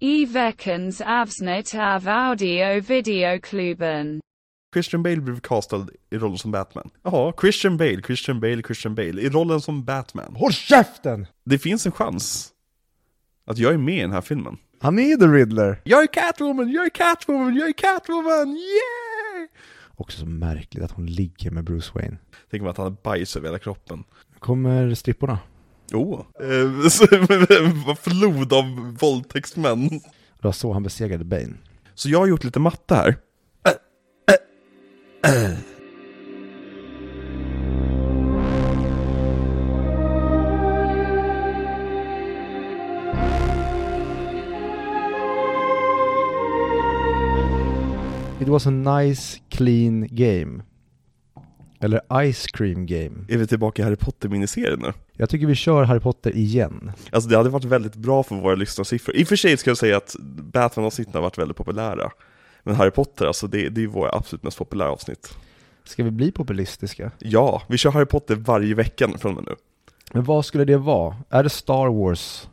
I veckans avsnitt av audio videoklubben. Christian Bale blev castad i rollen som Batman. Ja, Christian Bale, Christian Bale, Christian Bale i rollen som Batman. Håll käften! Det finns en chans att jag är med i den här filmen. Han är The Riddler! Jag är Catwoman, jag är Catwoman, jag är Catwoman, yeah! Också så märkligt att hon ligger med Bruce Wayne. Tänk mig att han har bajs över hela kroppen. Nu kommer stripporna. Oh. Eh, flod av våldtäktsmän. Det var så han besegrade Bane. Så jag har gjort lite matte här. It was a nice clean game. Eller Ice Cream Game. Är vi tillbaka i Harry Potter-miniserien nu? Jag tycker vi kör Harry Potter igen. Alltså det hade varit väldigt bra för våra lyssnarsiffror. I och för sig ska jag säga att Batman-avsnitten har varit väldigt populära. Men Harry Potter, alltså det, det är ju våra absolut mest populära avsnitt. Ska vi bli populistiska? Ja, vi kör Harry Potter varje vecka från och med nu. Men vad skulle det vara? Är det Star Wars?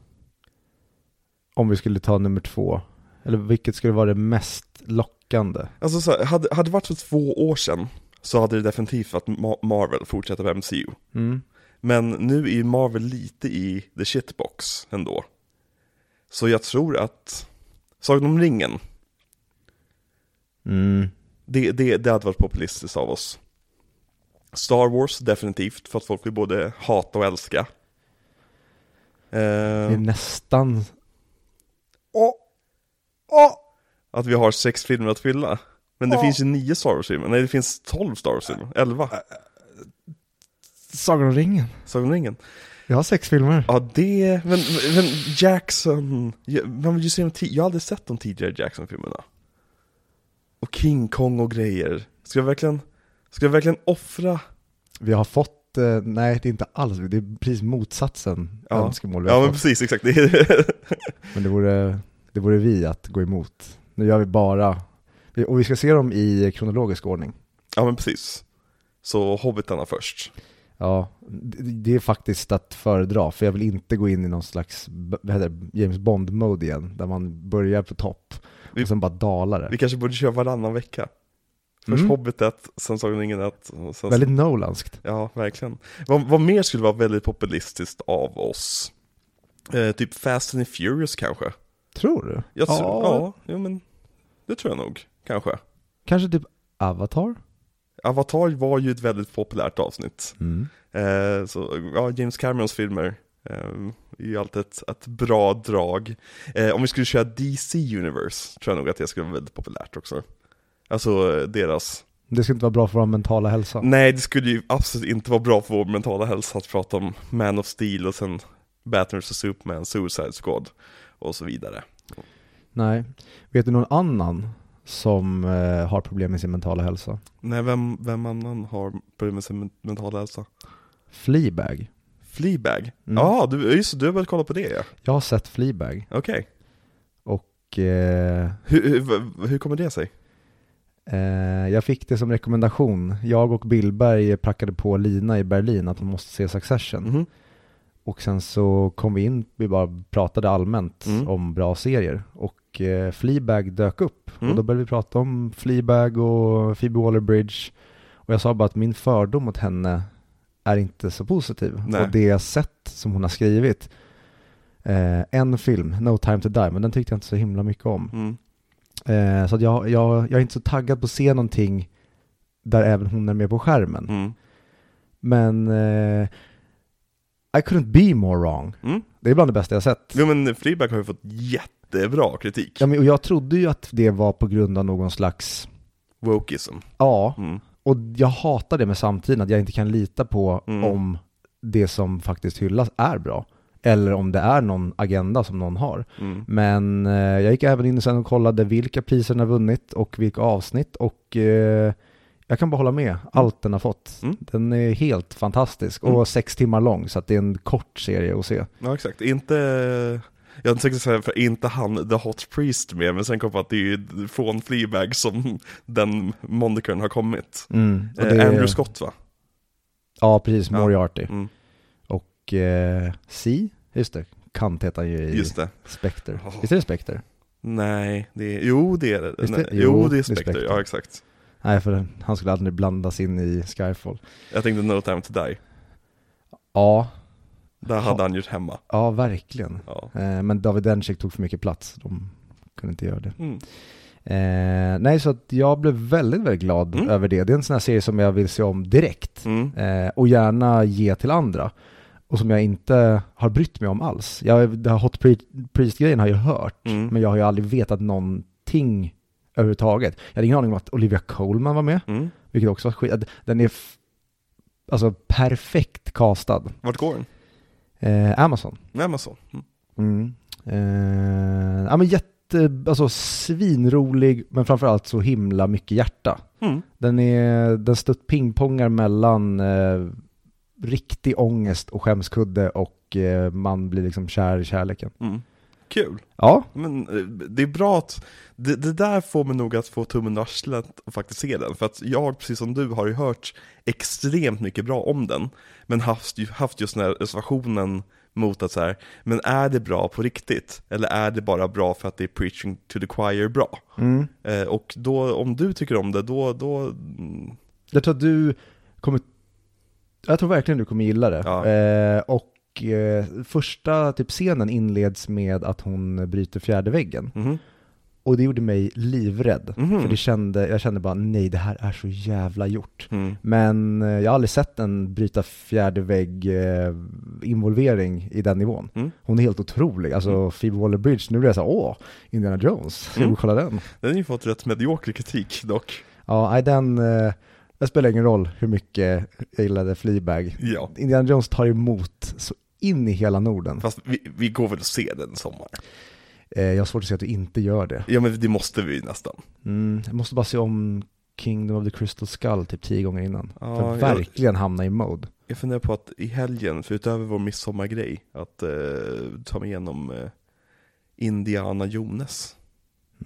Om vi skulle ta nummer två? Eller vilket skulle vara det mest lockande? Alltså så här, hade, hade det varit för två år sedan så hade det definitivt varit Ma- Marvel fortsätta med MCU. Mm. Men nu är ju Marvel lite i the shitbox ändå. Så jag tror att Sagan om ringen, Mm. det, det, det hade varit populistiskt av oss. Star Wars definitivt, för att folk vill både hata och älska. Eh, Det är nästan... Åh! Åh! att vi har sex filmer att fylla. Men det finns ju nio Star Wars-filmer, nej det finns tolv Star Wars-filmer, elva. Sagan om ringen. Sagan om ringen. Jag har sex filmer. Ja det, men, men Jackson, jag, man vill ju se de ti- jag har aldrig sett de tidigare Jackson-filmerna. Och King Kong och grejer. Ska jag verkligen, ska jag verkligen offra? Vi har fått, eh, nej det är inte alls, det är precis motsatsen Ja. önskemål Ja men fått. precis, exakt. Men det vore, det vore vi att gå emot. Nu gör vi bara, och vi ska se dem i kronologisk ordning. ja men precis. Så Hobbitarna först. Ja, det, är faktiskt att föredra, för jag vill inte gå in i någon slags James Bond-mode igen, där man börjar på topp Vi- och sen bara dalar det. Vi kanske borde köra varannan vecka. Först Mm. Hobbit 1, sen Sagan om ringen 1. och Sen, Väldigt Nolanskt. Ja, verkligen. Vad, vad mer skulle vara väldigt populistiskt av oss? Eh, typ Fast and Furious kanske? Tror du? Jag tror, ja, ja, men det tror jag nog, kanske. Kanske typ Avatar? Avatar var ju ett väldigt populärt avsnitt. Mm. Eh, så, ja, James Camerons filmer eh, är ju alltid ett, ett bra drag. Eh, om vi skulle köra DC Universe, tror jag nog att det skulle vara väldigt populärt också. Alltså deras, Det ska inte vara bra för vår mentala hälsa. nej det skulle ju absolut inte vara bra för vår mentala hälsa att prata om Man of Steel och sen Batman vs Superman, Suicide Squad och så vidare. Nej. Vet du någon annan som eh, har problem med sin mentala hälsa? Nej, vem, vem annan har problem med sin men- mentala hälsa? Fleabag. Fleabag? Mm. Ja, du, just du har börjat kolla på det ja. Jag har sett Fleabag Okej. och eh, Hur, hur, hur kommer det sig? eh, jag fick det som rekommendation. Jag och Billberg prackade på Lina i Berlin att hon måste se Succession. Mhm. Och sen så kom vi in, vi bara pratade allmänt Mm. om bra serier. Och eh, Fleabag dök upp. Mm. Och då började vi prata om Fleabag och Phoebe Waller-Bridge. Och jag sa bara att min fördom mot henne är inte så positiv. Nej. Och det jag sett som hon har skrivit, eh, en film, No time to die, men den tyckte jag inte så himla mycket om. Mm. Eh, så jag, jag, jag är inte så taggad på att se någonting där även hon är med på skärmen. Mm. Men eh, I couldn't be more wrong. Mm. Det är bland det bästa jag sett. Jo men Fleabag har ju fått jättebra kritik. Ja, men, och jag trodde ju att det var på grund av någon slags, Wokeism. ja, Mm. och jag hatar det med samtiden, att jag inte kan lita på Mm. om det som faktiskt hyllas är bra. Eller om det är någon agenda som någon har. Mm. Men eh, jag gick även in sen och kollade vilka priser den har vunnit och vilka avsnitt och eh, jag kan bara hålla med, allt den har fått. Mm. Den är helt fantastisk och Mm. sex timmar lång så att det är en kort serie att se. Ja exakt, inte, jag hade tänkt säga för inte han The Hot Priest med, men sen kom jag på att det är ju från Fleabag som den monikern har kommit. Mm. Och Eh, det är- Andrew Scott va? Ja, precis, Ja. Moriarty. Mm. Och eh, C, just det, Kant heter han ju i Just det. Spectre. Oh. Visst är det Spectre? Nej, det är, jo det är det. Visst Nej, jo, jo, det det är är Spectre, Spectre. ja exakt. Nej, för han skulle aldrig blandas in i Skyfall. Jag tänkte No time to die. Ja, Där hade han gjort hemma. ja verkligen. Ja. Eh, men David Dencik tog för mycket plats. De kunde inte göra det. Mm. Eh, nej, så jag blev väldigt, väldigt glad Mm. över det. Det är en sån här serie som jag vill se om direkt. Mm. Eh, och gärna ge till andra. Och som jag inte har brytt mig om alls. Jag, det här Hot Pri- Priest-grejen har jag hört. Mm. Men jag har ju aldrig vetat någonting överhuvudtaget. Jag hade ingen aning om att Olivia Colman var med. Mm. Vilket också var skit. Den är alltså perfekt castad. Vart går den? Eh, Amazon. Så. Mm. Mm. Eh, ja men jätte, alltså svinrolig men framförallt så himla mycket hjärta. Mm. Den är, den stutt pingpongar mellan eh, riktig ångest och skämskudde och eh, man blir liksom kär i kärleken. Mm. Kul. Ja, Men eh, det är bra att, det, det där får mig nog att få tummen ur arslet och faktiskt se den. För att jag, precis som du, har ju hört extremt mycket bra om den. Men haft, haft just den här reservationen mot att så här, men är det bra på riktigt? Eller är det bara bra för att det är preaching to the choir bra? mm. Eh, och då, om du tycker om det, då, då mm, jag tror att du kommer, jag tror verkligen du kommer gilla det. Ja. Eh, och eh, första typ scenen inleds med att hon bryter fjärde väggen. mhm. Och det gjorde mig livrädd. Mhm. För det kände, jag kände bara nej det här är så jävla gjort. Mm. Men eh, jag har aldrig sett en bryta fjärde vägg eh, involvering i den nivån. Mm. Hon är helt otrolig. Alltså Phoebe Waller-Bridge, nu blir jag så här, åh, Indiana Jones, ska Mm. vi kolla den? Den har ju fått rätt medioker kritik dock. Ja, nej den, eh, det spelar ingen roll hur mycket jag gillade Fleabag. Ja. Indiana Jones tar emot så in i hela Norden. Fast vi, vi går väl och ser den sommar? Eh, jag har svårt att se att du inte gör det. Ja men det måste vi nästan. Mm, jag måste bara se om Kingdom of the Crystal Skull typ tio gånger innan. Ja, för att jag- verkligen hamna i mode. Jag funderar på att i helgen, för utöver vår midsommargrej, att eh, ta mig igenom eh, Indiana Jones.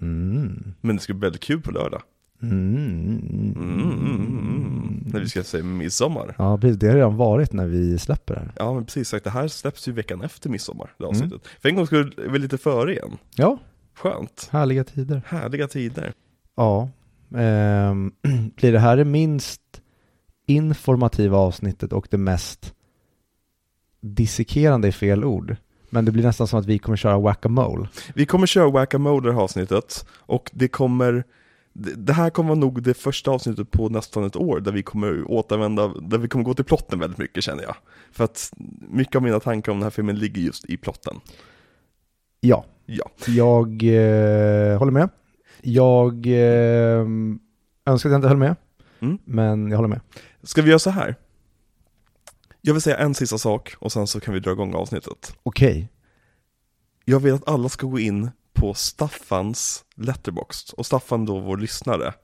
Mm. Men det ska bli väldigt kul på lördag. Mm. Mm, mm, mm. När vi ska säga midsommar. Ja, precis. Det har redan varit när vi släpper det här. Ja men precis, sagt, det här släpps ju veckan efter midsommar, det avsnittet. För en gång skulle vi lite före igen. Ja, Skönt. härliga tider. Härliga tider. Ja. Ehm, blir det här det minst informativa avsnittet och det mest dissekerande i fel ord? Men det blir nästan som att vi kommer köra whack-a-mole. Vi kommer köra Whack-A-Mole det här avsnittet, och det kommer det här kommer vara nog det första avsnittet på nästan ett år där vi kommer återvända, där vi kommer gå till plotten väldigt mycket känner jag. För att mycket av mina tankar om den här filmen ligger just i plotten. Ja, Ja. jag eh, håller med. Jag eh, önskar att jag inte höll med, Mm. men jag håller med. Ska vi göra så här? Jag vill säga en sista sak och sen så kan vi dra igång avsnittet. Okej. Jag vill att alla ska gå in på Staffans letterbox och Staffan då vår lyssnare.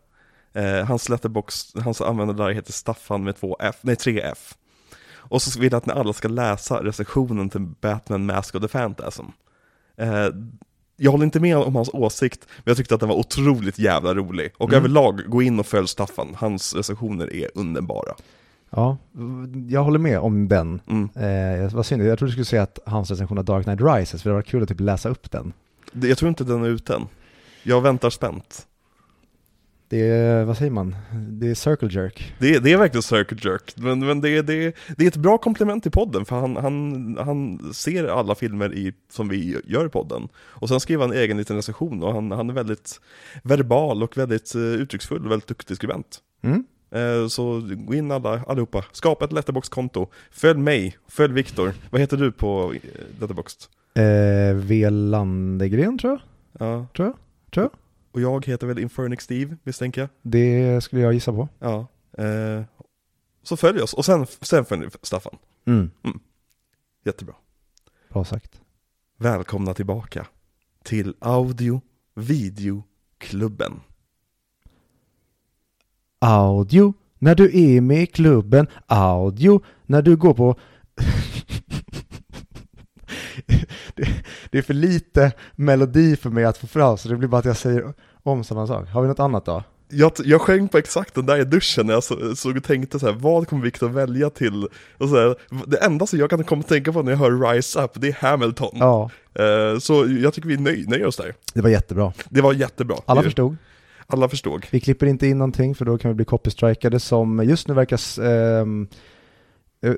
Eh, hans letterbox, hans användare heter Staffan med två F, nej tre F. Och så vill jag att ni alla ska läsa recensionen till Batman Mask of the Phantasm. Eh, jag håller inte med om hans åsikt, men jag tyckte att den var otroligt jävla rolig. Och Mm. överlag, gå in och följ Staffan, hans recensioner är underbara. Ja, jag håller med om den. Mm. Eh, vad synd, jag trodde du skulle säga att hans recension av Dark Knight Rises, för det var kul att typ läsa upp den. Jag tror inte den är ute än. Jag väntar spänt. Det är, vad säger man? Det är circle jerk. Det är, det är verkligen Circle Jerk, men, men det, är, det, det är ett bra komplement till podden, för han, han, han ser alla filmer i, som vi gör i podden. Och sen skriver han en egen liten recension, och han, han är väldigt verbal och väldigt uh, uttrycksfull och väldigt duktig skribent. Mm? Eh, så gå in alla, allihopa, skapa ett Letterboxd-konto, följ mig, följ Viktor. Vad heter du på uh, Letterboxd? Eh, V. Landegren tror jag. Ja. Tror jag. Tror jag. Och jag heter väl Infernic Steve, misstänker jag. Det skulle jag gissa på. Ja. Eh, så följ oss, och sen, sen följ Staffan. Mm. Jättebra. Bra sagt. Välkomna tillbaka till Audio Videoklubben. Audio när du är med i klubben. Audio när du går på... det, det är för lite melodi för mig att få fram så det blir bara att jag säger om samma sak. Har vi något annat då? Jag, jag sjöng på exakt den där i duschen när jag så- såg och tänkte så här, vad kommer Victor välja till? Och så här, det enda som jag kan komma att tänka på när jag hör Rise Up, det är Hamilton. Ja, Eh, så jag tycker vi nöj, nöjer oss där. det var jättebra. Det var jättebra. Alla förstod. Alla förstod. Vi klipper inte in någonting för då kan vi bli copystrikade som just nu verkar, eh,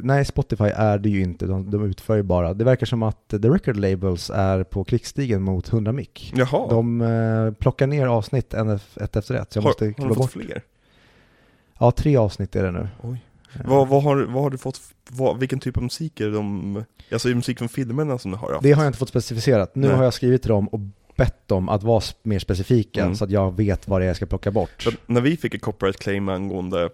nej Spotify är det ju inte, de, de utför ju bara. Det verkar som att The Record Labels är på krigsstigen mot 100 mick. Jaha, De eh, plockar ner avsnitt en, ett efter ett, så jag har, måste har du fått bort. fler? Ja, tre avsnitt är det nu. Oj. Eh, Vad, vad, har, vad har du fått, vad, vilken typ av musik är det de, alltså är det musik från filmerna som du har haft? Det har jag inte fått specificerat. Nu Nej. har jag skrivit till dem och bett dem att vara mer specifika Mm. så att jag vet vad det är jag ska plocka bort. Att när vi fick ett copyright claim angående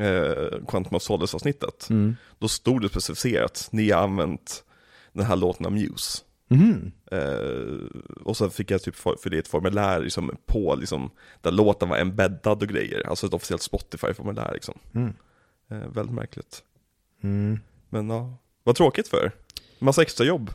eh, Quantum of Solace avsnittet, Mm. då stod det specificerat, ni har använt den här låten av Muse. Mhm. Eh, och så fick jag typ för, för det ett formulär liksom, på, liksom, där låten var embeddad och grejer, alltså ett officiellt Spotify-formulär liksom. Mm. Eh, väldigt märkligt. Mm. Men ja, vad tråkigt för. Massa extra jobb.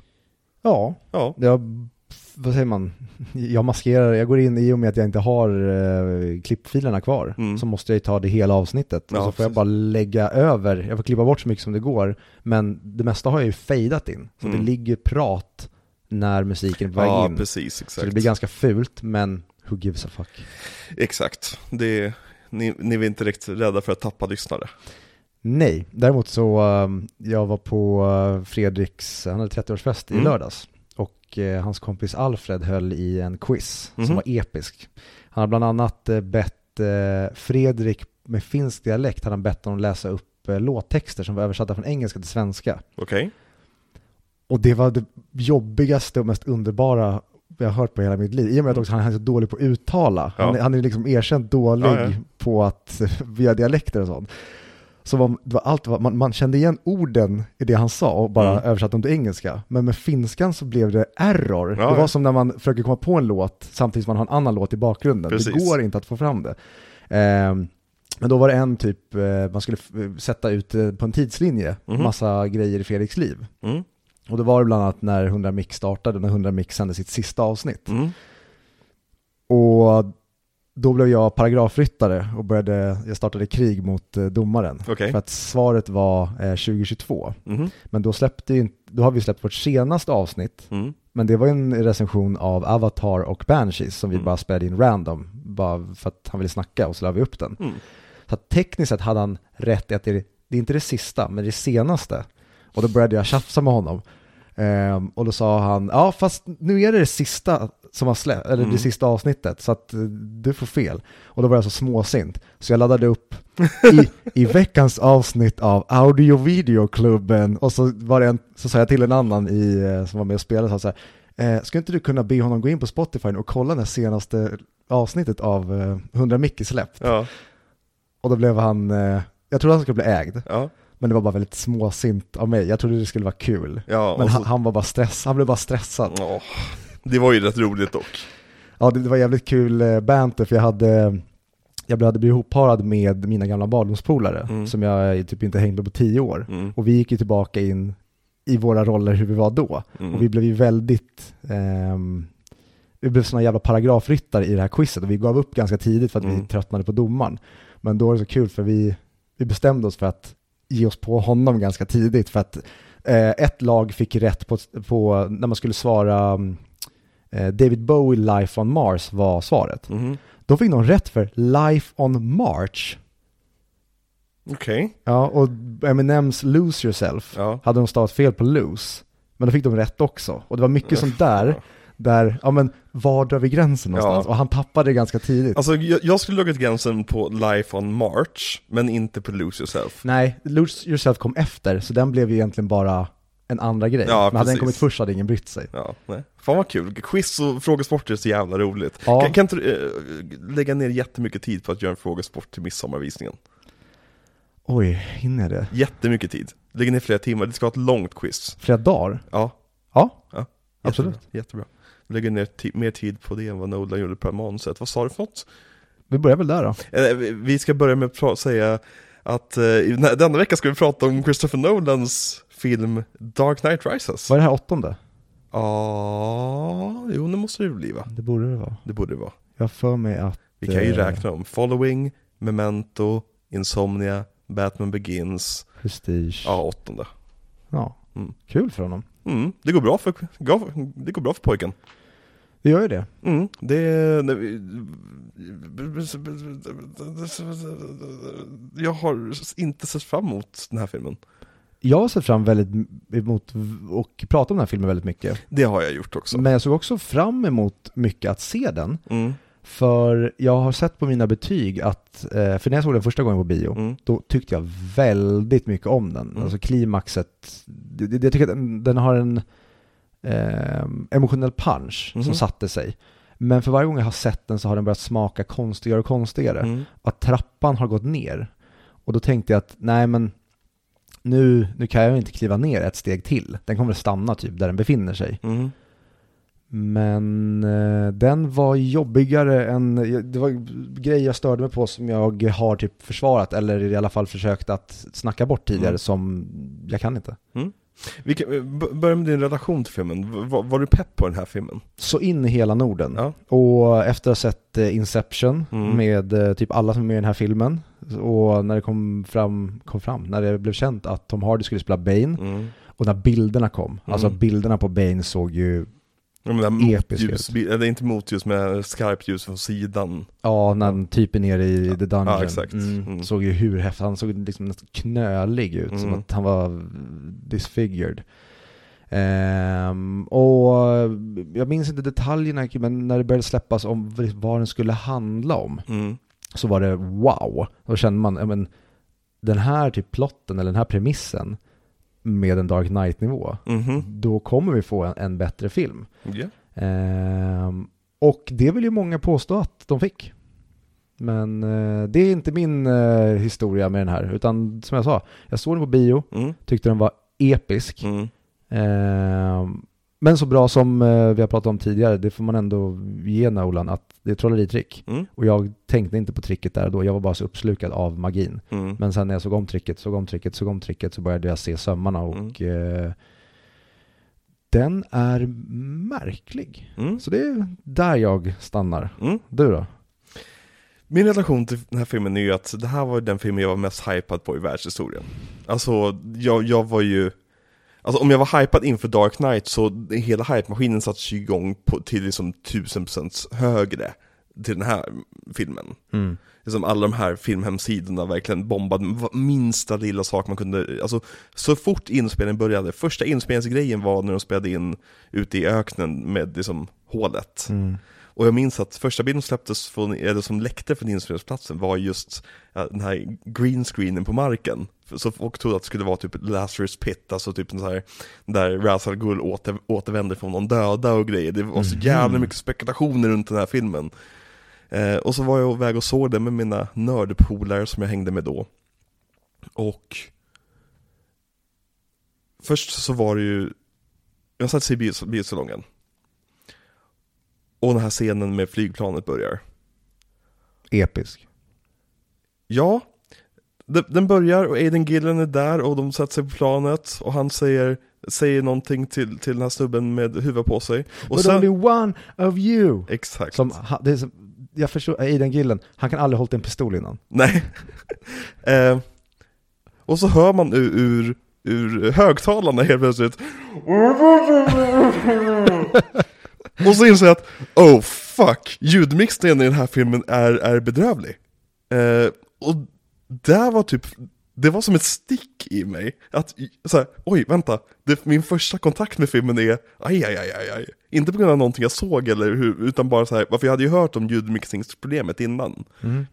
Ja, Ja, jag, vad säger man, jag maskerar, jag går in i och med att jag inte har eh, klippfilerna kvar, Mm. så måste jag ju ta det hela avsnittet. Ja, och så får jag precis. bara lägga över, jag får klippa bort så mycket som det går, men det mesta har jag ju fejdat in. Så Mm. det ligger prat när musiken är på väg ja in. precis, Så exakt. det blir ganska fult, men who gives a fuck. Exakt. Det, ni, ni är inte riktigt rädda för att tappa lyssnare. Nej, däremot så, um, jag var på uh, Fredriks, han hade 30-årsfest i Mm. lördags. Och eh, hans kompis Alfred höll i en quiz Mhm. som var episk. Han har bland annat eh, bett eh, Fredrik med finsk dialekt, han har bett honom läsa upp eh, låttexter som var översatta från engelska till svenska. Okej? Och det var det jobbigaste och mest underbara jag har hört på hela mitt liv. I och med att också han är så dålig på att uttala. Han, Mm. Ja. är- han är liksom erkänt dålig Ja, ja. på att, via dialekter och sånt. Så var, det var allt, man, man kände igen orden i det han sa och bara Mm. översatte dem till engelska. Men med finskan så blev det error. Ja, det ja. var som när man försöker komma på en låt samtidigt som man har en annan låt i bakgrunden. Det Precis. går inte att få fram det. Ehm, men då var det en typ, eh, man skulle sätta ut eh, på en tidslinje, Mhm. massa grejer i Fredriks liv. Mm. Och det var det bland annat när 100 Mix startade, när 100 Mix sände sitt sista avsnitt. Mm. Och då blev jag paragrafryttare och började, jag startade krig mot eh, domaren. Okej. För att svaret var eh, 2022. Mhm. Men då släppte ju då har vi släppt vårt senaste avsnitt. Mm. Men det var en recension av Avatar och Banshees som vi Mm. bara spelade in random. Bara för att han ville snacka och så la vi upp den. Mm. Så tekniskt sett hade han rätt i att det det är inte det sista, men det senaste. Och då började jag tjafsa med honom. Ehm, och då sa han, ja fast nu är det det sista som har släppt, eller Mm. det sista avsnittet, så att eh, du får fel. Och då var jag så småsint, så jag laddade upp i, i veckans avsnitt av Audio Videoklubben och så var det en, så sa jag till en annan i, eh, som var med och spelade, så, här, eh, skulle inte du kunna be honom gå in på Spotify och kolla det senaste avsnittet av eh, 100 Micke släppt? Ja. Och då blev han, eh, jag trodde han skulle bli ägd, Ja. men det var bara väldigt småsint av mig. Jag trodde det skulle vara kul. Ja, Men så, han, han var bara stress, han blev bara stressad. Åh, det var ju rätt roligt dock. Ja, det, det var jävligt kul eh, banter för jag hade, jag hade blivit ihopparad med mina gamla barndomspolare Mm. som jag typ inte hängde på tio år. Mm. Och vi gick ju tillbaka in i våra roller hur vi var då. Mm. Och vi blev ju väldigt, ehm, vi blev såna jävla paragrafryttare i det här quizet och vi gav upp ganska tidigt för att vi Mm. tröttnade på domaren. Men då var det så kul för vi, vi bestämde oss för att ge oss på honom ganska tidigt för att eh, ett lag fick rätt på, på när man skulle svara mm, David Bowie Life on Mars var svaret. Mhm. Då fick de rätt för Life on March. Okej. Ja, och Eminems Lose Yourself Ja. hade de stavat fel på lose. Men då fick de rätt också. Och det var mycket sånt där, där, ja men var drar vi gränsen någonstans? Ja. Och han tappade det ganska tidigt. Alltså jag, jag skulle lägga gränsen på Life on March, men inte på Lose Yourself. Nej, Lose Yourself kom efter, så den blev ju egentligen bara en andra grej. Ja, men hade den precis. kommit först hade ingen brytt sig. Ja, nej. Fan vad kul. Quiz och frågesport är så jävla roligt. Ja. Kan, kan inte du eh, lägga ner jättemycket tid på att göra en frågesport till midsommarvisningen? Oj, hinner det? Jättemycket tid. Lägga ner flera timmar, det ska vara ett långt quiz. Flera dagar? Ja, Ja, ja. Absolut. Jättebra. jättebra. Lägga ner mer tid på det än vad Nolan gjorde på manuset. Vad sa du för något? vi börjar väl där då. Eh, vi- ska börja med att säga att eh, denna vecka ska vi prata om Christopher Nolans film Dark Knight Rises. Vad är det här åttonde? Ja, jo det måste det bli va? Det borde det vara. Det borde det vara. Jag har för mig att, Vi kan ju eh, räkna dem. Following, Memento, Insomnia, Batman Begins. Prestige. Ja, åttonde. Ja. Mm. Kul för honom. Mm, det går bra för, det går bra för pojken. Det gör ju det. Mm, det... Jag har inte sett fram emot den här filmen. Jag har sett fram väldigt emot och pratat om den här filmen väldigt mycket. Det har jag gjort också. Men jag såg också fram emot mycket att se den. Mm, För jag har sett på mina betyg att, eh, för när jag såg den första gången på bio, mm, då tyckte jag väldigt mycket om den. Mm. Alltså klimaxet, jag tycker att den, den har en eh, emotionell punch Mhm. som satte sig. Men för varje gång jag har sett den så har den börjat smaka konstigare och konstigare. mm, Att trappan har gått ner. Och då tänkte jag att, nej men, nu, nu kan jag inte kliva ner ett steg till. Den kommer stanna typ där den befinner sig. mm. Men eh, den var jobbigare än, det var grejer jag störde mig på som jag har typ försvarat eller i alla fall försökt att snacka bort tidigare Mm. som jag kan inte. Vi kan, b- börja med din relation till filmen. Var, var du pepp på den här filmen? Så in i hela Norden. Ja. Och efter att ha sett eh, Inception Mm. med eh, typ alla som är med i den här filmen och när det kom fram, kom fram, när det blev känt att Tom Hardy skulle spela Bane Mm. och när bilderna kom, alltså Mm. bilderna på Bane såg ju, Det här Episk motljus, eller inte motljus, men skarpt ljus från sidan. ja när han typ är nere i Ja. the dungeon, Ja, exakt. Mm. Mm. såg ju hur häftig, han såg liksom nästan knölig ut, som Mm. att han var disfigured. Ehm, och jag minns inte detaljerna, men när det började släppas om vad den skulle handla om, Mm. så var det wow. Då kände man, ja, men den här typ plotten eller den här premissen med en Dark Knight-nivå, Mhm. då kommer vi få en, en bättre film. Ja. Ehm, och det vill ju många påstå att de fick. Men eh, det är inte min eh, historia med den här, utan som jag sa, jag såg den på bio, Mm. tyckte den var episk. Mm. Ehm, men så bra som eh, vi har pratat om tidigare, det får man ändå ge Nolan, att det är trolleritrick. Mm. Och jag tänkte inte på tricket där då, jag var bara så uppslukad av magin. Mm. Men sen när jag såg om tricket, såg om tricket, såg om tricket så började jag se sömmarna och eh, den är märklig. Mm. Så det är där jag stannar. Mm. Du då? Min relation till den här filmen är ju att det här var den filmen jag var mest hypad på i världshistorien. Alltså, jag, jag var ju... Alltså om jag var hypad inför Dark Knight så hela hype-maskinen sattes ju igång på, till liksom 1000% högre till den här filmen. Liksom alla de här filmhemsidorna verkligen bombade minsta lilla sak man kunde, alltså så fort inspelningen började, första inspelningsgrejen var när de spelade in ute i öknen med liksom hålet. Mm. Och jag minns att första bilden släpptes från, eller som läckte från inspelningsplatsen var just den här green screenen på marken. Så folk trodde att det skulle vara typ Lazarus pit, alltså typ en sån här, där Ra's al Ghul åter, återvänder från de döda och grejer. Det var så jävla mycket spekulationer runt den här filmen. Eh, och så var jag iväg och såg den med mina nördpolare som jag hängde med då. Och först så var det ju, jag satt i bios- biosalongen. Och den här scenen med flygplanet börjar. Episk. Ja, den, börjar och Aiden Gillen är där och de sätter sig på planet och han säger, säger någonting till, till den här snubben med huvudet på sig. Och But only one of you! exakt. Som, det är som, jag förstår, Aiden Gillen, han kan aldrig ha hållit en pistol innan. Nej. eh, och så hör man ur, ur, ur högtalarna helt plötsligt. och så inser jag att, oh fuck, ljudmixningen i den här filmen är, är bedrövlig. Eh, och där var typ, det var som ett stick i mig. Att, så här, oj vänta, det, min första kontakt med filmen är, aj, aj, aj, aj, aj. Inte på grund av någonting jag såg eller hur, utan bara så här, varför jag hade ju hört om ljudmixningsproblemet innan.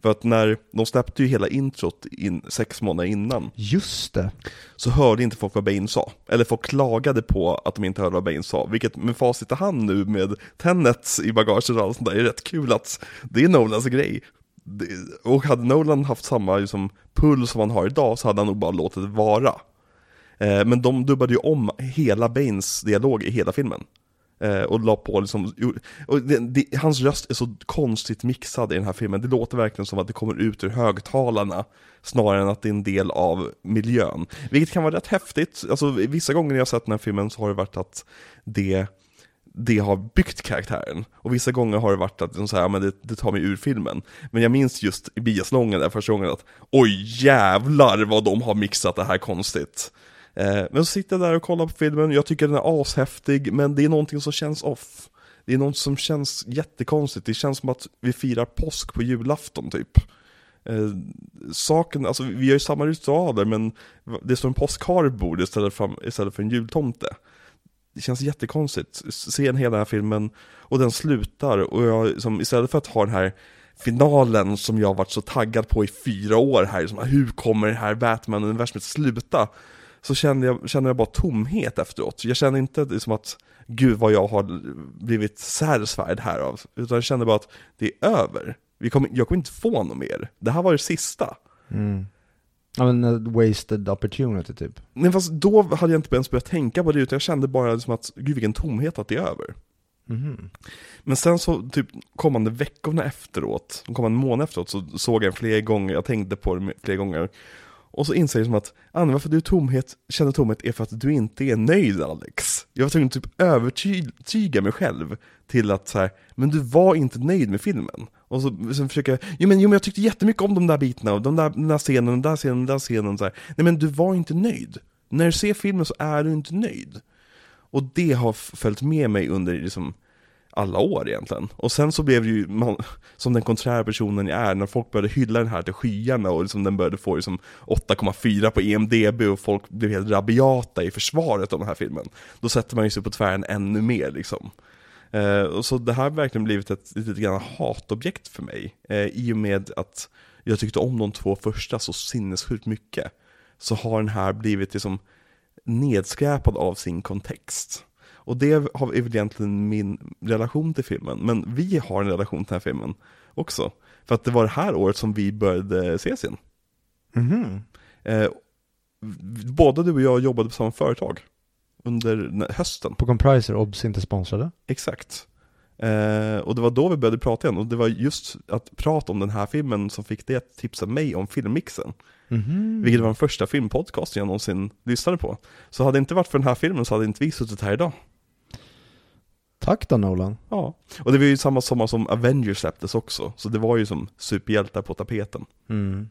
För att när de släppte ju hela introt in, sex månader innan, Just det. så hörde inte folk vad Bane sa. Eller folk klagade på att de inte hörde vad Bane sa. Vilket med facit i hand nu med Tenet i bagaget och allt sånt där är rätt kul att det är Nolans grej. Och hade Nolan haft samma liksom, puls som han har idag så hade han nog bara låtit det vara. Eh, men de dubbade ju om hela Baines dialog i hela filmen. Eh, och la på liksom, och det, det, hans röst är så konstigt mixad i den här filmen. Det låter verkligen som att det kommer ut ur högtalarna snarare än att det är en del av miljön. Vilket kan vara rätt häftigt. Alltså vissa gånger när jag har sett den här filmen så har det varit att det det har byggt karaktären. Och vissa gånger har det varit att de så här, ja, men det, det tar mig ur filmen. Men jag minns just i Biaslången, där första gången att oj jävlar vad de har mixat det här konstigt. Eh, men så sitter jag där och kollar på filmen, jag tycker den är ashäftig, men det är någonting som känns off. Det är något som känns jättekonstigt, det känns som att vi firar påsk på julafton typ. Eh, saken, alltså vi gör ju samma ritualer men det står en påskhare på bordet istället för, istället för en jultomte. Det känns jättekonstigt, se hela den här filmen och den slutar och jag, som, istället för att ha den här finalen som jag varit så taggad på i fyra år här, som, hur kommer det här Batman-universumet sluta? Så känner jag, känner jag bara tomhet efteråt. Jag känner inte liksom att, gud vad jag har blivit satisfied här av, utan jag känner bara att det är över. Vi kommer, jag kommer inte få något mer. Det här var det sista. Mm. Ja men uh, wasted opportunity typ. Men fast då hade jag inte ens börjat tänka på det, utan jag kände bara liksom att, gud vilken tomhet att det är över. Mhm. Men sen så, typ kommande veckorna efteråt, de kommande månaderna efteråt, så såg jag den flera gånger, jag tänkte på det flera gånger. Och så inser jag som att, Anna varför du tomhet, känner tomhet är för att du inte är nöjd Alex. Jag var tvungen att typ övertyga mig själv till att så här, men du var inte nöjd med filmen. Och så sen försöker jag, jo men, jo men jag tyckte jättemycket om de där bitarna, och de där, den där scenen, den där scenen, den där scenen, så här. Nej men du var inte nöjd. När du ser filmen så är du inte nöjd. Och det har följt med mig under liksom alla år egentligen. Och sen så blev det ju, man, som den konträra personen jag är, när folk började hylla den här till skyarna och liksom den började få liksom 8,4 på EMDB och folk blev helt rabiata i försvaret av den här filmen. Då sätter man ju sig på tvären ännu mer liksom. Eh, och så det här har verkligen blivit ett lite grann hatobjekt för mig. Eh, I och med att jag tyckte om de två första så sinnessjukt mycket. Så har den här blivit liksom nedskräpad av sin kontext. Och det har- är väl egentligen min relation till filmen. Men vi har en relation till den här filmen också. För att det var det här året som vi började ses igen. Mhm. Eh, båda du och jag jobbade på samma företag. Under hösten. På Compriser, obs inte sponsrade. Exakt. Eh, och det var då vi började prata igen. Och det var just att prata om den här filmen som fick det att tipsa mig om filmmixen. Mhm. Vilket var den första filmpodcasten jag någonsin lyssnade på. Så hade det inte varit för den här filmen så hade inte vi suttit här idag. Tack då Nolan. Ja. Och det var ju samma sommar som Avengers släpptes också. Så det var ju som superhjältar på tapeten. Mm.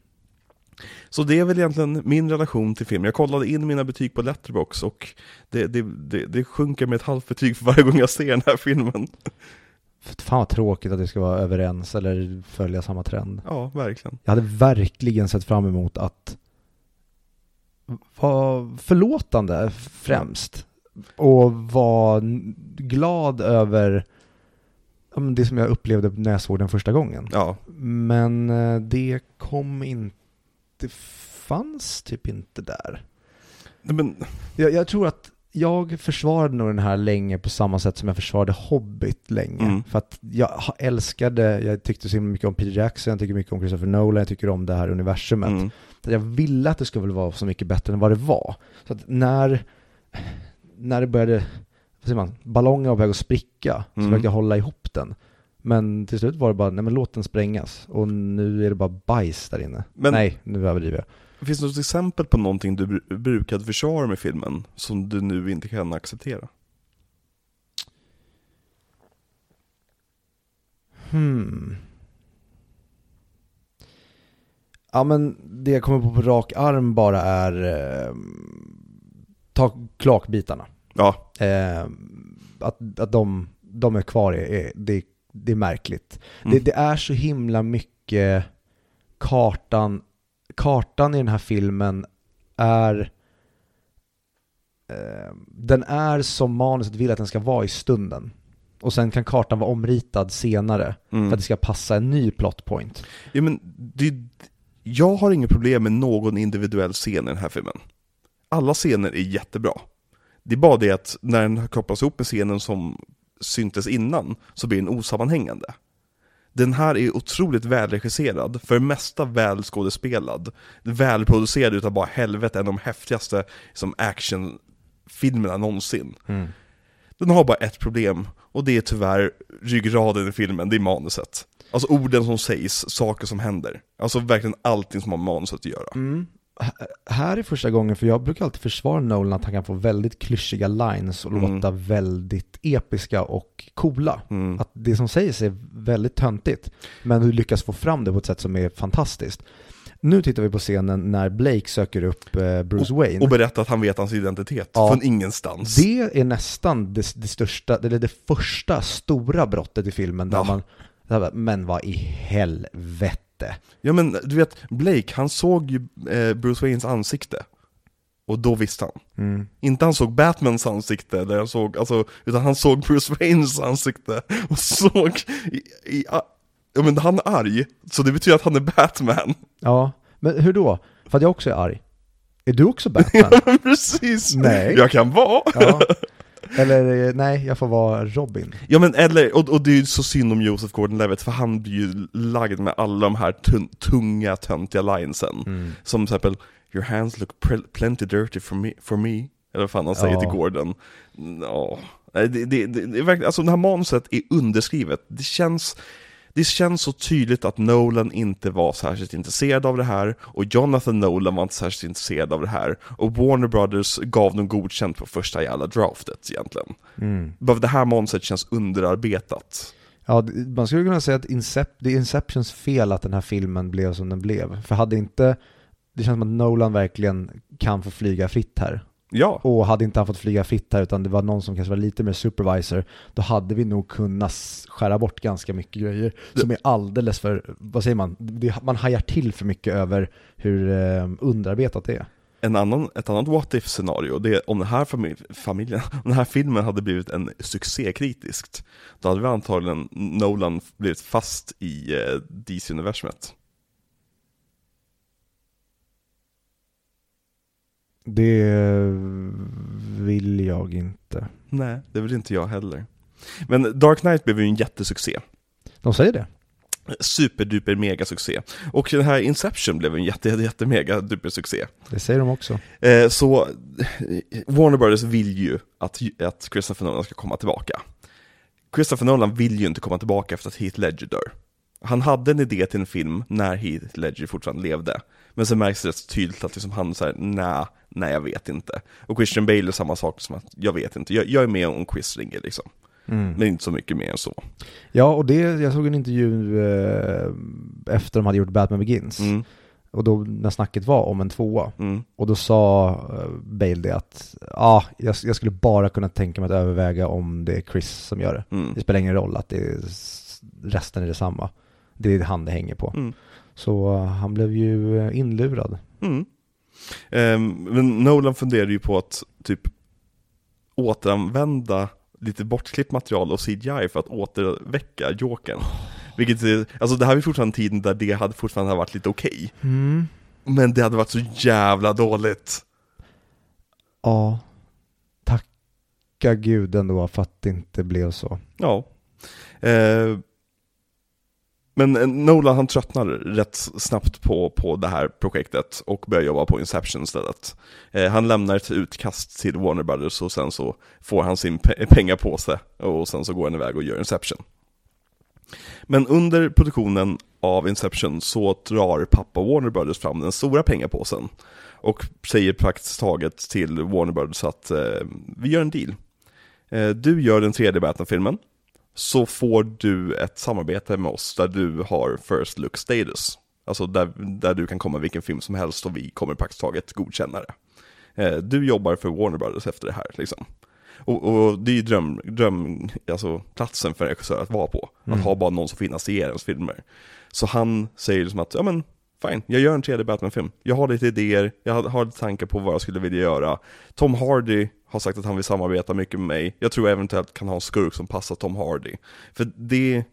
Så det är väl egentligen min relation till film. Jag kollade in mina betyg på Letterbox och det, det, det, det sjunker med ett halvt betyg för varje gång jag ser den här filmen. Fan vad tråkigt att det ska vara överens eller följa samma trend. Ja, verkligen. Jag hade verkligen sett fram emot att vara förlåtande främst. Och vara glad över det som jag upplevde när jag såg den första gången. Ja, Men eh, det kom inte, det fanns typ inte där. Nej, men Jag, jag tror att jag försvarade nog den här länge på samma sätt som jag försvarade Hobbit länge. Mm. För att jag älskade, jag tyckte så himla mycket om Peter Jackson, jag tycker mycket om Christopher Nolan, jag tycker om det här universumet. mm, Så Jag ville att det skulle vara så mycket bättre än vad det var. Så att när, när det började, vad säger man, ballongen var på väg att spricka, så Mm. försökte jag hålla ihop den. Men till slut var det bara, nej men låt den sprängas. Och nu är det bara bajs där inne. Men- Nej, nu överdriver jag. finns det något exempel på någonting du br- brukade försvara med filmen som du nu inte kan acceptera? Hmm. Ja men det jag kommer på på rak arm bara är eh, ta klakbitarna. Ja, Eh, att, att de, de är kvar, är, är, det, det är märkligt. Mm. Det, det är så himla mycket kartan, kartan i den här filmen är eh, den är som manuset vill att den ska vara i stunden. Och sen kan kartan vara omritad senare mm. för att det ska passa en ny plot point. ja men det, jag har inget problem med någon individuell scen i den här filmen. Alla scener är jättebra. Det är bara det att när den kopplas ihop med scenen som syntes innan så blir den osammanhängande. Den här är otroligt välregisserad, för det mesta välskådespelad, välproducerad utav bara helvete, en av de häftigaste som actionfilmerna någonsin. Den har bara ett problem, och det är tyvärr ryggraden i filmen, det är manuset. Alltså orden som sägs, saker som händer. Alltså verkligen allting som har med manuset att göra. Mm. Här är första gången, för jag brukar alltid försvara Nolan att han kan få väldigt klyschiga lines och Mm. låta väldigt episka och coola. Mm. Att det som sägs är väldigt töntigt, men du lyckas få fram det på ett sätt som är fantastiskt. Nu tittar vi på scenen när Blake söker upp eh, Bruce Wayne. Och berätta att han vet hans identitet Ja. från ingenstans. Det är nästan det, det största, eller det första stora brottet i filmen där Ja. man, men vad i helvete. Ja men du vet, Blake han såg ju eh, Bruce Waynes ansikte. Och då visste han. Mm. Inte han såg Batmans ansikte, där han såg, alltså, utan han såg Bruce Waynes ansikte och såg i, i, ja men han är arg, så det betyder att han är Batman. Ja, men hur då? För att jag också är arg. Är du också Batman? Precis! Nej. Jag kan vara! ja. Eller eh, nej, jag får vara Robin. Ja men eller, och, och det är ju så synd om Joseph Gordon-Levitt för han blir ju lagd med alla de här tun, tunga, töntiga linesen. Mm. Som till exempel Your hands look plenty dirty for me, for me. Eller vad fan han säger Ja. till Gordon. Ja, det, det, det, det alltså det här manuset är underskrivet. Det känns, det känns så tydligt att Nolan inte var särskilt intresserad av det här, och Jonathan Nolan var inte särskilt intresserad av det här, och Warner Brothers gav dem godkänt på första jävla draftet egentligen. Mm. Det här manuset känns underarbetat. Ja, man skulle kunna säga att Incep- det är Inceptions fel att den här filmen blev som den blev. För hade inte, det känns som att Nolan verkligen kan få flyga fritt här. Ja, Och hade inte han fått flyga fritt här utan det var någon som kanske var lite mer supervisor, då hade vi nog kunnat skära bort ganska mycket grejer som är alldeles för, vad säger man, man hajar till för mycket över hur eh, underarbetat det är. en annan, ett annat what if scenario, det är om den här familj, familjen, om den här filmen hade blivit en succé kritiskt, då hade vi antagligen Nolan blivit fast i eh, DC-universumet. Det vill jag inte. Nej, det vill inte jag heller. Men Dark Knight blev ju en jättesuccé. De säger det. Superduper mega succé. Och den här Inception blev en jätte, jätte, jätte mega duper succé. Det säger de också. Eh, så eh, Warner Brothers vill ju att, att Christopher Nolan ska komma tillbaka. Christopher Nolan vill ju inte komma tillbaka efter att Heath Ledger dör. Han hade en idé till en film när Heath Ledger fortfarande levde. Men sen märks det rätt så tydligt att liksom han säger nej, nej jag vet inte. Och Christian Bale är samma sak som att jag vet inte, jag, jag är med om Chris ringer liksom. Mm. Men inte så mycket mer än så. Ja, och det, jag såg en intervju eh, efter de hade gjort Batman Begins. Mm, Och då när snacket var om en tvåa. mm, Och då sa eh, Bale det att ja, jag, jag skulle bara kunna tänka mig att överväga om det är Chris som gör det. mm, Det spelar ingen roll att det är, resten är detsamma. Det är han det hänger på. mm. Så eh, han blev ju eh, inlurad. Mm. Ehm, men Nolan funderade ju på att typ återanvända lite bortklippt material och CGI för att återväcka Jokern. Vilket, är- alltså det här är fortfarande tiden där det hade fortfarande varit lite okej. Men det hade varit så jävla dåligt. Ja, tacka gud ändå för att det inte blev så. Ja. Eh, men eh, Nolan han tröttnar rätt snabbt på, på det här projektet och börjar jobba på Inception istället. Eh, han lämnar ett utkast till Warner Brothers och sen så får han sin pe- pengapåse och sen så går han iväg och gör Inception. Men under produktionen av Inception så drar pappa Warner Brothers fram den stora pengapåsen och säger praktiskt taget till Warner Brothers att eh, vi gör en deal. Eh, du gör den tredje Batman-filmen, så får du ett samarbete med oss där du har first look status. Alltså där, där du kan komma vilken film som helst och vi kommer praktiskt taget godkänna det. Eh, du jobbar för Warner Brothers efter det här liksom. Och, och det är ju dröm, dröm, alltså platsen för en regissör att vara på. Mm. Att ha bara någon som finansierar ens filmer. Så han säger liksom att, ja men fine, jag gör en tredje Batman-film. Jag har lite idéer, jag har, lite tankar på vad jag skulle vilja göra. Tom Hardy har sagt att han vill samarbeta mycket med mig. Jag tror jag eventuellt kan ha en skurk som passar Tom Hardy. För det,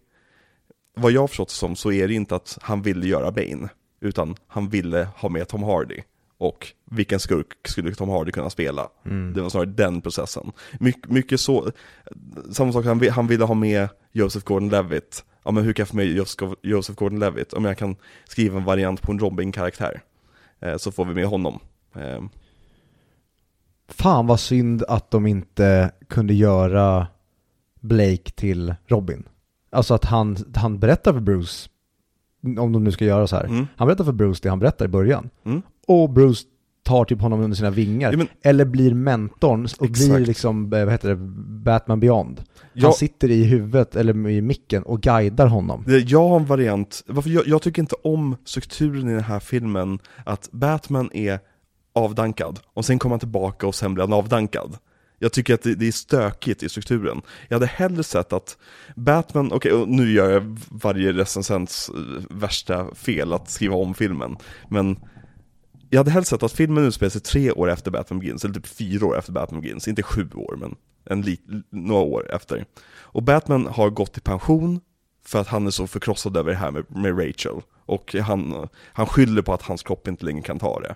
vad jag har förstått som, så är det inte att han ville göra Bane, utan han ville ha med Tom Hardy. Och vilken skurk skulle Tom Hardy kunna spela? Mm. Det var snarare den processen. My, mycket så, samma sak, han, han ville ha med Joseph Gordon-Levitt. Ja men hur kan jag få med Joseph, Joseph Gordon-Levitt? Om jag kan skriva en variant på en Robin-karaktär. Eh, så får vi med honom. Eh, Fan vad synd att de inte kunde göra Blake till Robin. Alltså att han, han berättar för Bruce, om de nu ska göra så här. mm, Han berättar för Bruce det han berättar i början. mm, och Bruce tar typ honom under sina vingar. Ja, men- Eller blir mentorn och blir Exakt. liksom, eh, vad heter det, Batman Beyond. Ja. Han sitter i huvudet, eller i micken, och guidar honom. Jag har en variant, varför jag, jag tycker inte om strukturen i den här filmen att Batman är avdankad och sen kom han tillbaka och sen blev han avdankad. Jag tycker att det, det är stökigt i strukturen. Jag hade hellre sett att Batman, okej okay, nu gör jag varje recensents eh, värsta fel att skriva om filmen, men jag hade helst sett att filmen utspelar sig tre år efter Batman Begins, eller typ fyra år efter Batman Begins, inte sju år men en lit, några år efter. Och Batman har gått i pension för att han är så förkrossad över det här med, med Rachel. Och han, han skyller på att hans kropp inte längre kan ta det.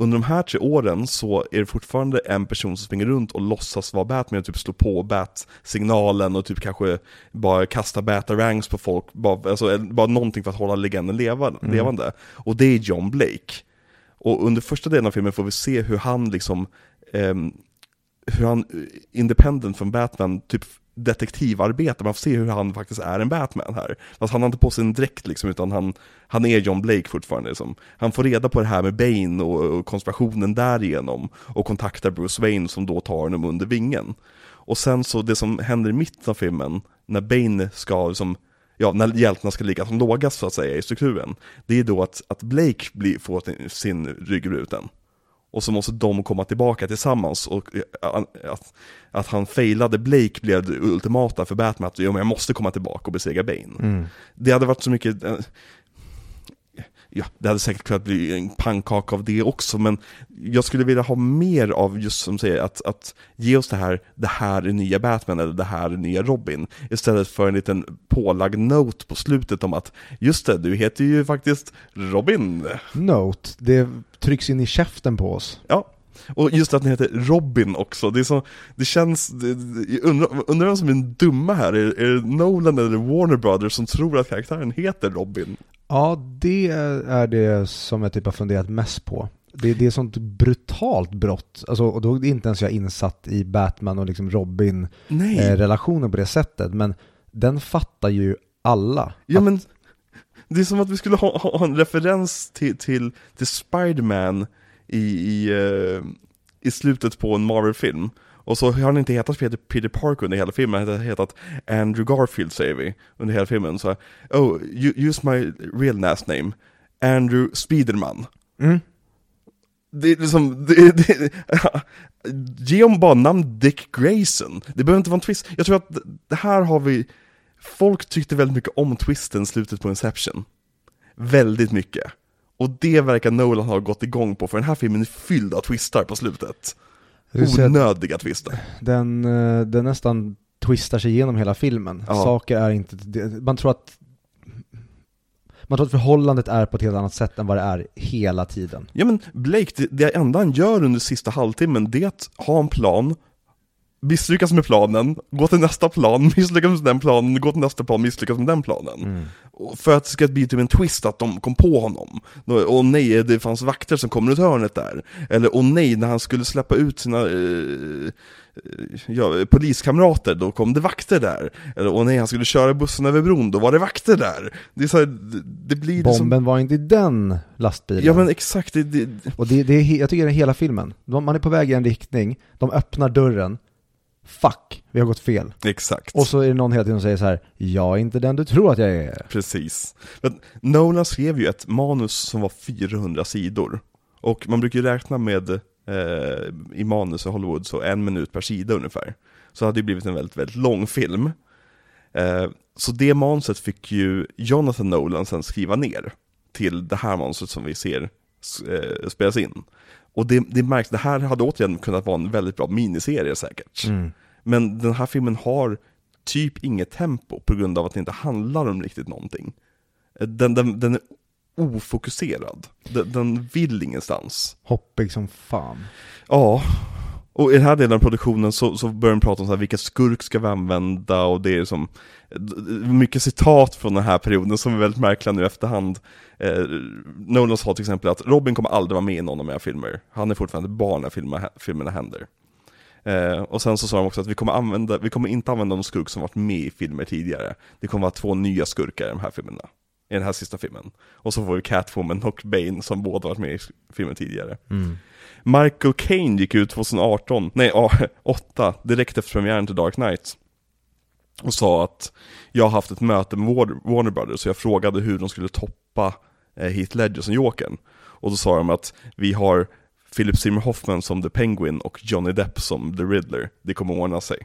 Under de här tre åren så är det fortfarande en person som springer runt och låtsas vara Batman och typ slår på Bat-signalen och typ kanske bara kastar Batarangs på folk, bara, alltså, bara någonting för att hålla legenden leva, levande. Och det är John Blake. Och under första delen av filmen får vi se hur han liksom, ehm, hur han, eh, independent från Batman, typ detektivarbete, man får se hur han faktiskt är en Batman här. Fast han har inte på sig en dräkt liksom, utan han, han är John Blake fortfarande liksom. Han får reda på det här med Bane och, och konspirationen därigenom, och kontaktar Bruce Wayne som då tar honom under vingen. Och sen så, det som händer i mitten av filmen, när Bane ska liksom ja, när hjältarna ska ligga som lågast så att säga i strukturen, det är då att, att Blake blir, får sin rygg bruten. Och så måste de komma tillbaka tillsammans. Och eh, att, att han failade Blake blev det ultimata för Batman, att jag måste komma tillbaka och besegra Bane. Det hade varit så mycket, eh, ja, det hade säkert kunnat bli en pannkaka av det också, men jag skulle vilja ha mer av just som säger att, att ge oss det här, det här är nya Batman eller det här är nya Robin, istället för en liten pålagd note på slutet om att just det, du heter ju faktiskt Robin. Note, det trycks in i käften på oss. Ja, och just att den heter Robin också, det är så, det känns, det, undrar, undrar vem som är dumma här, är, är det Nolan eller Warner Brothers som tror att karaktären heter Robin? Ja, det är det som jag typ har funderat mest på. Det, det är sånt brutalt brott, alltså, och då är inte ens jag insatt i Batman och liksom. Robin-relationen på det sättet, men den fattar ju alla. Ja Att- men, det är som att vi skulle ha, ha en referens till, till, till Spiderman i, i, eh, i slutet på en Marvel-film. Och så har han inte hetat Peter, Peter Parker under hela filmen, han har hetat Andrew Garfield säger vi, under hela filmen. Så, oh, use my real last name, Andrew Spiderman. Mm. Det är liksom, det, det, ge om bara namn Dick Grayson. Det behöver inte vara en twist. Jag tror att det- här har vi, folk tyckte väldigt mycket om twisten slutet på Inception. Väldigt mycket. Och det verkar Nolan ha gått igång på, för den här filmen är fylld av twistar på slutet. Onödiga twister. den, eh, den nästan twistar sig igenom hela filmen. Ja. Saker är inte, man tror att man tror att förhållandet är på ett helt annat sätt än vad det är hela tiden. Ja men Blake, det, det enda han gör under sista halvtimmen, det är att ha en plan, misslyckas med planen, gå till nästa plan, misslyckas med den planen, gå till nästa plan, misslyckas med den planen. Och För att det ska bli typ en twist att de kom på honom. Och nej, det fanns vakter som kom runt hörnet där. Eller och nej, när han skulle släppa ut sina eh, eh, ja, poliskamrater, då kom det vakter där. Eller och nej, han skulle köra bussen över bron, då var det vakter där. Det är så här, det, det blir liksom... Bomben var inte i den lastbilen. Ja men exakt, det, det, Och det, det är, jag tycker det är hela filmen. Man är på väg i en riktning, de öppnar dörren, fuck, vi har gått fel. exakt. Och så är det någon hela tiden som säger så här, jag är inte den du tror att jag är. Precis. Men Nolan skrev ju ett manus som var 400 sidor. Och man brukar ju räkna med eh, i manus i Hollywood så en minut per sida ungefär. Så det hade ju blivit en väldigt, väldigt lång film. Eh, så det manuset fick ju Jonathan Nolan sen skriva ner till det här manuset som vi ser eh, spelas in. Och det, det märks, det här hade återigen kunnat vara en väldigt bra miniserie säkert. Men den här filmen har typ inget tempo på grund av att det inte handlar om riktigt någonting. Den, den, den är ofokuserad. Den, den vill ingenstans. Hoppig som fan. Ja, och i den här delen av produktionen så, så börjar de prata om så här, vilka skurk ska vi använda och det är som mycket citat från den här perioden som är väldigt märkliga nu efterhand. Eh, Nolan sa till exempel att Robin kommer aldrig vara med i någon av mina filmer. Han är fortfarande barn när filmerna, filmerna händer. Eh, och sen så sa de också att vi kommer, använda, vi kommer inte använda någon skurk som varit med i filmer tidigare. Det kommer vara två nya skurkar i de här filmerna. i den här sista filmen. Och så får vi Catwoman och Bane som båda varit med i filmen tidigare. Mm. Michael Caine gick ut 2018, nej 8, direkt efter premiären till Dark Knight. Och sa att jag har haft ett möte med Warner Brothers, så jag frågade hur de skulle toppa Heath Ledger som Jokern. Och då sa de att vi har Philip Seymour Hoffman som The Penguin och Johnny Depp som The Riddler. Det kommer ordna sig.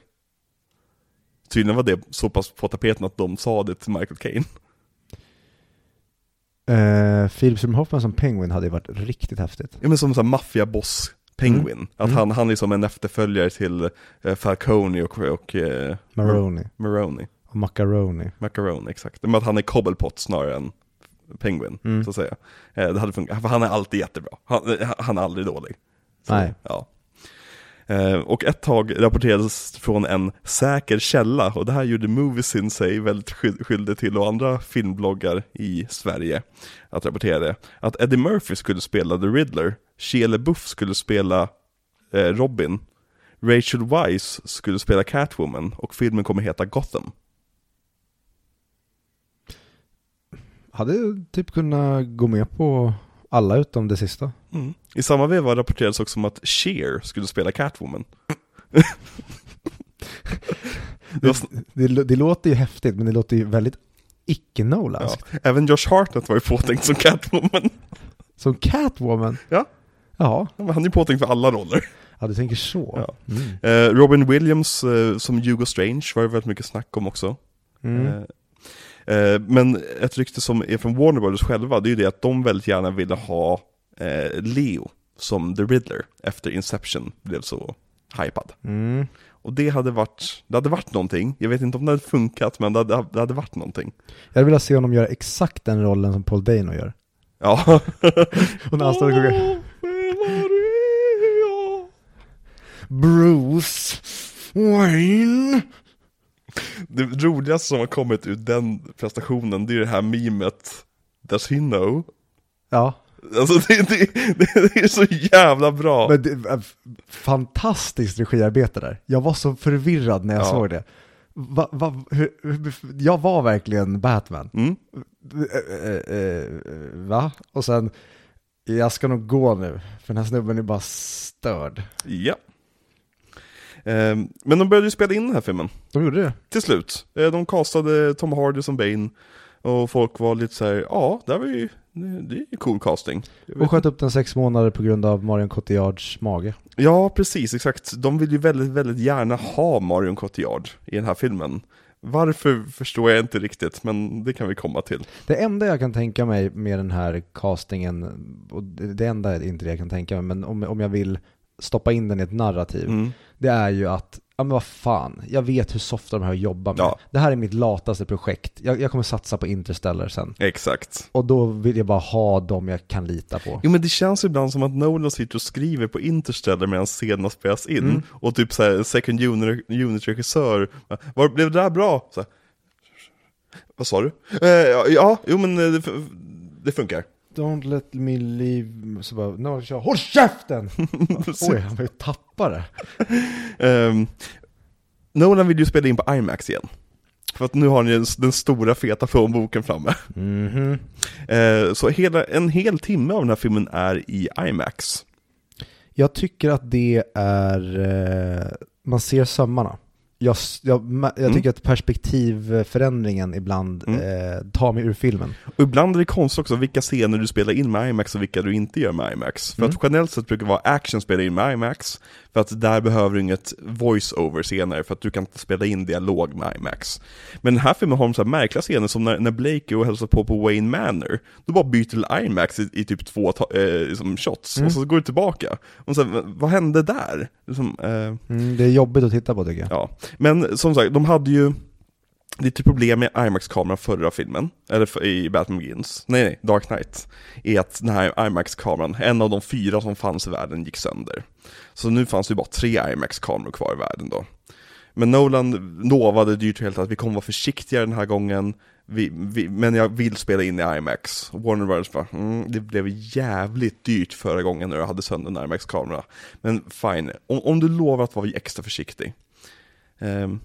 Tydligen var det så pass på tapeten att de sa det till Michael Caine. Uh, Philip Seymour Hoffman som Penguin hade ju varit riktigt häftigt. Ja men som en maffiaboss Penguin. Mm. Att Mm. han, han är som en efterföljare till eh, Falcone och, och eh, Maroni Maroni. och Macaroni. Macaroni, exakt. Men att han är Cobblepot snarare än Penguin, Mm. så att säga. Eh, det hade funkat, för han är alltid jättebra. Han, eh, han är aldrig dålig. Så, Nej. Ja. Eh, och ett tag rapporterades från en säker källa, och det här gjorde Moviesin sig väldigt sky- skyldig till och andra filmbloggar i Sverige att rapportera det, att Eddie Murphy skulle spela The Riddler, Shia LaBeouf skulle spela eh, Robin, Rachel Weisz skulle spela Catwoman och filmen kommer heta Gotham. Hade typ kunnat gå med på alla utom det sista. I samma veva rapporterades också om att Cher skulle spela Catwoman. det Det, det låter ju häftigt, men det låter ju väldigt ja. icke-Nolanskt. Även Josh Hartnett var ju påtänkt som Catwoman. Som Catwoman? Ja. Jaha, Ja, Han är ju påtänkt för alla roller. ja du tänker så. Ja. Mm. Eh, Robin Williams eh, som Hugo Strange var det väldigt mycket snack om också. Mm. Eh, men ett rykte som är från Warner Brothers själva, det är ju det att de väldigt gärna ville ha eh, Leo som The Riddler efter Inception blev så hypad. Mm. Och det hade varit, det hade varit någonting, jag vet inte om det hade funkat men det hade, det hade varit någonting. Jag hade velat se honom göra exakt den rollen som Paul Dano gör. Ja. Och när han står och sjunger Bruce Wayne Det roligaste som har kommit ur den prestationen, det är det här memet Does he know? Ja, Alltså det, det, det, det är så jävla bra! men det, är fantastiskt regiarbete där. Jag var så förvirrad när jag Ja. såg det. Va, va, hur, hur, jag var verkligen Batman. Mm. Eh, eh, eh, va? Och sen, jag ska nog gå nu, för den här snubben är bara störd. Ja. Ehm, men de började ju spela in den här filmen, De gjorde det? till slut. Eh, De castade Tom Hardy som Bane, och folk var lite så här: ja, det, var ju, det, är ju cool casting. Och sköt upp den sex månader på grund av Marion Cotillards mage. Ja, precis, exakt. De vill ju väldigt, väldigt gärna ha Marion Cotillard i den här filmen. Varför förstår jag inte riktigt, men det kan vi komma till. Det enda jag kan tänka mig med den här castingen, och det det enda är inte det jag kan tänka mig, men om, om jag vill stoppa in den i ett narrativ, Mm. det är ju att, ja men vad fan, jag vet hur softa de här jobbar med. Ja. Det här är mitt lataste projekt, jag, jag kommer satsa på Interstellar sen. Exakt. Och då vill jag bara ha dem jag kan lita på. Jo men det känns ibland som att Nolan sitter och skriver på Interstellar medan scenerna spelas in, Mm. och typ såhär, second unit, unit regissör, var, blev det där bra? Så här, vad sa du? Eh, ja, jo men eh, det, det funkar. Don't let me leave, så bara, no, kör, håll käften! Oj, han var ju tappare. Ehm, Nolan vill ju spela in på IMAX igen. För att nu har ni den, stora feta plånboken framme. Mhm. Eh, så hela, en hel timme av den här filmen är i IMAX. Jag tycker att det är, eh, man ser sömmarna. Jag, jag, jag Mm. tycker att perspektivförändringen ibland Mm. eh, tar mig ur filmen. Och ibland är det konstigt också vilka scener du spelar in med IMAX och vilka du inte gör med IMAX. För Mm. att generellt sett brukar det vara action spela in med IMAX, för att där behöver du inget voice-over scener, för att du kan spela in dialog med IMAX. Men den här filmen har de så här märkliga scener som när, när Blake och hälsar på på Wayne Manor, då bara byter till IMAX i, i typ två eh, liksom shots, Mm. och så går det tillbaka. Och så, här, vad hände där? Liksom, eh, Mm, det är jobbigt att titta på tycker jag. Ja, men som sagt, de hade ju lite typ problem med IMAX-kameran förra filmen, eller för, i Batman Begins, nej nej, Dark Knight, är att den här IMAX-kameran, en av de fyra som fanns i världen, gick sönder. Så nu fanns det bara tre IMAX-kameror kvar i världen då. Men Nolan lovade dyrt och helt att vi kommer vara försiktigare den här gången, vi, vi, men jag vill spela in i IMAX. Warner Brothers bara, mm, det blev jävligt dyrt förra gången när jag hade sönder en IMAX-kamera. Men fine, om, om du lovar att vara extra försiktig. Ehm,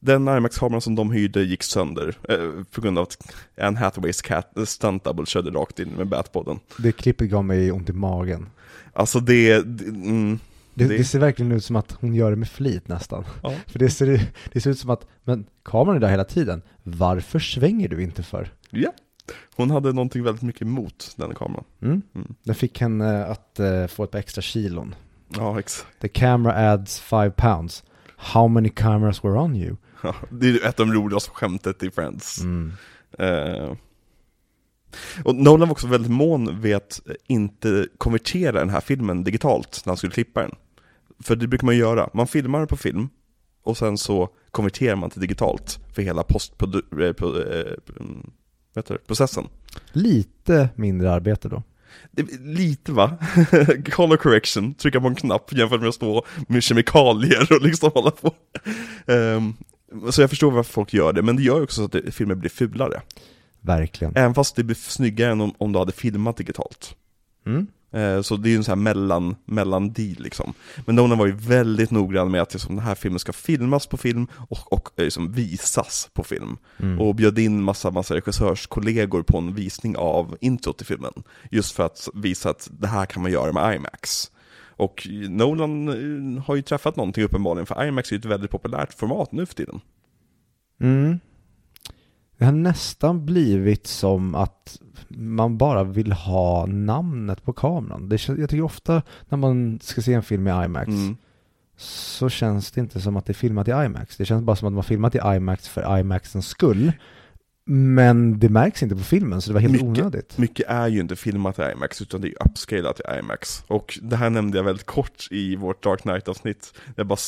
den IMAX-kameran som de hyrde gick sönder eh, på grund av att Anne Hathaways cat, eh, stunt double körde rakt in med Batpodden. Det klippet gav mig ont i magen. Alltså det, det, mm, Det, Det- ser verkligen ut som att hon gör det med flit nästan. Ja. För det ser, det ser ut som att, men kameran är där hela tiden. Varför svänger du inte för? ja. Hon hade någonting väldigt mycket emot den kameran. Mm? Mm. Den fick henne att eh, få ett par extra kilon. Ja, exakt. The camera adds five pounds. How many cameras were on you? Ja, det är ett av de roligaste skämtet i Friends. Mm. Eh, och Nolan var också väldigt mån vid att inte konvertera den här filmen digitalt när han skulle klippa den. För det brukar man göra, man filmar den på film och sen så konverterar man till digitalt för hela postprocessen. Lite mindre arbete då. Lite va? Color correction, trycka på en knapp jämfört med att stå med kemikalier och liksom hålla på. Ehm, så jag förstår varför folk gör det, men det gör också så att filmer blir fulare. Verkligen. Även fast det blir snyggare än om, om du hade filmat digitalt. Mm. Eh, så det är ju en sån här mellan, mellan deal liksom. Men Nolan var ju väldigt noggrann med att liksom, den här filmen ska filmas på film och, och eh, liksom visas på film. Mm. Och bjöd in massa, massa regissörskollegor på en visning av introt till filmen. Just för att visa att det här kan man göra med IMAX. Och Nolan eh, har ju träffat någonting uppenbarligen, för IMAX är ju ett väldigt populärt format nu för tiden. Mm. Det har nästan blivit som att man bara vill ha namnet på kameran. Det, jag tycker ofta när man ska se en film i IMAX Mm. så känns det inte som att det är filmat i IMAX. Det känns bara som att man filmat i IMAX för IMAXens skull. Men det märks inte på filmen så det var helt Mycket. onödigt. Mycket är ju inte filmat i IMAX, utan det är ju upscalat i IMAX. Och det här nämnde jag väldigt kort i vårt Dark Knight-avsnitt. Jag bara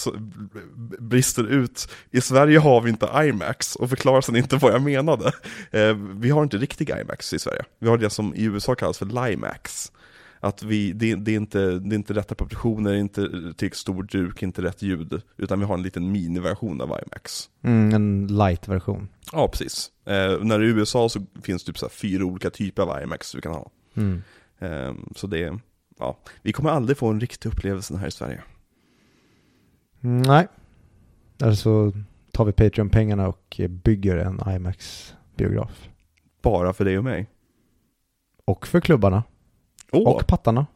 brister ut. I Sverige har vi inte IMAX, och förklarar sen inte vad jag menade. Eh, vi har inte riktig IMAX i Sverige. Vi har det som i USA kallas för LIMAX. Att vi, det, det, är inte, det är inte rätta proportioner, inte till stor duk, inte rätt ljud. Utan vi har en liten miniversion av IMAX. Mm, en light-version. Ja, precis. Eh, när i USA så finns det typ så fyra olika typer av IMAX du kan ha. Mm. Ehm, Så det, ja, vi kommer aldrig få en riktig upplevelse här i Sverige. Nej. Eller så tar vi Patreon-pengarna och bygger en IMAX-biograf. Bara för dig och mig. Och för klubbarna. Åh, Och pattarna.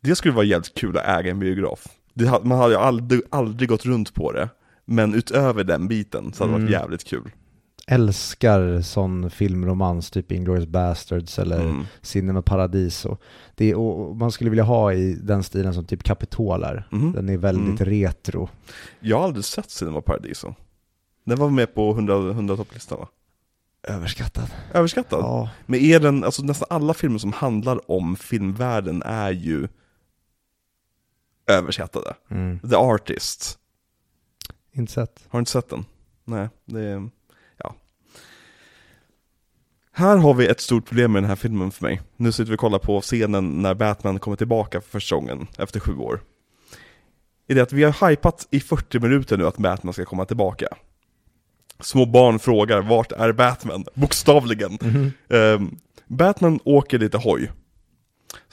det skulle vara jävligt kul att äga en biograf. Det, man hade ju aldrig, aldrig gått runt på det. Men utöver den biten så hade det varit Mm. jävligt kul. Älskar sån filmromans, typ Inglourious Basterds eller Mm. Cinema Paradiso. Det är, och man skulle vilja ha i den stilen som typ Capitol är. Mhm. Den är väldigt retro. Jag har aldrig sett Cinema Paradiso. Den var med på 100, 100 topplistan va? Överskattad. Överskattad. Ja. Men är den, alltså nästan alla filmer som handlar om filmvärlden är ju överskattade. Mm. The Artist, Inte sett. Har du inte sett den? Nej, det är. Här har vi ett stort problem med den här filmen för mig. Nu sitter vi och kollar på scenen när Batman kommer tillbaka för första gången efter sju år. Är det att vi har hypat i 40 minuter nu att Batman ska komma tillbaka. Små barn frågar, vart är Batman? Bokstavligen. Ehm, Batman åker lite hoj.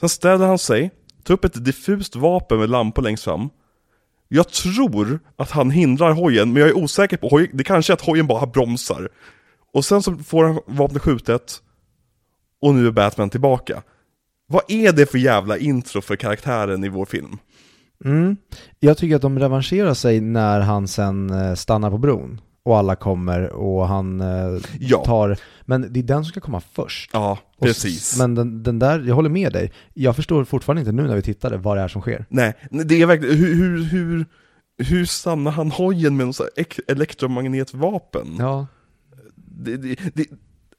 Sen ställer han sig, tar upp ett diffust vapen med lampor längst fram. Jag tror att han hindrar hojen, men jag är osäker på, hoj, det kanske är att hojen bara bromsar. Och sen så får han vapnet skjutet, och nu är Batman tillbaka. Vad är det för jävla intro för karaktären i vår film? Mm. Jag tycker att de revanscherar sig när han sen eh, stannar på bron. Och alla kommer och han eh, Ja. tar, men det är den som ska komma först. Ja, Och precis. s- Men den, den där, jag håller med dig. Jag förstår fortfarande inte nu när vi tittade vad det är som sker. Nej, det är verkligen, hur, hur, hur, hur stannar han hojen med ek- elektromagnetvapen? Ja. Det, det, det,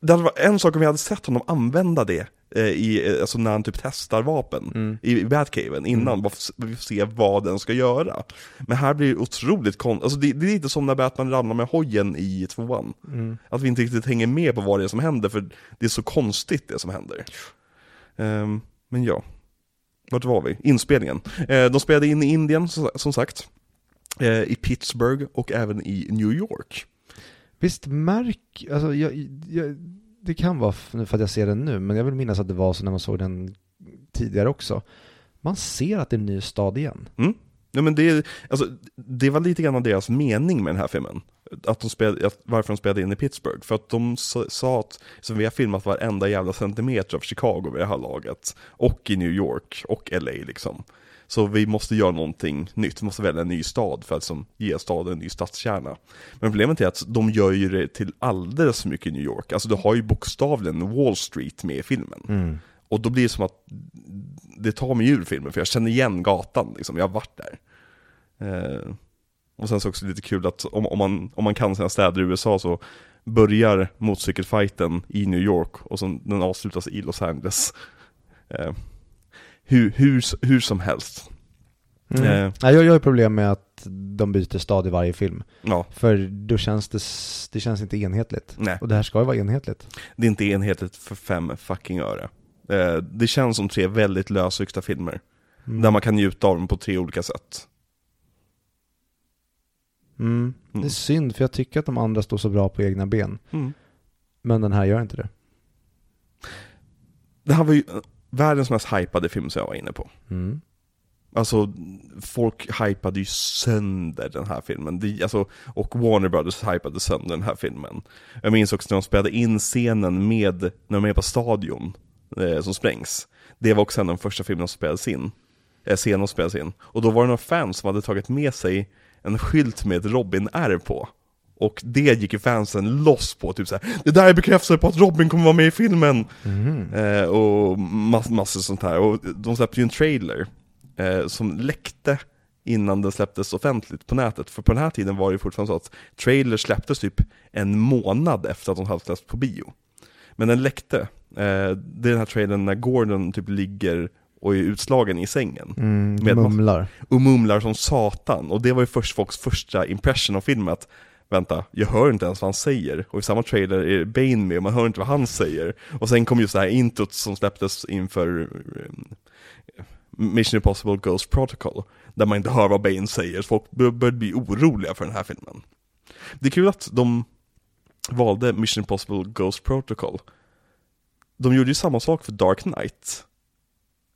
det hade varit en sak om vi hade sett honom använda det, eh, i, eh, alltså när han typ testar vapen Mm. i, Batcaven innan, bara för att vi får se vad den ska göra. Men här blir det otroligt konstigt, alltså det, det är lite som när Batman ramlar med hojen i tvåan. Mm. Att vi inte riktigt hänger med på vad det är som händer, för det är så konstigt det som händer. Ehm, men ja, vart var vi? Inspelningen. Eh, de spelade in i Indien, som, sagt. Eh, I Pittsburgh och även i New York. Visst märk, alltså jag, jag, det kan vara för att jag ser den nu, men jag vill minnas att det var så när man såg den tidigare också. Man ser att det är en ny stad igen. Mm. Ja, men det, alltså, det var lite grann av deras mening med den här filmen. att de spelade, att, varför de spelade in i Pittsburgh. För att de sa, sa att så vi har filmat varenda jävla centimeter av Chicago vid det här laget. Och i New York och LA liksom. Så vi måste göra någonting nytt, vi måste välja en ny stad för att som, ge staden en ny stadskärna. Men problemet är att de gör ju det till alldeles för mycket New York. Alltså du har ju bokstavligen Wall Street med i filmen. Mm. Och då blir det som att det tar mig ur filmen, för jag känner igen gatan, liksom. jag har varit där. Eh, och sen så också lite kul att om, om, man, om man kan sina städer i USA så börjar motorcykelfighten i New York och så den avslutas i Los Angeles. Eh, hur, hur, hur som helst. Mm. Eh. Jag, jag har problem med att de byter stad i varje film. Ja, För då känns det, det känns inte enhetligt. nej. Och det här ska ju vara enhetligt. Det är inte enhetligt för fem fucking öre. Eh, det känns som tre väldigt lösryckta filmer. Mm. Där man kan njuta av dem på tre olika sätt. Mm. Det är Mm. synd, för jag tycker att de andra står så bra på egna ben. Mm. Men den här gör inte det. Det här var ju världens mest hypade film som jag var inne på. Mm. Alltså, folk hypade ju sönder den här filmen. Det, alltså, och Warner Brothers hypade sönder den här filmen. Jag minns också när de spelade in scenen med, när de är på stadion, eh, som sprängs. Det var också en av de första filmerna som spelades in. Eh, scenen som spelades in. Och då var det några fans som hade tagit med sig en skylt med ett Robin-R på. Och det gick ju fansen loss på, typ såhär Det där är bekräftelse på att Robin kommer vara med i filmen! Mhm. Eh, och mass, massor sånt här. Och de släppte ju en trailer eh, som läckte innan den släpptes offentligt på nätet. För på den här tiden var det ju fortfarande så att trailers släpptes typ en månad efter att de hade släppts på bio. Men den läckte. Eh, det är den här trailern när Gordon typ ligger och är utslagen i sängen. Mm, Med mumlar. Och mumlar som satan. Och det var ju först folks första impression av filmen att Vänta, jag hör inte ens vad han säger. Och i samma trailer är Bane med, och man hör inte vad han säger. Och sen kom just det här introt som släpptes inför eh, Mission Impossible Ghost Protocol. Där man inte hör vad Bane säger, så folk började bli oroliga för den här filmen. Det är kul att de valde Mission Impossible Ghost Protocol. De gjorde ju samma sak för Dark Knight.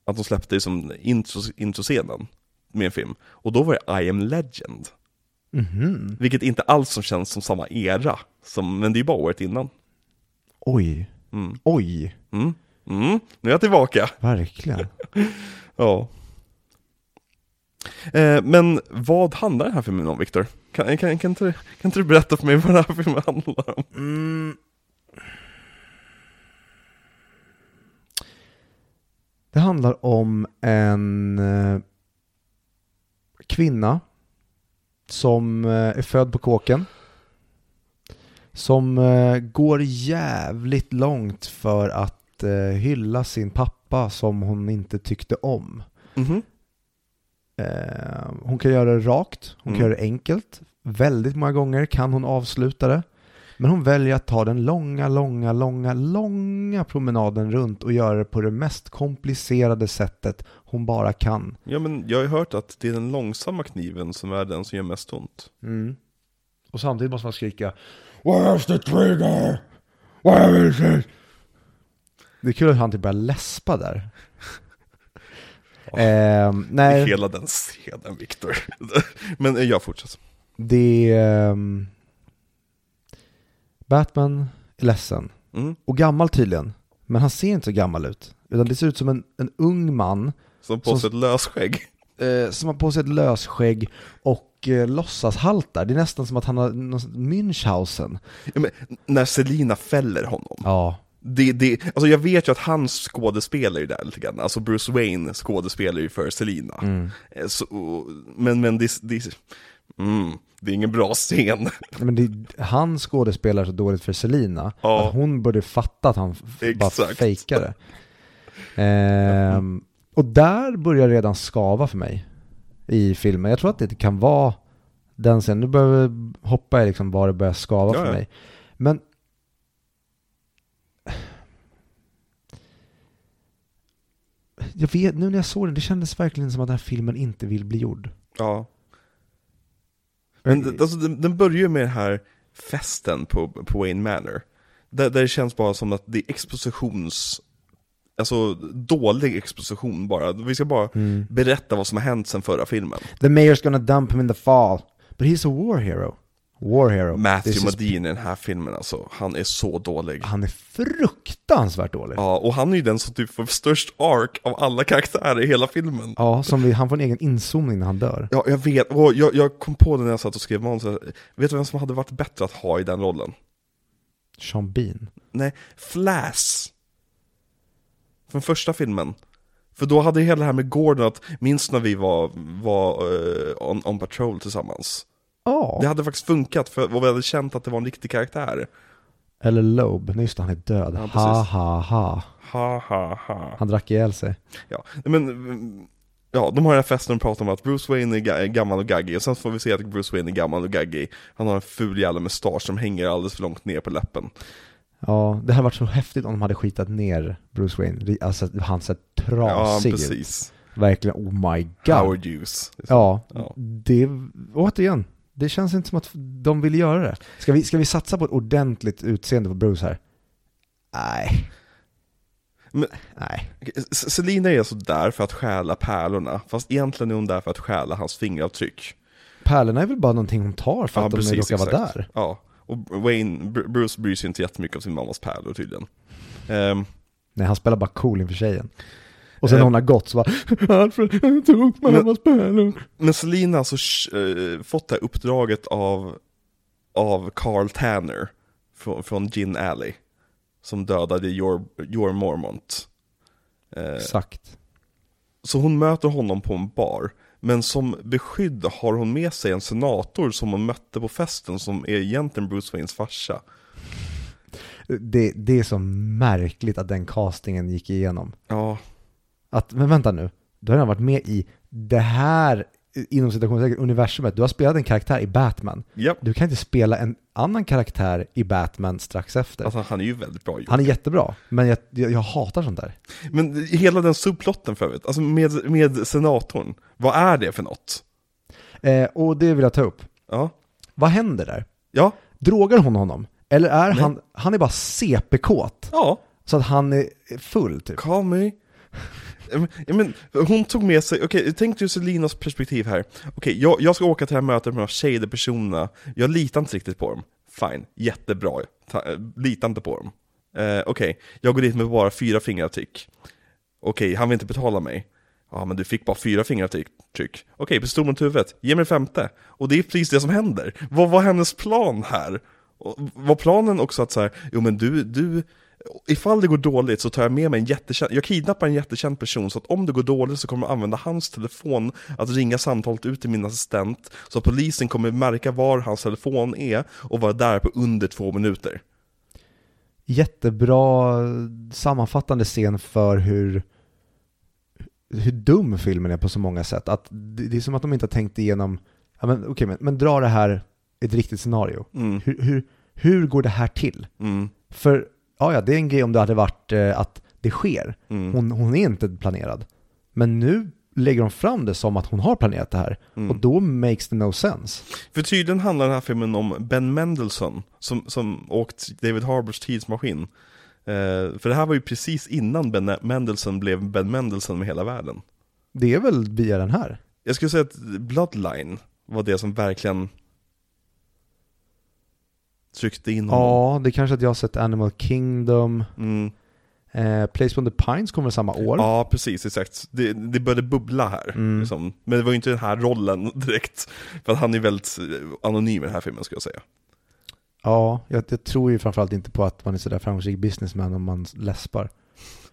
Att de släppte som intro, introscenen med en film. Och då var det I am legend. Mhm. Vilket inte alls som känns som samma era, som, men det är bara året innan. Oj. Mm. Oj. Mm. Mm. Nu är jag tillbaka. Verkligen. Ja. Eh, men vad handlar den här filmen om, Viktor? Kan, kan, kan, inte, kan inte du berätta för mig vad den här filmen handlar om? Mm. Det handlar om en eh, kvinna som eh, är född på kåken. Som eh, går jävligt långt för att eh, hylla sin pappa som hon inte tyckte om. Mhm. Eh, hon kan göra det rakt, hon kan Mm. göra det enkelt. Väldigt många gånger kan hon avsluta det. Men hon väljer att ta den långa, långa, långa, långa promenaden runt och göra det på det mest komplicerade sättet hon bara kan. Ja, men jag har ju hört att det är den långsamma kniven som är den som gör mest ont. Och samtidigt måste man skrika Where's the trigger? Where is it? Det är kul att han typ börjar läspa där. Ehm, nej, Hela den scenen, Viktor. men eh, jag fortsätter. det är... Batman är ledsen. Mm. Och gammal tydligen. Men han ser inte så gammal ut. Utan det ser ut som en, en ung man Som på Som- sig ett lösskägg. eh, som har på sig ett lösskägg och eh, låtsas haltar. Det är nästan som att han har någon Münchhausen. Ja, men, när Selina fäller honom. Ja. Det, det, alltså jag vet ju att han skådespelar ju där lite grann, alltså Bruce Wayne skådespelar ju för Selina. Mm. Eh, Så, men men det, det, mm, det är ingen bra scen. Men det, han skådespelar så dåligt för Selina Ja. att hon borde fatta att han f- bara Exakt. fejkade. Ehm, och där börjar det redan skava för mig i filmen. Jag tror att det kan vara den scenen. Nu vi hoppa i liksom var det börjar skava Ja, för mig. Men jag vet, nu när jag såg den, det kändes verkligen som att den här filmen inte vill bli gjord. Ja. Men alltså, den, den börjar ju med den här festen på, på Wayne Manor. Där, där det känns bara som att det är expositions... Alltså dålig exposition bara. Vi ska bara Mm. berätta vad som har hänt sen förra filmen. The mayor's gonna dump him in the fall, but he's a war hero. War Hero. Matthew så- Modine i den här filmen alltså, han är så dålig. Han är fruktansvärt dålig. Ja, Ja, och han är ju den som typ får störst ark av alla karaktärer i hela filmen. som vi, han får en egen inzoomning när han dör. Ja, jag vet, och jag, jag kom på det när jag satt och skrev manus, vet du vem som hade varit bättre att ha i den rollen? Sean Bean. Nej, Flass. Från första filmen. För då hade hela det här med Gordon att, minns när vi var, var eh, on, on patrol tillsammans? Ja, Det hade faktiskt funkat, för och vi hade känt att det var en riktig karaktär. eller Loeb. Nej just det, han är död. Ja, ha ha ha. Ha ha ha. Han drack ihjäl sig. Ja, men, ja, de har den här festen och pratar om att Bruce Wayne är ga- gammal och gaggig, och sen får vi se att Bruce Wayne är gammal och gaggig. Han har en ful jävla mustasch som hänger alldeles för långt ner på läppen. Ja, det hade varit så häftigt om de hade skitat ner Bruce Wayne. Alltså han ser Ja, trasig ut. precis. Verkligen, oh my god. Howard Hughes. Ja, Ja. det, återigen, det känns inte som att de vill göra det. Ska vi, ska vi satsa på ett ordentligt utseende på Bruce här? Nej. Men- Nej. Selina är så där för att stjäla pärlorna, fast egentligen är hon där för att stjäla hans fingeravtryck. Pärlorna är väl bara någonting hon tar för Ja, att de precis, råkar vara där. Ja, och Wayne, Br- Bruce bryr sig inte jättemycket om sin mammas pärlor tydligen. Ehm, Nej, han spelar bara cool inför tjejen. Och sen Eh. hon har gått så bara Alfred, tog mammas pärlor. men Selina har alltså uh, fått det här uppdraget av, av Carl Tanner från, från Gin Alley, som dödade Your, Your Mormont. Eh, Exakt. Så hon möter honom på en bar, men som beskydd har hon med sig en senator som hon mötte på festen som är egentligen Bruce Waynes farsa. Det, det är så märkligt att den castingen gick igenom. Ja, Att, men vänta nu, du har redan varit med i det här, inom citationstecken, universumet. Du har spelat en karaktär i Batman. japp. Du kan inte spela en annan karaktär i Batman strax efter. Alltså han är ju väldigt bra gjord. Han är jättebra, men jag, jag, jag hatar sånt där. Men hela den subplotten för övrigt, alltså med, med senatorn, vad är det för något? Eh, och det vill jag ta upp. Ja, Vad händer där? ja, Drogar hon honom? Eller är Nej. han, han är bara CP-kåt? ja, Så att han är full typ? call me. Ja, men, hon tog med sig, okej, tänk dig Selinas perspektiv här. Okej, jag, jag ska åka till det här mötet med de här shady personerna, jag litar inte riktigt på dem. Fine, jättebra, Ta, eh, litar inte på dem. Uh, okej, jag går dit med bara fyra fingeravtryck. Okej, han vill inte betala mig. Ja, men du fick bara fyra fingeravtryck. Okej, Okej, pistol mot huvudet, ge mig femte. Och det är precis det som händer. Vad var hennes plan här? Och var planen också att så här, jo men du, du, ifall det går dåligt så tar jag med mig en jättekänd, jag kidnappar en jättekänd person så att om det går dåligt så kommer jag använda hans telefon att ringa samtalet ut till min assistent så att polisen kommer märka var hans telefon är och vara där på under två minuter. Jättebra sammanfattande scen för hur, hur dum filmen är på så många sätt. Att det, är som att de inte har tänkt igenom, ja men okej men, men dra det här ett riktigt scenario. Mm, Hur, hur, hur går det här till? mm, För, ja ja, det är en grej om det hade varit eh, att det sker. mm, Hon, hon är inte planerad. Men nu lägger de fram det som att hon har planerat det här. mm. Och då makes det no sense. För tydligen handlar den här filmen om Ben Mendelsohn, som, som åkt David Harbors tidsmaskin. Eh, för det här var ju precis innan Ben Mendelsohn blev Ben Mendelsohn med hela världen. Det är väl via den här? Jag skulle säga att Bloodline var det som verkligen tryckte in honom. Ja, det är kanske att jag har sett Animal Kingdom. Mm. Eh, Place on the Pines kommer samma år. Ja, precis, exakt. Det, det började bubbla här. Mm. Liksom. Men det var ju inte den här rollen direkt. För att han är väldigt eh, anonym i den här filmen, skulle jag säga. Ja, jag, jag tror ju framförallt inte på att man är sådär framgångsrik businessman om man läspar.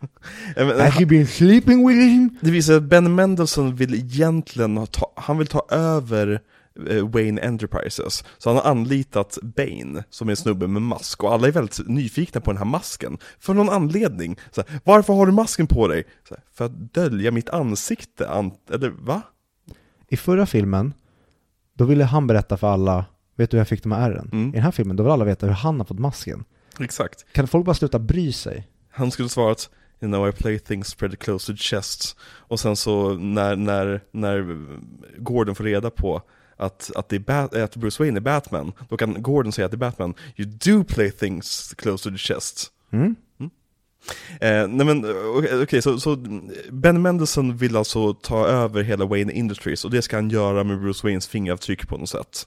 Have you been sleeping with him? Det visar att Ben Mendelsohn vill egentligen ta, han vill ta över Wayne Enterprises. Så han har anlitat Bane, som är en snubbe med mask, och alla är väldigt nyfikna på den här masken. För någon anledning. Så här, Varför har du masken på dig? Så här, för att dölja mitt ansikte, an eller va? I förra filmen, då ville han berätta för alla, vet du hur jag fick de här ärren? Mm. I den här filmen, då vill alla veta hur han har fått masken. Exakt. Kan folk bara sluta bry sig? Han skulle svara att You know I play things spread close to the chest Och sen så när, när, när Gordon får reda på att, att, det Bat- att Bruce Wayne är Batman Då kan Gordon säga till Batman You do play things close to the chest Mm? Eh, nej men okej, okay, så, så Ben Mendelsohn vill alltså ta över hela Wayne Industries och det ska han göra med Bruce Waynes fingeravtryck på något sätt.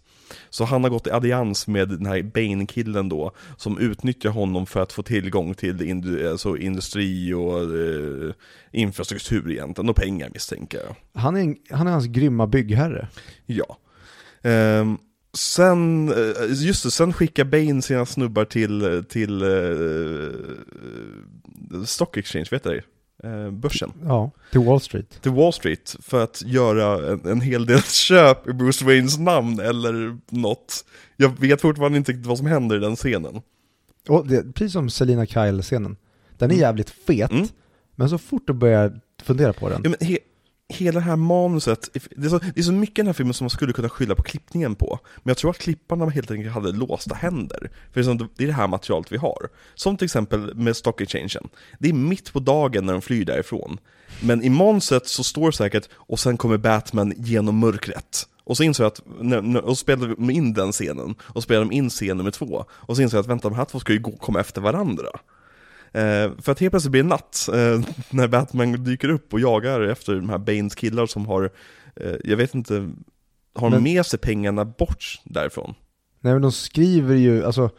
Så han har gått i allians med den här Bane-killen då, som utnyttjar honom för att få tillgång till indu alltså industri och eh, infrastruktur egentligen, och pengar misstänker jag. Han är, han är hans grymma byggherre. Ja. Um, Sen, eh, just det, sen skickar Bane sina snubbar till, till uh, Stock Exchange, vet du det? Börsen. Ja, till Wall Street. Till Wall Street, för att göra en, en hel del köp i Bruce Waynes namn eller något. Jag vet fortfarande inte vad som händer i den scenen. Och det, precis som Selina Kyle-scenen. Den är mm. jävligt fet, mm. men så fort du börjar fundera på den. Ja, he hela det här manuset, det är, så, det är så mycket i den här filmen som man skulle kunna skylla på klippningen på. Men jag tror att klipparna helt enkelt hade låsta händer. För det är det här materialet vi har. Som till exempel med Stock Exchangen. Det är mitt på dagen när de flyr därifrån. Men i manuset så står det säkert, och sen kommer Batman genom mörkret. Och så insåg jag att, när, när, och så spelade de in den scenen, och så spelade de in scen nummer två. Och så insåg jag att vänta, de här två ska ju gå, komma efter varandra. Eh, för att helt plötsligt blir det natt eh, när Batman dyker upp och jagar efter de här Banes killar som har, eh, jag vet inte, har men, med sig pengarna bort därifrån? Nej men de skriver ju, alltså,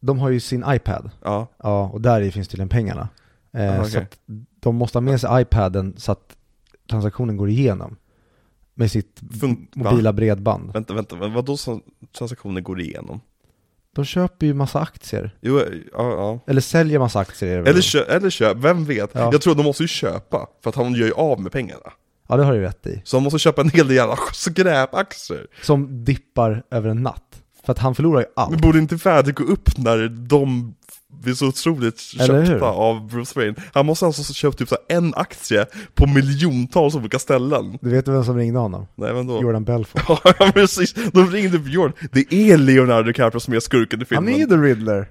de har ju sin iPad. Ja. Ja, och där i finns tydligen pengarna. Eh, okay. Så att de måste ha med sig iPaden så att transaktionen går igenom. Med sitt Fun mobila bredband. Vänta, vänta, vad då transaktionen går igenom? De köper ju massa aktier. Jo, ja, ja. Eller säljer massa aktier. Eller, kö eller köp, vem vet? Ja. Jag tror de måste ju köpa, för att han gör ju av med pengarna. Ja, det har du rätt i. Så han måste köpa en hel del jävla skräpaktier. Som dippar över en natt. För att han förlorar ju allt. Men borde inte värdet gå upp när de blir så otroligt köpta av Bruce Wayne. Han måste alltså ha köpt typ så en aktie på miljontals olika ställen. Du vet vem som ringde honom? Nej, vem då? Jordan Belfort. ja, precis. De ringde på Jordan. Det är Leonardo DiCaprio som är skurken i filmen. Han är The Riddler.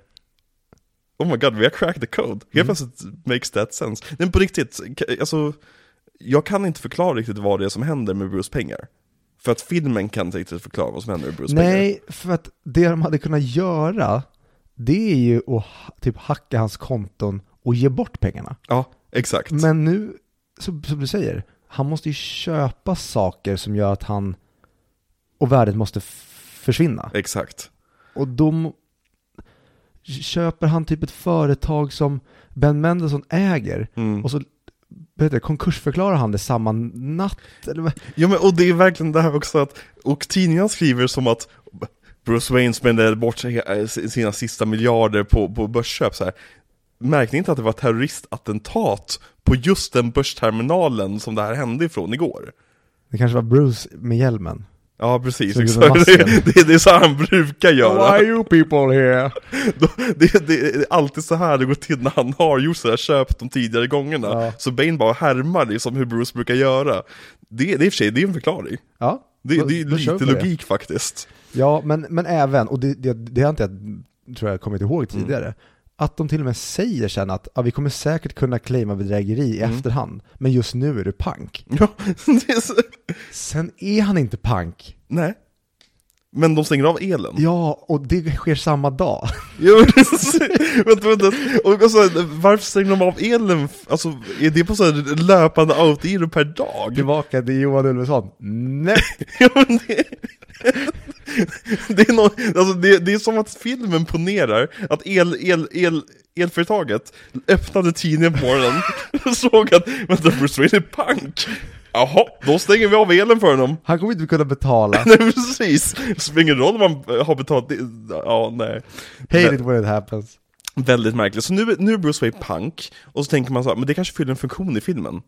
Oh my god, vi har cracked the code. Helt mm. plötsligt makes that sense. Men på riktigt, alltså, jag kan inte förklara riktigt vad det är som händer med Bruce pengar. För att filmen kan inte riktigt förklara vad som händer med Bruce Nej. Nej, för att det de hade kunnat göra det är ju att typ hacka hans konton och ge bort pengarna. Ja, exakt. Men nu, som, som du säger, han måste ju köpa saker som gör att han och värdet måste försvinna. Exakt. Och då köper han typ ett företag som Ben Mendelsohn äger mm. och så vet konkursförklarar han det samma natt? Eller? Ja men och det är verkligen det här också att, och tidningarna skriver som att Bruce Wayne spände bort eh, sina sista miljarder på, på börsköp så här. Märkte ni inte att det var terroristattentat på just den börsterminalen som det här hände ifrån igår? Det kanske var Bruce med hjälmen? Ja precis, exakt. Det, det, det, är så han brukar göra. Why are you people here? det, det, är alltid så här det går till när han har gjort sådär köp de tidigare gångerna. Ja. Så Bane bara härmar liksom hur Bruce brukar göra. Det, det är i och för sig, det är en förklaring. Ja. Det, det är lite logik faktiskt. Ja, men, men även, och det, det, det har inte jag, tror jag, kommit ihåg mm. tidigare, mm. Att de till och med säger sen att ja, vi kommer säkert kunna claima bedrägeri i mm. efterhand, men just nu är du pank. Ja, är så... Sen är han inte pank. Nej. Men de stänger av elen? Ja, och det sker samma dag. Ja, vänta, vänta. Och alltså, varför stänger de av elen? Alltså, är det på så här löpande autogiro per dag? Tillbaka till Johan Ulveson. Nej! ja, men det... det, är no... alltså, det, det, är som att filmen ponerar att el, el, el, elföretaget öppnade tidningen på morgonen och såg att vänta, Bruce Wayne är pank. Jaha, då stänger vi av elen för honom. Han kommer inte kunna betala. nej precis, det spelar ingen roll om man har betalat, ja nej. Hate it when it happens. Väldigt märkligt, så nu, nu är Bruce Wayne punk, och så tänker man så här, men det kanske fyller en funktion i filmen.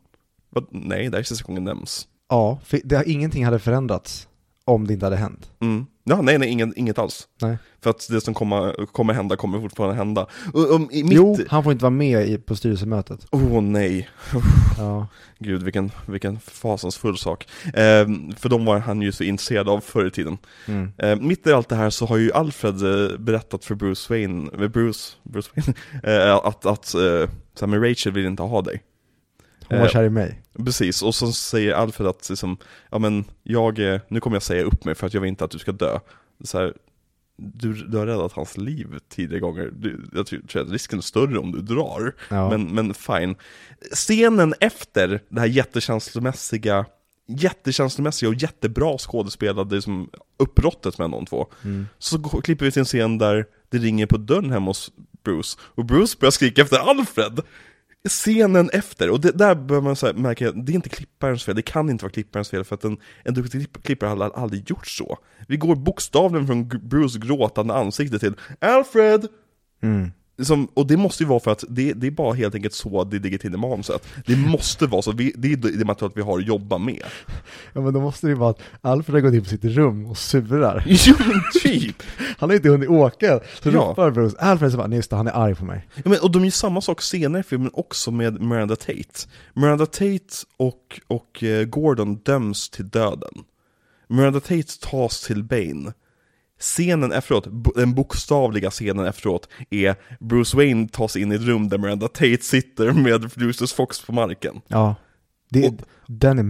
But, nej, det är sista gången nämns. Ja, det, ingenting hade förändrats om det inte hade hänt. Mm. Ja, nej, nej, inget, inget alls. Nej. För att det som kommer, kommer hända kommer fortfarande hända. Och, mitt... Jo, han får inte vara med i, på styrelsemötet. Åh oh, nej. ja. Gud, vilken, vilken fasansfull sak. Eh, för de var han ju så intresserad av förr i tiden. Mm. Eh, mitt i allt det här så har ju Alfred eh, berättat för Bruce Wayne, eh, Bruce, Bruce Wayne, eh, att, att så här, Rachel vill inte ha dig. Hon var kär i mig. Precis, och så säger Alfred att liksom, ja men jag, nu kommer jag säga upp mig för att jag vill inte att du ska dö. Så här, du, du har räddat hans liv tidigare gånger. Du, jag tror att risken är större om du drar. Ja. Men, men fine. Scenen efter det här jättekänslomässiga, jättekänslomässiga och jättebra skådespelade som uppbrottet mellan de två. Mm. Så går- klipper vi till en scen där det ringer på dörren hemma hos Bruce, och Bruce börjar skrika efter Alfred! Scenen efter, och det, där bör man så här märka att det är inte klipparens fel, det kan inte vara klipparens fel för att en, en duktig klippare hade aldrig gjort så. Vi går bokstavligen från Bruce gråtande ansikte till Alfred! Mm. Som, och det måste ju vara för att det, det är bara helt enkelt så det ligger till i manuset. Det måste vara så, vi, det är det materialet vi har att jobba med. Ja men då måste det ju vara att Alfred har gått in på sitt rum och surar. Jo men typ! Han har inte hunnit åka, så Ja. ropar Bruce, Alfred så bara, nej just det, han är arg på mig. Ja, men, och de gör samma sak senare i filmen också med Miranda Tate. Miranda Tate och, och eh, Gordon döms till döden. Miranda Tate tas till Bane. Scenen efteråt, den bokstavliga scenen efteråt, är Bruce Wayne tas in i ett rum där Miranda Tate sitter med Lucius Fox på marken. Ja. Det, Och- den är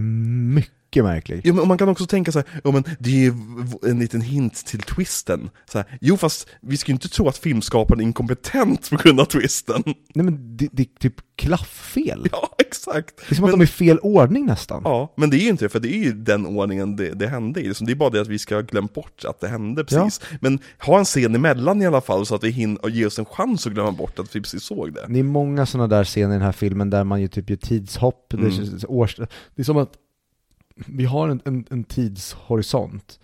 mycket märklig. Ja, men man kan också tänka så här, ja, men det är en liten hint till twisten. Så här, jo fast vi ska ju inte tro att filmskaparen är inkompetent på grund av twisten. Nej men det, det är typ klafffel. Ja, exakt. Det är som att de är i fel ordning nästan. Ja, men det är ju inte det, för det är ju den ordningen det, det hände i. Liksom, det är bara det att vi ska ha glömt bort att det hände precis. Men ha en scen emellan i alla fall så att vi hinner ge oss en chans att glömma bort att vi precis såg det. Det är många sådana där scener i den här filmen där man ju typ gör tidshopp, det, Mm. känns- års, det är som att vi har en, en, en tidshorisont,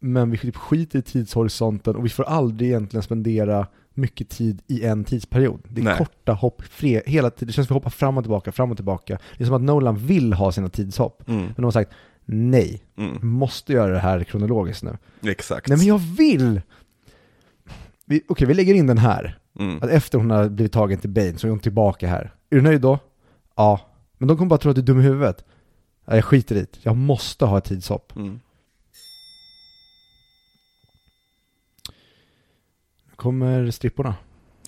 men vi typ skiter i tidshorisonten och vi får aldrig egentligen spendera mycket tid i en tidsperiod. Det är Nej. korta hopp, fre, hela tiden, det känns som att vi hoppar fram och tillbaka, fram och tillbaka. Det är som att Nolan vill ha sina tidshopp, Mm, men de har sagt nej, mm, vi måste göra det här kronologiskt nu. exakt. Nej men jag vill! Vi- Okej, vi lägger in den här. Mm. Att efter hon har blivit tagen till Bane så är hon tillbaka här. Är du nöjd då? Ja. Men de kommer bara tro att du är dum i huvudet. Jag skiter i det. Jag måste ha ett tidshopp. Mm. Nu kommer stripporna.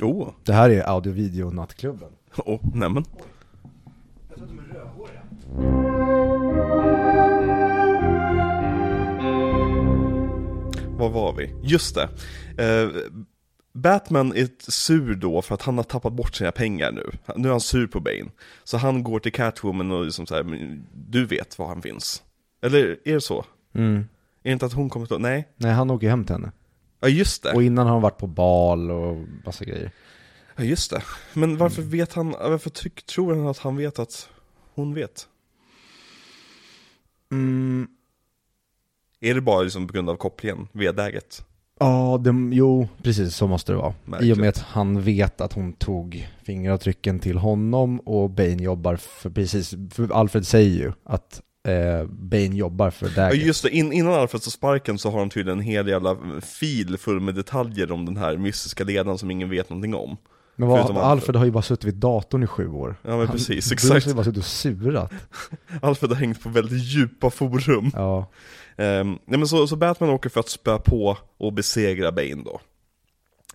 Oh, Det här är audio video nattklubben. oh, nämen. Var var vi? Just det. Eh, Batman är sur då för att han har tappat bort sina pengar nu. Nu är han sur på Bane. Så han går till Catwoman och liksom så här, "Men du vet var han finns. Eller är det så? Mm. Är det inte att hon kommer till... Nej? Nej, han åker hem till henne. Ja just det. Och innan har han varit på bal och massa grejer. Ja just det. Men varför vet han, varför tyck, tror han att han vet att hon vet? Mm. Är det bara liksom på grund av kopplingen, vedäget? Ja, det, jo, precis så måste det vara. Märkligt. I och med att han vet att hon tog fingeravtrycken till honom och Bane jobbar för precis, för Alfred säger ju att eh, Bane jobbar för Ja Daggett. just det, In, innan Alfred så sparken så har de tydligen en hel jävla fil full med detaljer om den här mystiska ledaren som ingen vet någonting om. Men vad, Alfred. Alfred har ju bara suttit vid datorn i sju år. Ja men precis, Han exakt. har ju bara suttit och surat. Alfred har hängt på väldigt djupa forum. Ja. Ehm, nej men så, så Batman åker för att spö på och besegra Bane då.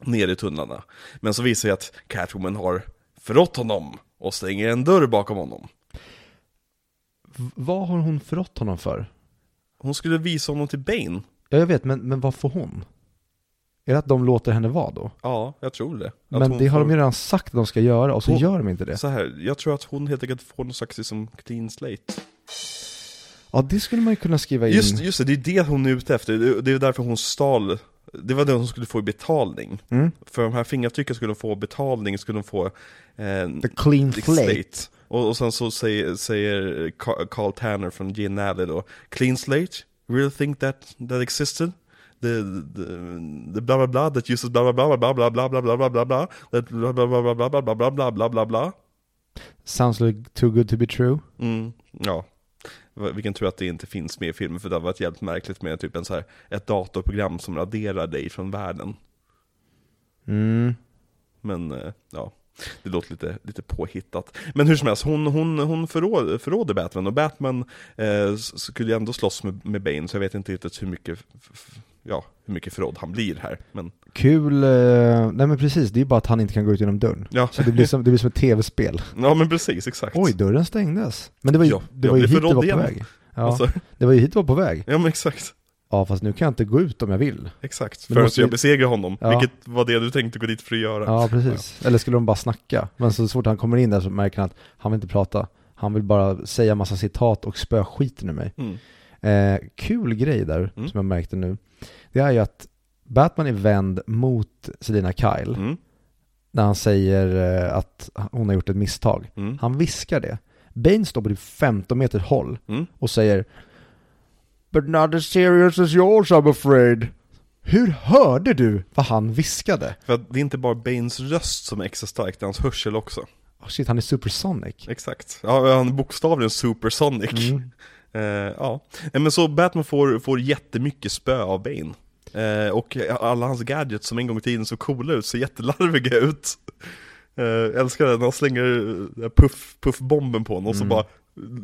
Ner i tunnlarna. Men så visar det att Catwoman har förrått honom och stänger en dörr bakom honom. V- vad har hon förrått honom för? Hon skulle visa honom till Bane. Ja, jag vet, men, men vad får hon? Är det att de låter henne vara då? Ja, jag tror det. Att men det har får- de ju redan sagt att de ska göra och så Hon- gör de inte det. Så här, jag tror att hon helt enkelt får någon slags liksom clean slate. Ja, det skulle man ju kunna skriva in. Just, just det, det är det hon är ute efter. Det, är därför hon stal, det var det hon skulle få i betalning. Mm. För de här fingeravtrycken skulle hon få betalning, skulle hon få eh, The clean slate. Och, och sen så säger, säger Ca- Carl Tanner från Gene Alley då Clean slate? Really think that, that existed? The, the, the bla bla bla that uses bla bla bla bla bla bla bla bla bla bla bla that bla bla bla bla bla bla bla bla bla bla bla bla Sounds like too good to be true. Mm, ja. Vi kan tro att det inte finns med i filmen för det har varit jävligt märkligt med typ en så här, ett datorprogram som raderar dig från världen. Mm. Men eh, ja, det låter lite, lite påhittat. Men hur som helst, hon, hon, hon förråder, förråder Batman och Batman eh, skulle ju ändå slåss med, med Bane så jag vet inte riktigt hur mycket, ja, hur mycket förråd han blir här. Men Kul, eh, nej men precis, det är bara att han inte kan gå ut genom dörren. ja, Så det blir som, det blir som ett tv-spel. ja men precis, exakt. Oj, dörren stängdes. Men det var ju, Ja, det var ju hit du förrådd var på igen. väg. Ja, Alltså, det var ju hit du var på väg. ja men exakt. ja fast nu kan jag inte gå ut om jag vill. Exakt, Men för måste jag besegrar honom. Ja. Vilket var det du tänkte gå dit för att göra. Ja, precis. Eller skulle de bara snacka? Men så fort han kommer in där så märker han att han vill inte prata. Han vill bara säga massa citat och spöa skiten ur mig. Mm. Eh, kul grej där, Mm. som jag märkte nu. Det är ju att Batman är vänd mot Selina Kyle. Mm. När han säger eh, att hon har gjort ett misstag. Mm. Han viskar det. Bane står på typ 15 meter håll Mm. och säger But not as serious as yours I'm afraid. Hur hörde du vad han viskade? För det är inte bara Banes röst som är extra stark, det är hans hörsel också. Oh shit, han är supersonic. Exakt. Ja, han är bokstavligen supersonic. Mm. Eh, ja, men så Batman får, får jättemycket spö av Bane. Eh, och alla hans gadgets som en gång i tiden såg coola ut ser jättelarviga ut. Eh, älskar det när han slänger puff, puffbomben på honom och så Mm. bara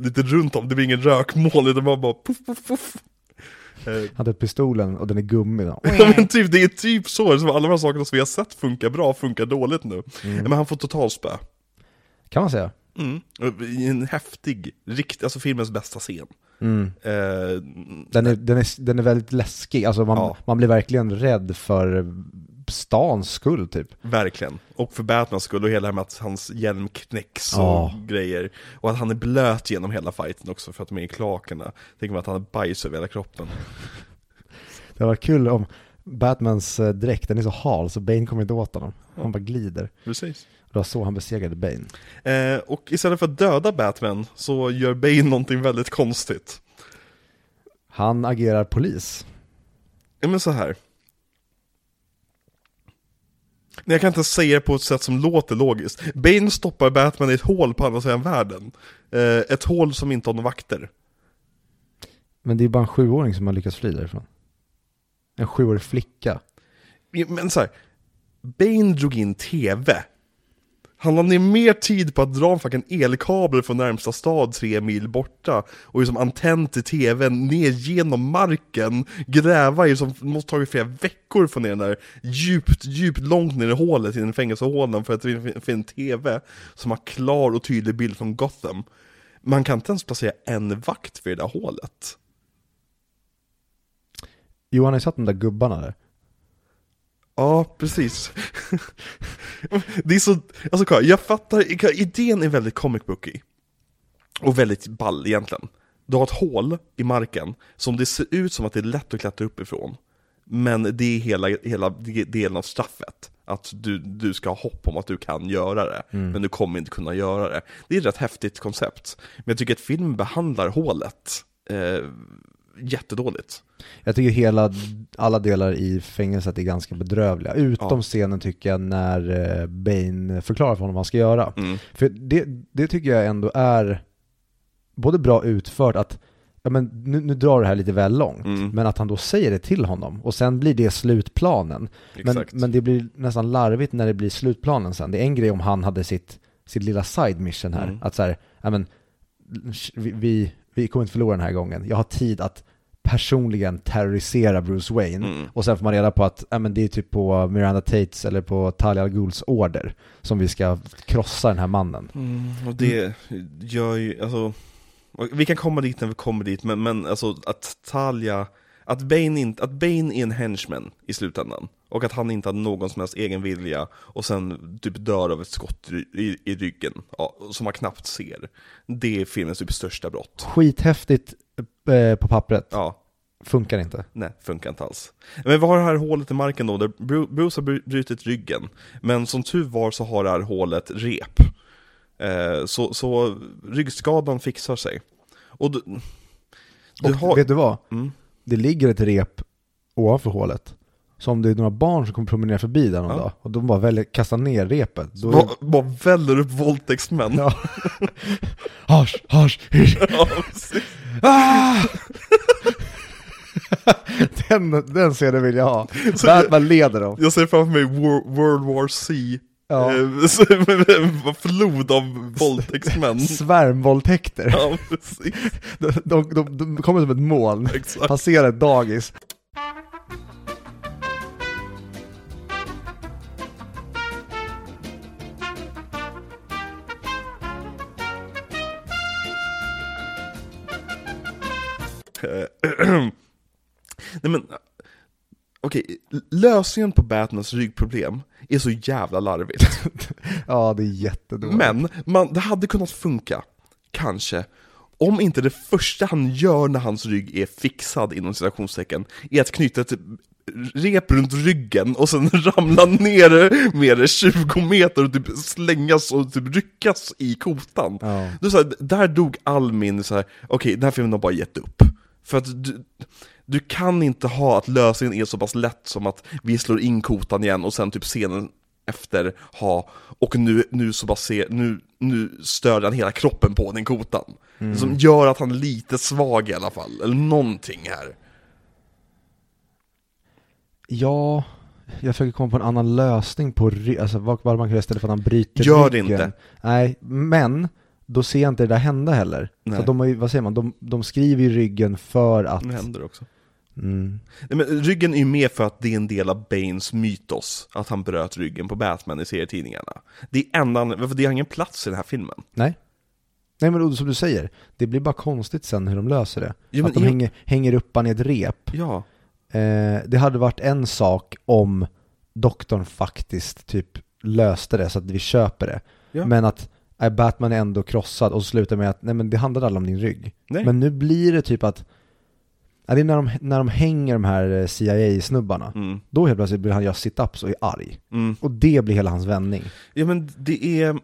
lite runt om, det blir ingen rökmoln utan bara, bara puff, puff, puff. Han hade pistolen och den är gummi då. Ja men typ, det är typ så, som alla de här sakerna som vi har sett funkar bra, funkar dåligt nu. Mm. Men han får totalspö. Kan man säga. Mm. I en häftig, rikt, alltså filmens bästa scen. Mm. Eh, Den, är, den, är, den är väldigt läskig, alltså man, Ja. man blir verkligen rädd för stans skull typ. Verkligen. Och för Batmans skull och hela det här med att hans hjälm knäcks och Ja. grejer. Och att han är blöt genom hela fighten också för att de är i klakerna. Tänk mig att han har bajs över hela kroppen. Det var kul om Batmans eh, dräkt, den är så hal så Bane kommer inte åt honom. Han bara glider. Precis. Det var så han besegrade Bane. Eh, och istället för att döda Batman så gör Bane någonting väldigt konstigt. Han agerar polis. Ja men så här. Nej, Jag kan inte säga det på ett sätt som låter logiskt. Bane stoppar Batman i ett hål på andra sidan världen. Eh, ett hål som inte har några vakter. Men det är bara en sjuåring som har lyckats fly därifrån. En sjuårig flicka. Men så här, Bane drog in TV. Han la ner mer tid på att dra en fucking elkabel från närmsta stad tre mil borta och liksom antenn till tvn ner genom marken, gräva i som måste tagit flera veckor att få ner den där djupt, djupt långt ner i hålet i den fängelsehålan för att finna en TV som har klar och tydlig bild från Gotham. Man kan inte ens placera en vakt för det där hålet. Johan har ju satt de där gubbarna där. Ja, precis. det är så, alltså kolla, jag fattar, idén är väldigt comic booky. Och väldigt ball egentligen. Du har ett hål i marken som det ser ut som att det är lätt att klättra uppifrån. Men det är hela, hela delen av straffet. Att du, du ska ha hopp om att du kan göra det, men du kommer inte kunna göra det. Det är ett rätt häftigt koncept. Men jag tycker att filmen behandlar hålet eh, jättedåligt. Jag tycker hela, alla delar i fängelset är ganska bedrövliga. Utom Ja. scenen tycker jag när eh, Bane förklarar för honom vad han ska göra. Mm. För det, det tycker jag ändå är både bra utfört att ja, men nu, nu drar det här lite väl långt, Mm. men att han då säger det till honom och sen blir det slutplanen. Men, men det blir nästan larvigt när det blir slutplanen sen. Det är en grej om han hade sitt, sitt lilla side mission här, Mm. att så här, ja men vi, vi, vi kommer inte förlora den här gången. Jag har tid att personligen terrorisera Bruce Wayne. Mm. Och sen får man reda på att ja, men det är typ på Miranda Tates eller på Talia al Ghuls order som vi ska krossa den här mannen. Mm, och det gör ju, alltså, vi kan komma dit när vi kommer dit, men, men alltså att Talia, att Bane, inte, att Bane är en henchman i slutändan, och att han inte hade någon som helst egen vilja, och sen typ dör av ett skott i, i, i ryggen, ja, som man knappt ser. Det är filmens typ största brott. Skithäftigt eh, på pappret, Ja, funkar inte. nej, funkar inte alls. Men vad har det här hålet i marken då, där Bru- Bruce har bru- brutit ryggen, men som tur var så har det här hålet rep. Eh, så, så ryggskadan fixar sig. Och du, du Och har... vet du vad? Mm. Det ligger ett rep ovanför hålet. Så om det är några barn som kommer promenera förbi där någon Ja. dag och de bara väljer kasta ner repet. Då är... Bara, bara väller upp våldtäktsmän. Ja. Hasch, hasch, hysch. Ja. Ah! den, den scenen vill jag ha. Så Batman leder dem. Jag ser framför mig Wor- World War C. Ja. Eh, flod av våldtäktsmän. Svärmvåldtäkter. Ja, precis. De, de, de, de kommer som ett moln. Exakt. Passerar ett dagis. Nej men, okej, lösningen på Batmans ryggproblem är så jävla larvigt. Ja, det är jättedåligt. Men, man, det hade kunnat funka, kanske, om inte det första han gör när hans rygg är fixad inom citationstecken, är att knyta ett rep runt ryggen och sen ramla ner med det 20 meter och typ slängas och typ ryckas i kotan. Ja. Då så här, där dog all min så här, okej den här filmen har bara gett upp. För att du, du kan inte ha att lösningen är så pass lätt som att vi slår in kotan igen och sen typ scenen efter ha, och nu, nu så bara se, nu, nu stör han hela kroppen på den kotan. Som gör att han är lite svag i alla fall, eller någonting här. Ja, jag försöker komma på en annan lösning på ry- alltså vad man kan göra istället för att han bryter Gör det ryggen. inte. Nej, men då ser jag inte det där hända heller. Nej. För de har ju, vad säger man, de, de skriver ju ryggen för att... Nu händer det också. Mm, Nej, men ryggen är ju med för att det är en del av Banes mytos, att han bröt ryggen på Batman i serietidningarna. Det är ändan, för det har ingen plats i den här filmen. nej. Nej men som du säger, det blir bara konstigt sen hur de löser det. Men att de jag- hänger, hänger upp han i ett rep. Ja, Eh, det hade varit en sak om doktorn faktiskt typ löste det så att vi köper det. Ja. Men att äh, Batman är ändå krossad och så slutar med att nej men det handlade aldrig om din rygg. nej. Men nu blir det typ att ja, det är när de, när de hänger de här eh, CIA-snubbarna. Mm, Då helt plötsligt blir han göra sit-ups och är arg. mm. Och det blir hela hans vändning. Ja men det är,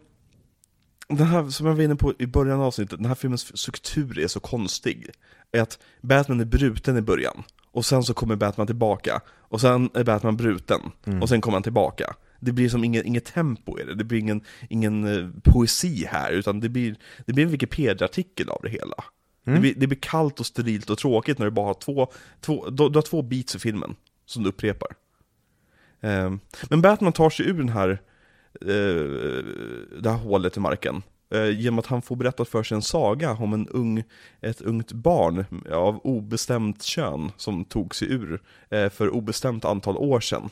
den här, som jag var inne på i början av avsnittet, den här filmens struktur är så konstig. Är att Batman är bruten i början, och sen så kommer Batman tillbaka, och sen är Batman bruten, och sen kommer han tillbaka. Det blir som inget, inget tempo i det, det blir ingen, ingen eh, poesi här, utan det blir, det blir en Wikipedia-artikel av det hela. Det, blir, det blir kallt och sterilt och tråkigt när du bara har två, två du, du har två beats i filmen, som du upprepar. Ehm, men Batman tar sig ur den här eh, det här hålet i marken. Eh, genom att han får berättat för sig en saga om en ung, ett ungt barn av obestämt kön som tog sig ur för obestämt antal år sedan.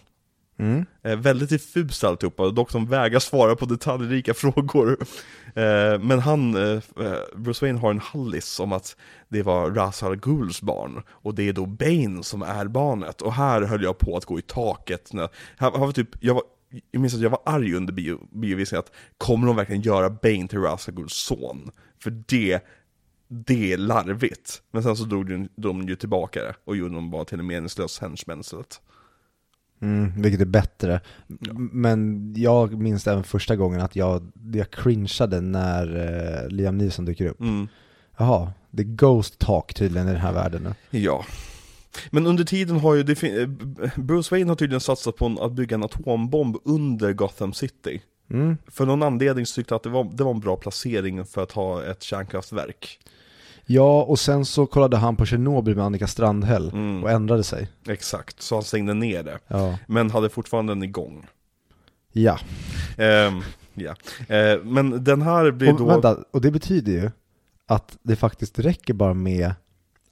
Mm. Eh, väldigt diffust alltihopa, dock som vägrar svara på detaljrika frågor. Eh, men han, eh, eh, Bruce Wayne har en hallis om att det var Ra's al Ghuls barn, och det är då Bane som är barnet. Och här höll jag på att gå i taket. När, här, här var typ, jag, var, jag minns att jag var arg under bio, biovisningen, att kommer de verkligen göra Bane till Ra's al Ghuls son? För det, det är larvigt. Men sen så drog de, de ju tillbaka det, och gjorde dem bara till en meningslös henchman istället. Mm, vilket är bättre. M- Men jag minns även första gången att jag, jag cringeade när eh, Liam Neeson dyker upp. Mm. Jaha, det är Ghost Talk tydligen i den här världen nu. Ja. Men under tiden har ju, eh, Bruce Wayne har tydligen satsat på en, att bygga en atombomb under Gotham City. Mm. För någon anledning så tyckte jag att det var, det var en bra placering för att ha ett kärnkraftverk. Ja, och sen så kollade han på Tjernobyl med Annika Strandhäll Mm. och ändrade sig. Exakt, så han stängde ner det. Ja. Men hade fortfarande den igång. Ja, Ehm, ja. Eh, men den här blir och, då... vänta, och det betyder ju att det faktiskt räcker bara med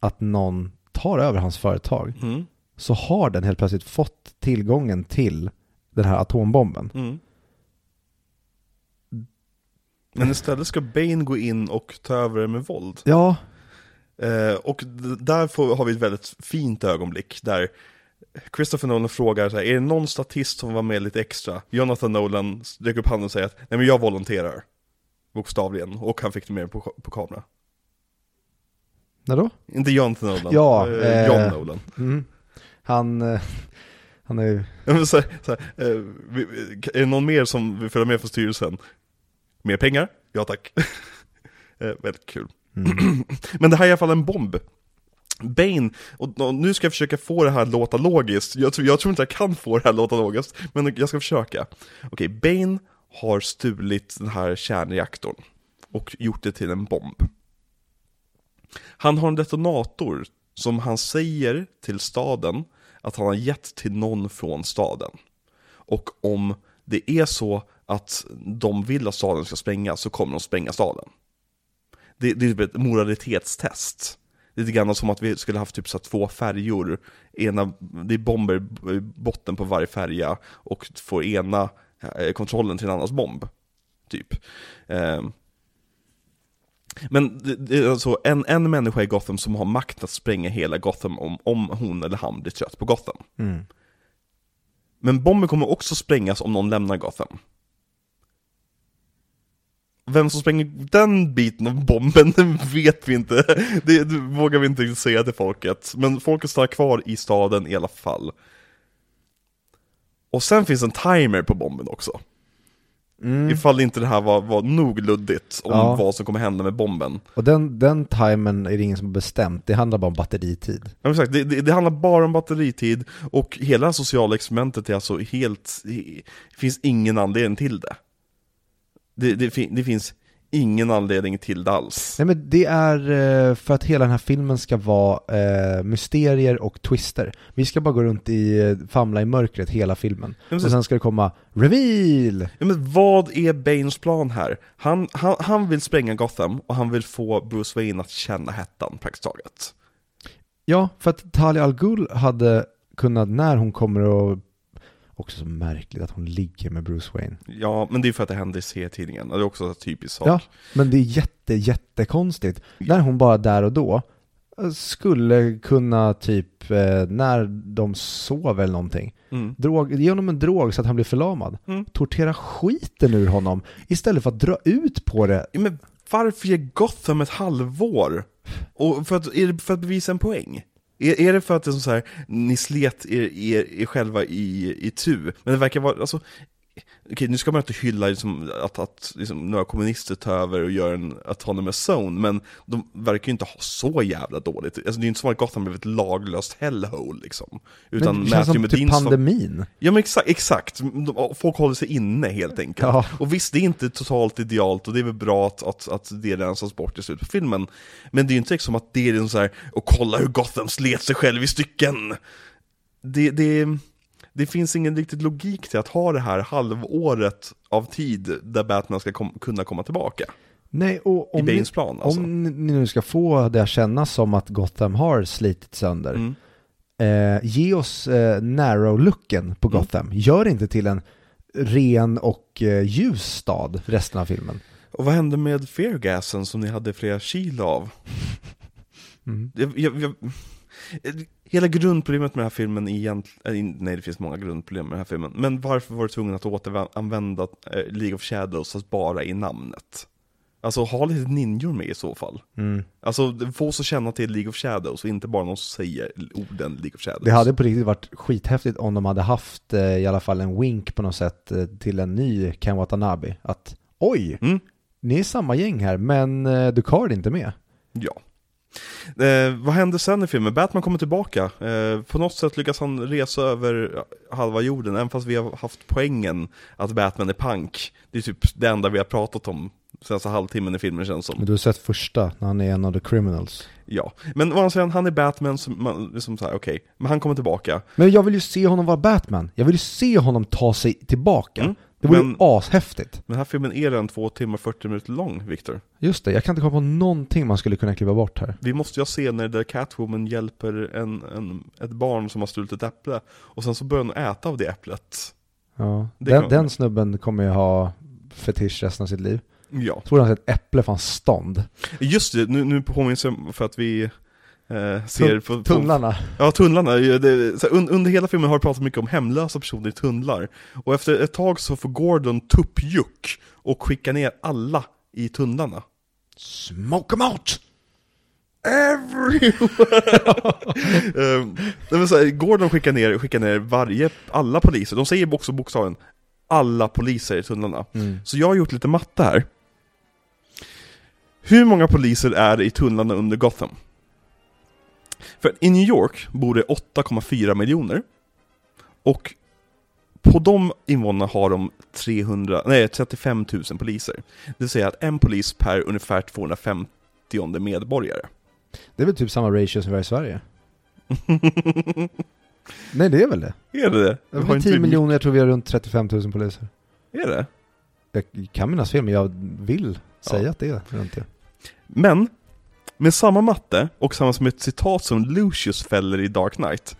att någon tar över hans företag Mm, så har den helt plötsligt fått tillgången till den här atombomben. mm. Men istället ska Bane gå in och ta över det med våld. Ja, Eh, och där får, har vi ett väldigt fint ögonblick där Christopher Nolan frågar så här, är det någon statist som var med lite extra? Jonathan Nolan räcker upp handen och säger att nej men jag volonterar. Bokstavligen, och han fick det med på, på kamera. när då? Inte Jonathan Nolan, Ja, eh, eh, John Nolan. Mm. Han, eh, han är ju, så, här- så här, eh, är det någon mer som vill följa med från styrelsen? Mer pengar? Ja tack. eh, väldigt kul. Men det här är i alla fall en bomb. Bane, och, nu ska jag försöka få det här att låta logiskt. Jag tror, jag tror inte jag kan få det här att låta logiskt, men jag ska försöka. Okej, Bane har stulit den här kärnreaktorn och gjort det till en bomb. Han har en detonator som han säger till staden att han har gett till någon från staden. Och om det är så de vill att staden ska sprängas så kommer de spränga staden. Det, det är typ ett moralitetstest. Lite grann som att vi skulle haft typ så två färjor, ena, det är bomber i botten på varje färja och får ena eh, kontrollen till en annans bomb. Typ. Ehm. Men det, det är alltså en, en människa i Gotham som har makt att spränga hela Gotham om, om hon eller han blir trött på Gotham. Mm. Men bomben kommer också sprängas om någon lämnar Gotham. Vem som spränger den biten av bomben, det vet vi inte. Det, det vågar vi inte säga till folket. Men folket stannar kvar i staden i alla fall. Och sen finns en timer på bomben också. Mm. Ifall inte det här var, var nog luddigt om Ja. vad som kommer hända med bomben. Och den, den timern är det ingen som har bestämt, det handlar bara om batteritid. Ja, exakt. Det, det, det handlar bara om batteritid och hela sociala experimentet är alltså helt... Det finns ingen anledning till det. Det, det, fin- det finns ingen anledning till det alls. Nej men det är eh, för att hela den här filmen ska vara eh, mysterier och twister. Vi ska bara gå runt i, eh, famla i mörkret hela filmen. men Och så- sen ska det komma reveal! Ja, men vad är Banes plan här? Han, han, han vill spränga Gotham och han vill få Bruce Wayne att känna hettan praktiskt taget. Ja, för att Talia al Ghul hade kunnat, när hon kommer och Också så märkligt att hon ligger med Bruce Wayne. Ja, men det är för att det händer i serietidningen. Det är också en typisk sak. Ja, men det är jätte, jättekonstigt. När hon bara där och då eh, skulle kunna typ, eh, när de sover eller någonting, Mm. drog, ge honom en drog så att han blir förlamad. Mm. Tortera skiten ur honom istället för att dra ut på det. Men varför ge Gotham ett halvår? Och för att, är det för att bevisa en poäng? Är, är det för att det är så här, ni slet er, er, er själva i, i tu? Men det verkar vara, alltså, okej nu ska man inte hylla liksom, att, att liksom, några kommunister tar över och gör en autonomous zone, men de verkar ju inte ha så jävla dåligt. Alltså, det är inte som att Gotham blev ett laglöst hellhole liksom. Utan men det känns som typ Modine som- pandemin. Ja men exakt, exakt. Folk håller sig inne helt enkelt. Ja. Och visst, det är inte totalt idealt och det är väl bra att, att, att det rensas bort i slutet på filmen. Men det är ju inte liksom att det är liksom så här, och kolla hur Gotham slet sig själv i stycken. Det, det, det finns ingen riktigt logik till att ha det här halvåret av tid där Batman ska kom, kunna komma tillbaka. Nej, och I om ni, plan alltså. om ni nu ska få det att kännas som att Gotham har slitit sönder, Mm. eh, ge oss eh, narrow-looken på Mm. Gotham. Gör inte till en ren och eh, ljus stad resten av filmen. Och vad hände med feargasen som ni hade flera kilo av? Mm. Jag, jag, jag, hela grundproblemet med den här filmen är egentligen, nej det finns många grundproblem med den här filmen, men varför var du tvungen att återanvända eh, League of Shadows fast bara i namnet? Alltså ha lite ninjor med i så fall. Mm. Alltså få oss att känna till League of Shadows och inte bara någon som säger orden League of Shadows. Det hade på riktigt varit skithäftigt om de hade haft eh, i alla fall en wink på något sätt eh, till en ny Ken Watanabe. Att oj, Mm, ni är samma gäng här men eh, Ducard är inte med. ja. Eh, vad händer sen i filmen? Batman kommer tillbaka. Eh, på något sätt lyckas han resa över halva jorden, även fast vi har haft poängen att Batman är pank. Det är typ det enda vi har pratat om senaste halvtimmen i filmen känns som. Men du har sett första när han är en av the criminals. Ja, men å andra sidan, han är Batman, som man, liksom så här, okej, men han kommer tillbaka. Men jag vill ju se honom vara Batman. Jag vill ju se honom ta sig tillbaka. Mm. Det vore Men- ashäftigt. Men den här filmen är redan två timmar och 40 minuter lång, Viktor. Just det, jag kan inte komma på någonting man skulle kunna klippa bort här. Vi måste ju ha scener där Catwoman hjälper en, en, ett barn som har stulit ett äpple, och sen så börjar hon äta av det äpplet. Ja. Det Den, den snubben kommer ju ha fetisch resten av sitt liv. Ja, Tror han ett äpple från stånd. just det, nu, nu påminns jag för att vi eh, ser på, på... Tunnlarna. Ja, tunnlarna. Det, un, under hela filmen har det pratat mycket om hemlösa personer i tunnlar. Och efter ett tag så får Gordon tuppjuck och skickar ner alla i tunnlarna. Smoke 'em out! Everywhere! um, men så här, Gordon skickar ner, skickar ner varje, alla poliser, de säger också bokstaven alla poliser i tunnlarna. Mm. Så jag har gjort lite matte här. Hur många poliser är det i tunnlarna under Gotham? För i New York bor det 8,4 miljoner. Och på de invånarna har de 300, nej, 35 000 poliser. Det vill säga att en polis per ungefär 250 medborgare. Det är väl typ samma ratio som vi har i Sverige? Nej, det är väl det? är det det? Det Har är inte 10 vi- miljoner, jag tror vi har runt 35 000 poliser. Är det? Jag kan minnas fel, men jag vill säga Ja. att det är runt det. Men, med samma matte och samma som ett citat som Lucius fäller i Dark Knight.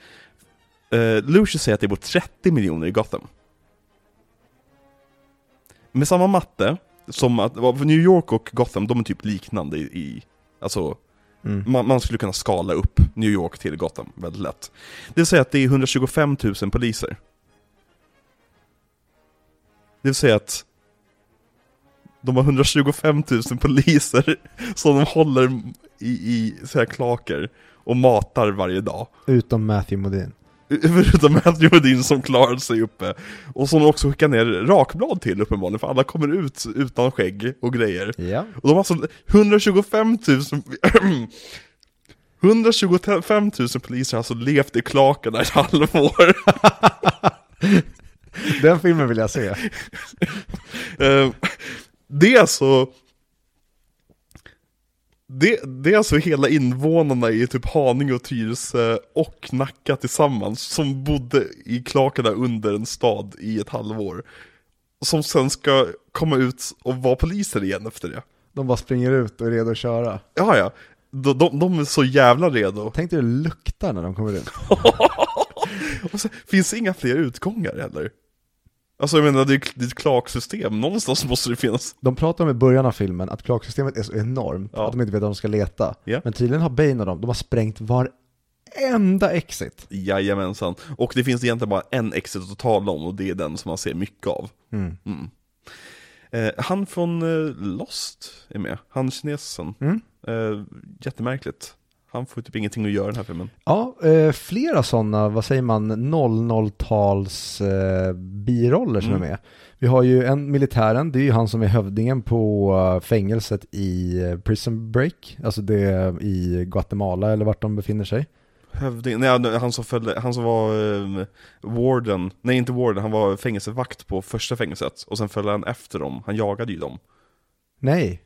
Eh, Lucius säger att det bor 30 miljoner i Gotham. Med samma matte som att, New York och Gotham, de är typ liknande i, i alltså Mm. man, man skulle kunna skala upp New York till Gotham väldigt lätt. Det vill säga att det är 125 000 poliser. Det vill säga att de har 125 000 poliser som de håller i, i så här klaker och matar varje dag. Utom Matthew Modine. Förutom Matthew Modine som klarar sig uppe. Och som de också skickar ner rakblad till uppenbarligen, för alla kommer ut utan skägg och grejer. Ja. Och de har alltså 125 000 125 000 poliser har alltså levt i klakarna i ett halvår. Den filmen vill jag se. Eh, det är alltså... Det, det är alltså hela invånarna i typ Haninge och Tyresö och Nacka tillsammans som bodde i klakarna under en stad i ett halvår. Som sen ska komma ut och vara poliser igen efter det. De bara springer ut och är redo att köra. Ja, ja. De, de, de är så jävla redo. Tänk dig hur det luktar när de kommer ut. Och så, finns det inga fler utgångar heller? Alltså jag menar, det är, är ett klaksystem, någonstans måste det finnas. De pratar om i början av filmen att klaksystemet är så enormt Ja. att de inte vet var de ska leta. Ja. Men tydligen har Bane och dem, de har sprängt varenda exit. Jajamensan. Och det finns egentligen bara en exit att tala om och det är den som man ser mycket av. Mm. Mm. Eh, han från eh, Lost är med, han kinesen. Mm. Eh, jättemärkligt. Han får typ ingenting att göra i den här filmen. Ja, eh, flera sådana, vad säger man, 00-tals eh, biroller som Mm. är med. Vi har ju en militären, det är ju han som är hövdingen på eh, fängelset i Prison Break, alltså det är i Guatemala eller vart de befinner sig. Hövding, nej han som följde, han som var eh, warden, nej inte warden, han var fängelsevakt på första fängelset. Och sen följde han efter dem, han jagade ju dem. Nej.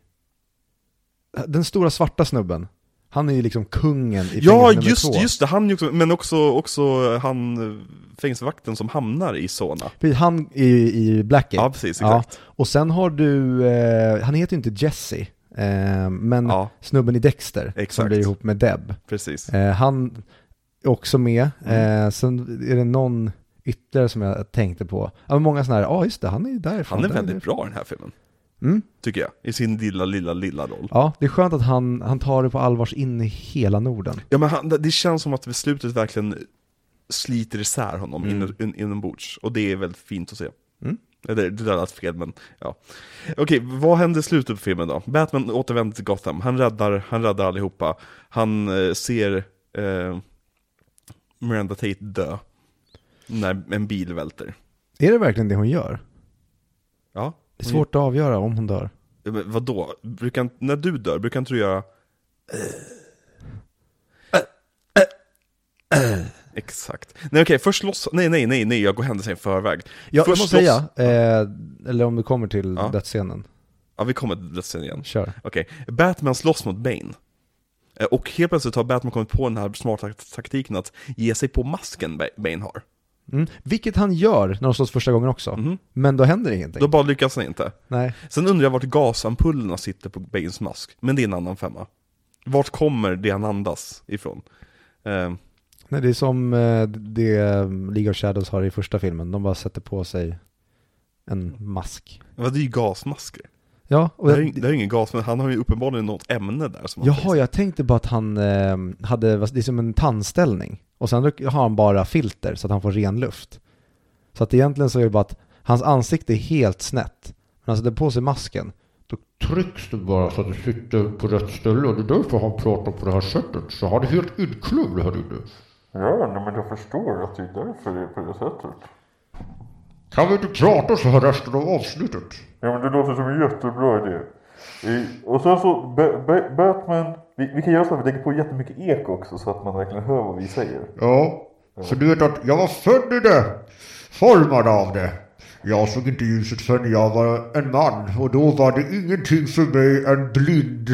Den stora svarta snubben. Han är ju liksom kungen i Ja, just, två. just det, han, också- men också, också han eh, fängelsevakten som hamnar i Sona. Han är ju i Blackie. Ja, precis, Ja. exakt. Och sen har du, eh, han heter ju inte Jesse, eh, men Ja, snubben i Dexter som Exakt. blir ihop med Deb. precis. Eh, han är också med. Mm. Eh, sen är det någon ytterligare som jag tänkte på. Ja, många sådana här, ja just det, han är ju därifrån. Han är där väldigt därifrån. bra i den här filmen, Mm. tycker jag. I sin lilla, lilla, lilla roll. Ja, det är skönt att han, han tar det på allvars in i hela Norden. Ja men han, det känns som att beslutet verkligen sliter isär honom Mm. in, in, inombords. Och det är väldigt fint att se. Mm. Det, det där lät fel men, ja. Okej, vad händer i slutet på filmen då? Batman återvänder till Gotham, han räddar, han räddar allihopa. Han eh, ser eh, Miranda Tate dö. När en bil välter. Är det verkligen det hon gör? Ja. Det är svårt att avgöra om hon dör. Men vadå? Brukar, när du dör, brukar inte du göra... Exakt. Nej okej, först loss... Nej, nej, nej, nej, jag går händelserna i förväg. Ja, jag Först måste loss- säga, eh, eller om du kommer till Ja. dödsscenen, Ja, vi kommer till sen igen. kör. Okej, Batman slåss mot Bane. Eh, Och helt plötsligt har Batman kommit på den här smarta taktiken att ge sig på masken Ba- Bane har. Mm. Vilket han gör när de slåss första gången också. Mhm. Men då händer ingenting. Då bara lyckas han inte. Nej. Sen undrar jag vart gasampullerna sitter på Banes mask, men det är en annan femma. Vart kommer det han andas ifrån? Eh, Nej, det är som eh, det League of Shadows har i första filmen. De bara sätter på sig en mask. vad det är ju gasmasker. Ja, och Det är, jag, det är ingen gas, men han har ju uppenbarligen något ämne där som jaha, jag tänkte bara att han eh, hade, det är som en tandställning. Och sen har han bara filter så att han får ren luft. Så att egentligen så är det bara att hans ansikte är helt snett. Men han sätter på sig masken. Då trycks det bara så att det sitter på rätt ställe och det är därför han pratar på det här sättet. Så han är helt inkludd här inne. Ja, nej, men jag förstår att det är därför det är på det sättet. Kan vi inte prata så här resten av avsnittet? Ja, men det låter som en jättebra idé. Eh, Och sen så, ba- ba- Batman, vi, vi kan göra så att vi lägger på jättemycket eko också så att man verkligen hör vad vi säger. Ja, så du vet att jag var född i det. Formad av det. Jag såg inte ljuset förrän jag var en man och då var det ingenting för mig än blind.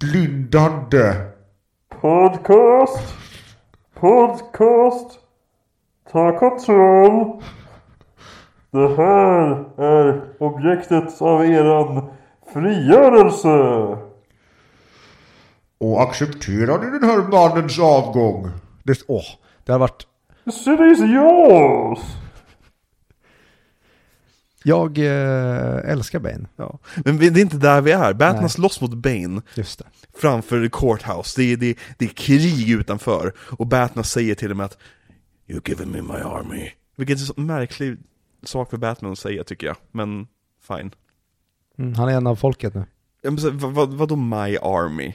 Blindande. Podcast! Podcast! Ta kontroll! Det här är objektet av eran frigörelse! Och accepterade den här mannens avgång. Det, åh, det har varit Seriös! Jag eh, älskar Bane, Ja. Men det är inte där vi är. Batman Nej. slåss mot Bane just det. framför Courthouse. Det är, det, det är krig utanför. Och Batman säger till dem att You're giving me my army. Vilket är så märklig sak för Batman att säga tycker jag. Men fine. Mm, han är en av folket nu. Ja, men så, vad, vad, vadå my army?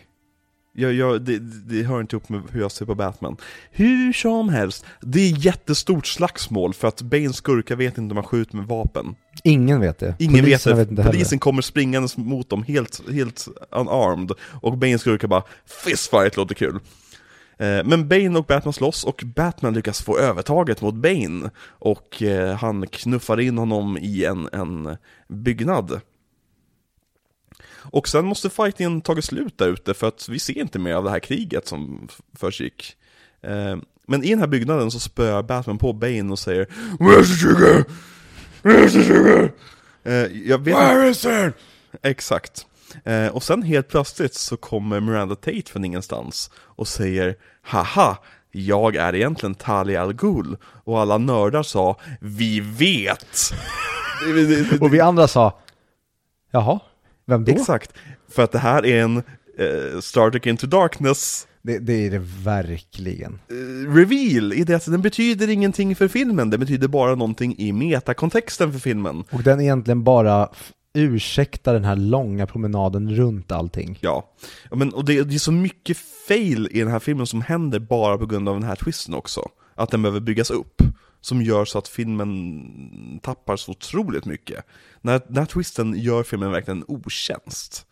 Jag, jag, det, det hör inte upp med hur jag ser på Batman. Hur som helst, det är jättestort slagsmål för att Banes skurkar vet inte om man skjuter med vapen. Ingen vet det. Ingen vet det. vet inte Polisen heller. kommer springandes mot dem helt, helt unarmed. Och Bane skurkar bara 'Fistfight låter kul' Eh, Men Bane och Batman slåss och Batman lyckas få övertaget mot Bane Och eh, han knuffar in honom i en, en byggnad Och sen måste fightingen tagit slut där ute för att vi ser inte mer av det här kriget som försiggick Eh, Men i den här byggnaden så spöar Batman på Bane och säger Where's the trigger? Where's the trigger? Eh, jag vet Where is it? Exakt. Eh, och sen helt plötsligt så kommer Miranda Tate från ingenstans och säger Haha, jag är egentligen Talia al Ghul. Och alla nördar sa Vi vet! Och vi andra sa, jaha, vem då? Exakt, för att det här är en eh, Star Trek Into Darkness Det, det är det verkligen. eh, reveal i det att den betyder ingenting för filmen, det betyder bara någonting i metakontexten för filmen. Och den egentligen bara ursäktar den här långa promenaden runt allting. Ja, Ja, men, och det, det är så mycket fail i den här filmen som händer bara på grund av den här twisten också. Att den behöver byggas upp. Som gör så att filmen tappar så otroligt mycket. När, den här twisten gör filmen verkligen en otjänst.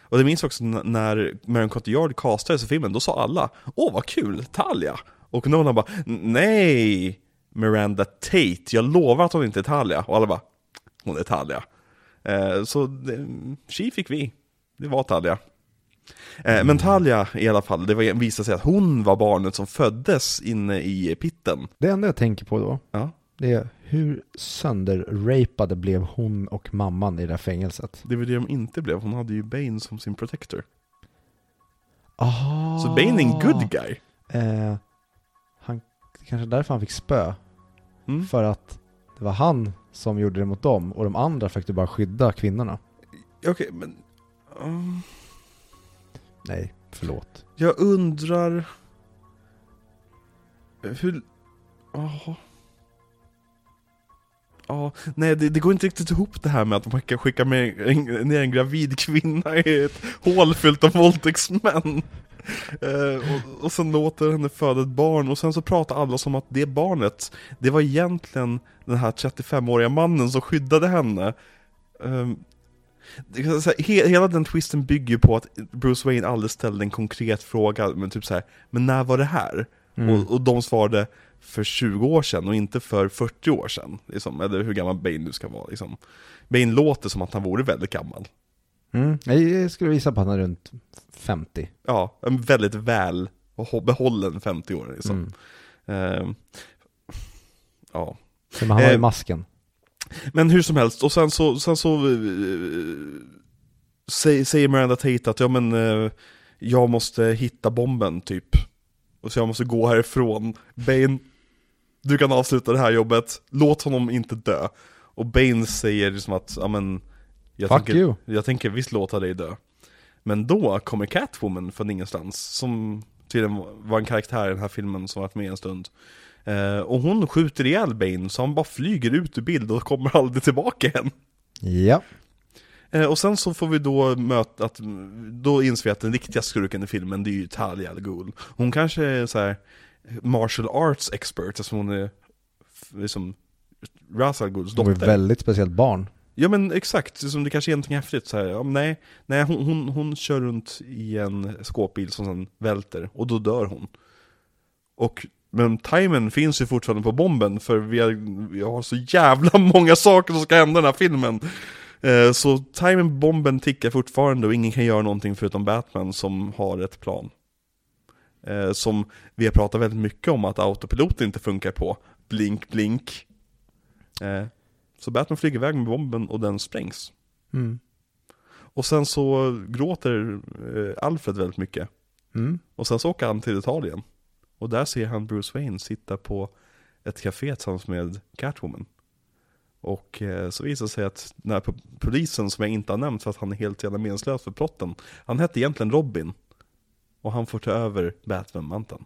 Och det minns också när Marion Cotillard castades i filmen, då sa alla Åh vad kul, Talia! Och Nolan bara Nej! Miranda Tate, jag lovar att hon inte är Talia. Och alla bara Hon är Talia. Eh, så det, tji fick vi. Det var Talia. Eh, men Talia i alla fall, det visade sig att hon var barnet som föddes inne i pitten. Det enda jag tänker på då, Ja, det är hur sönderrapade blev hon och mamman i det här fängelset? det var det de inte blev. Hon hade ju Bane som sin protector. Ah. Så Bane är en good guy. Eh, han, kanske därför han fick spö. Mm. För att det var han som gjorde det mot dem och de andra du bara skydda kvinnorna. Okej, men... um, Nej, förlåt. jag undrar... Hur... Jaha. Ja, nej det, det går inte riktigt ihop det här med att man kan skicka med en, ner en gravid kvinna i ett hål fyllt av våldtäktsmän. Eh, och, och sen låter henne föda ett barn och sen så pratar alla som att det barnet, det var egentligen den här 35-åriga mannen som skyddade henne. Ehm, hela den twisten bygger ju på att Bruce Wayne aldrig ställde en konkret fråga, men typ så här, men när var det här? Mm. Och, och de svarade för 20 år sedan och inte för 40 år sedan, liksom, eller hur gammal Bane nu ska vara. Liksom. Bane låter som att han vore väldigt gammal. Mm. Jag skulle visa på att han är runt 50. Ja, en väldigt väl behållen 50-åring. Liksom. Mm. Ehm, ja. Men han har ju Eh, masken. Men hur som helst, och sen så, sen så eh, säger, Miranda Tate att ja men eh, jag måste hitta bomben typ. Och så jag måste gå härifrån. Bane, du kan avsluta det här jobbet, låt honom inte dö. Och Bane säger liksom att, ja men jag, Fuck tänker, you. jag tänker visst låta dig dö. Men då kommer Catwoman från ingenstans, som tydligen var en karaktär i den här filmen som varit med en stund. Eh, och hon skjuter ihjäl Bane, så han bara flyger ut ur bild och kommer aldrig tillbaka igen. Ja. Eh, och sen så får vi då möta att, då inser vi att den riktiga skurken i filmen, det är ju Talia al Ghul. Hon kanske är så här martial arts expert, eftersom hon är liksom Ra's al Ghuls Hon är dotter. väldigt speciellt barn. Ja men exakt, som det kanske är någonting häftigt så här. Ja, nej, nej hon, hon, hon kör runt i en skåpbil som sen välter, och då dör hon. Och, men timern finns ju fortfarande på bomben, för vi har, vi har så jävla många saker som ska hända i den här filmen. Eh, så timern bomben tickar fortfarande och ingen kan göra någonting förutom Batman som har ett plan. Eh, som vi har pratat väldigt mycket om att autopilot inte funkar på. Blink, blink. Eh, så Batman flyger iväg med bomben och den sprängs. Mm. Och sen så gråter Alfred väldigt mycket. Mm. Och sen så åker han till Italien. Och där ser han Bruce Wayne sitta på ett café tillsammans med Catwoman. Och eh, så visar det sig att den här po- polisen som jag inte har nämnt för att han är helt jävla meningslös för plotten, han hette egentligen Robin. Och han får ta över Batman-manteln.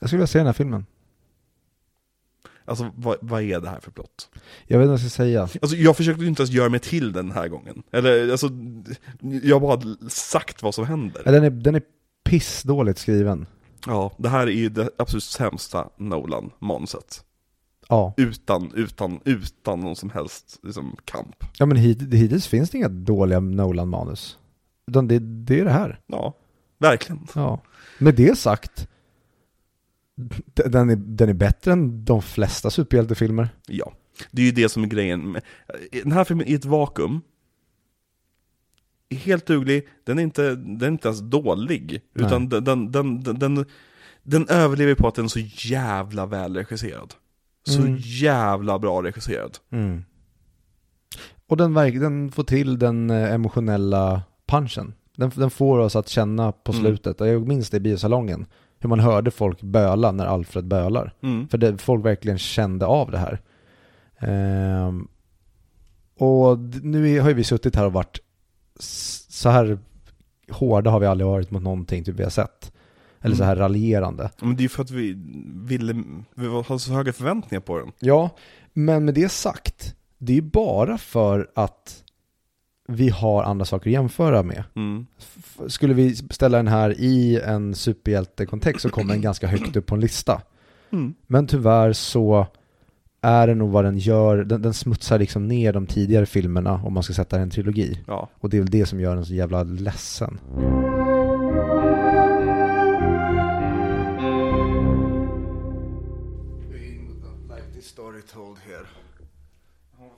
Jag skulle vilja se den här filmen. Alltså vad, vad är det här för plott? Jag vet inte vad jag ska säga. Alltså jag försökte inte ens göra mig till den här gången. Eller alltså, jag har bara sagt vad som händer. Ja, Den är, den är pissdåligt skriven. Ja, det här är ju det absolut sämsta Nolan-manuset. Ja. Utan, utan, utan någon som helst liksom, kamp. Ja men hit, hittills finns det inga dåliga Nolan-manus. Utan det, det är det här. Ja, verkligen. Ja. Med det sagt, den är, den är bättre än de flesta superhjältefilmer. Ja, det är ju det som är grejen. Den här filmen är ett vakuum. Helt duglig, den är inte, den är inte ens dålig. Nej. Utan den, den, den, den, den, överlever på att den är så jävla välregisserad. Så Mm. jävla bra regisserad. Och den, den får till den eh, emotionella punchen. Den, den får oss att känna på Mm. slutet, och jag minns det i biosalongen, hur man hörde folk böla när Alfred bölar. Mm. För det, folk verkligen kände av det här. Ehm, och nu har ju vi suttit här och varit så här hårda har vi aldrig varit mot någonting typ vi har sett. Eller så här raljerande. Men det är ju för att vi ville, vi har så höga förväntningar på den. Ja, men med det sagt, det är ju bara för att vi har andra saker att jämföra med. Mm. Skulle vi ställa den här i en superhjältekontext så kommer den ganska högt upp på en lista. Mm. Men tyvärr så är det nog vad den gör, den, den smutsar liksom ner de tidigare filmerna om man ska sätta en trilogi. Ja. Och det är väl det som gör den så jävla ledsen. Story told here.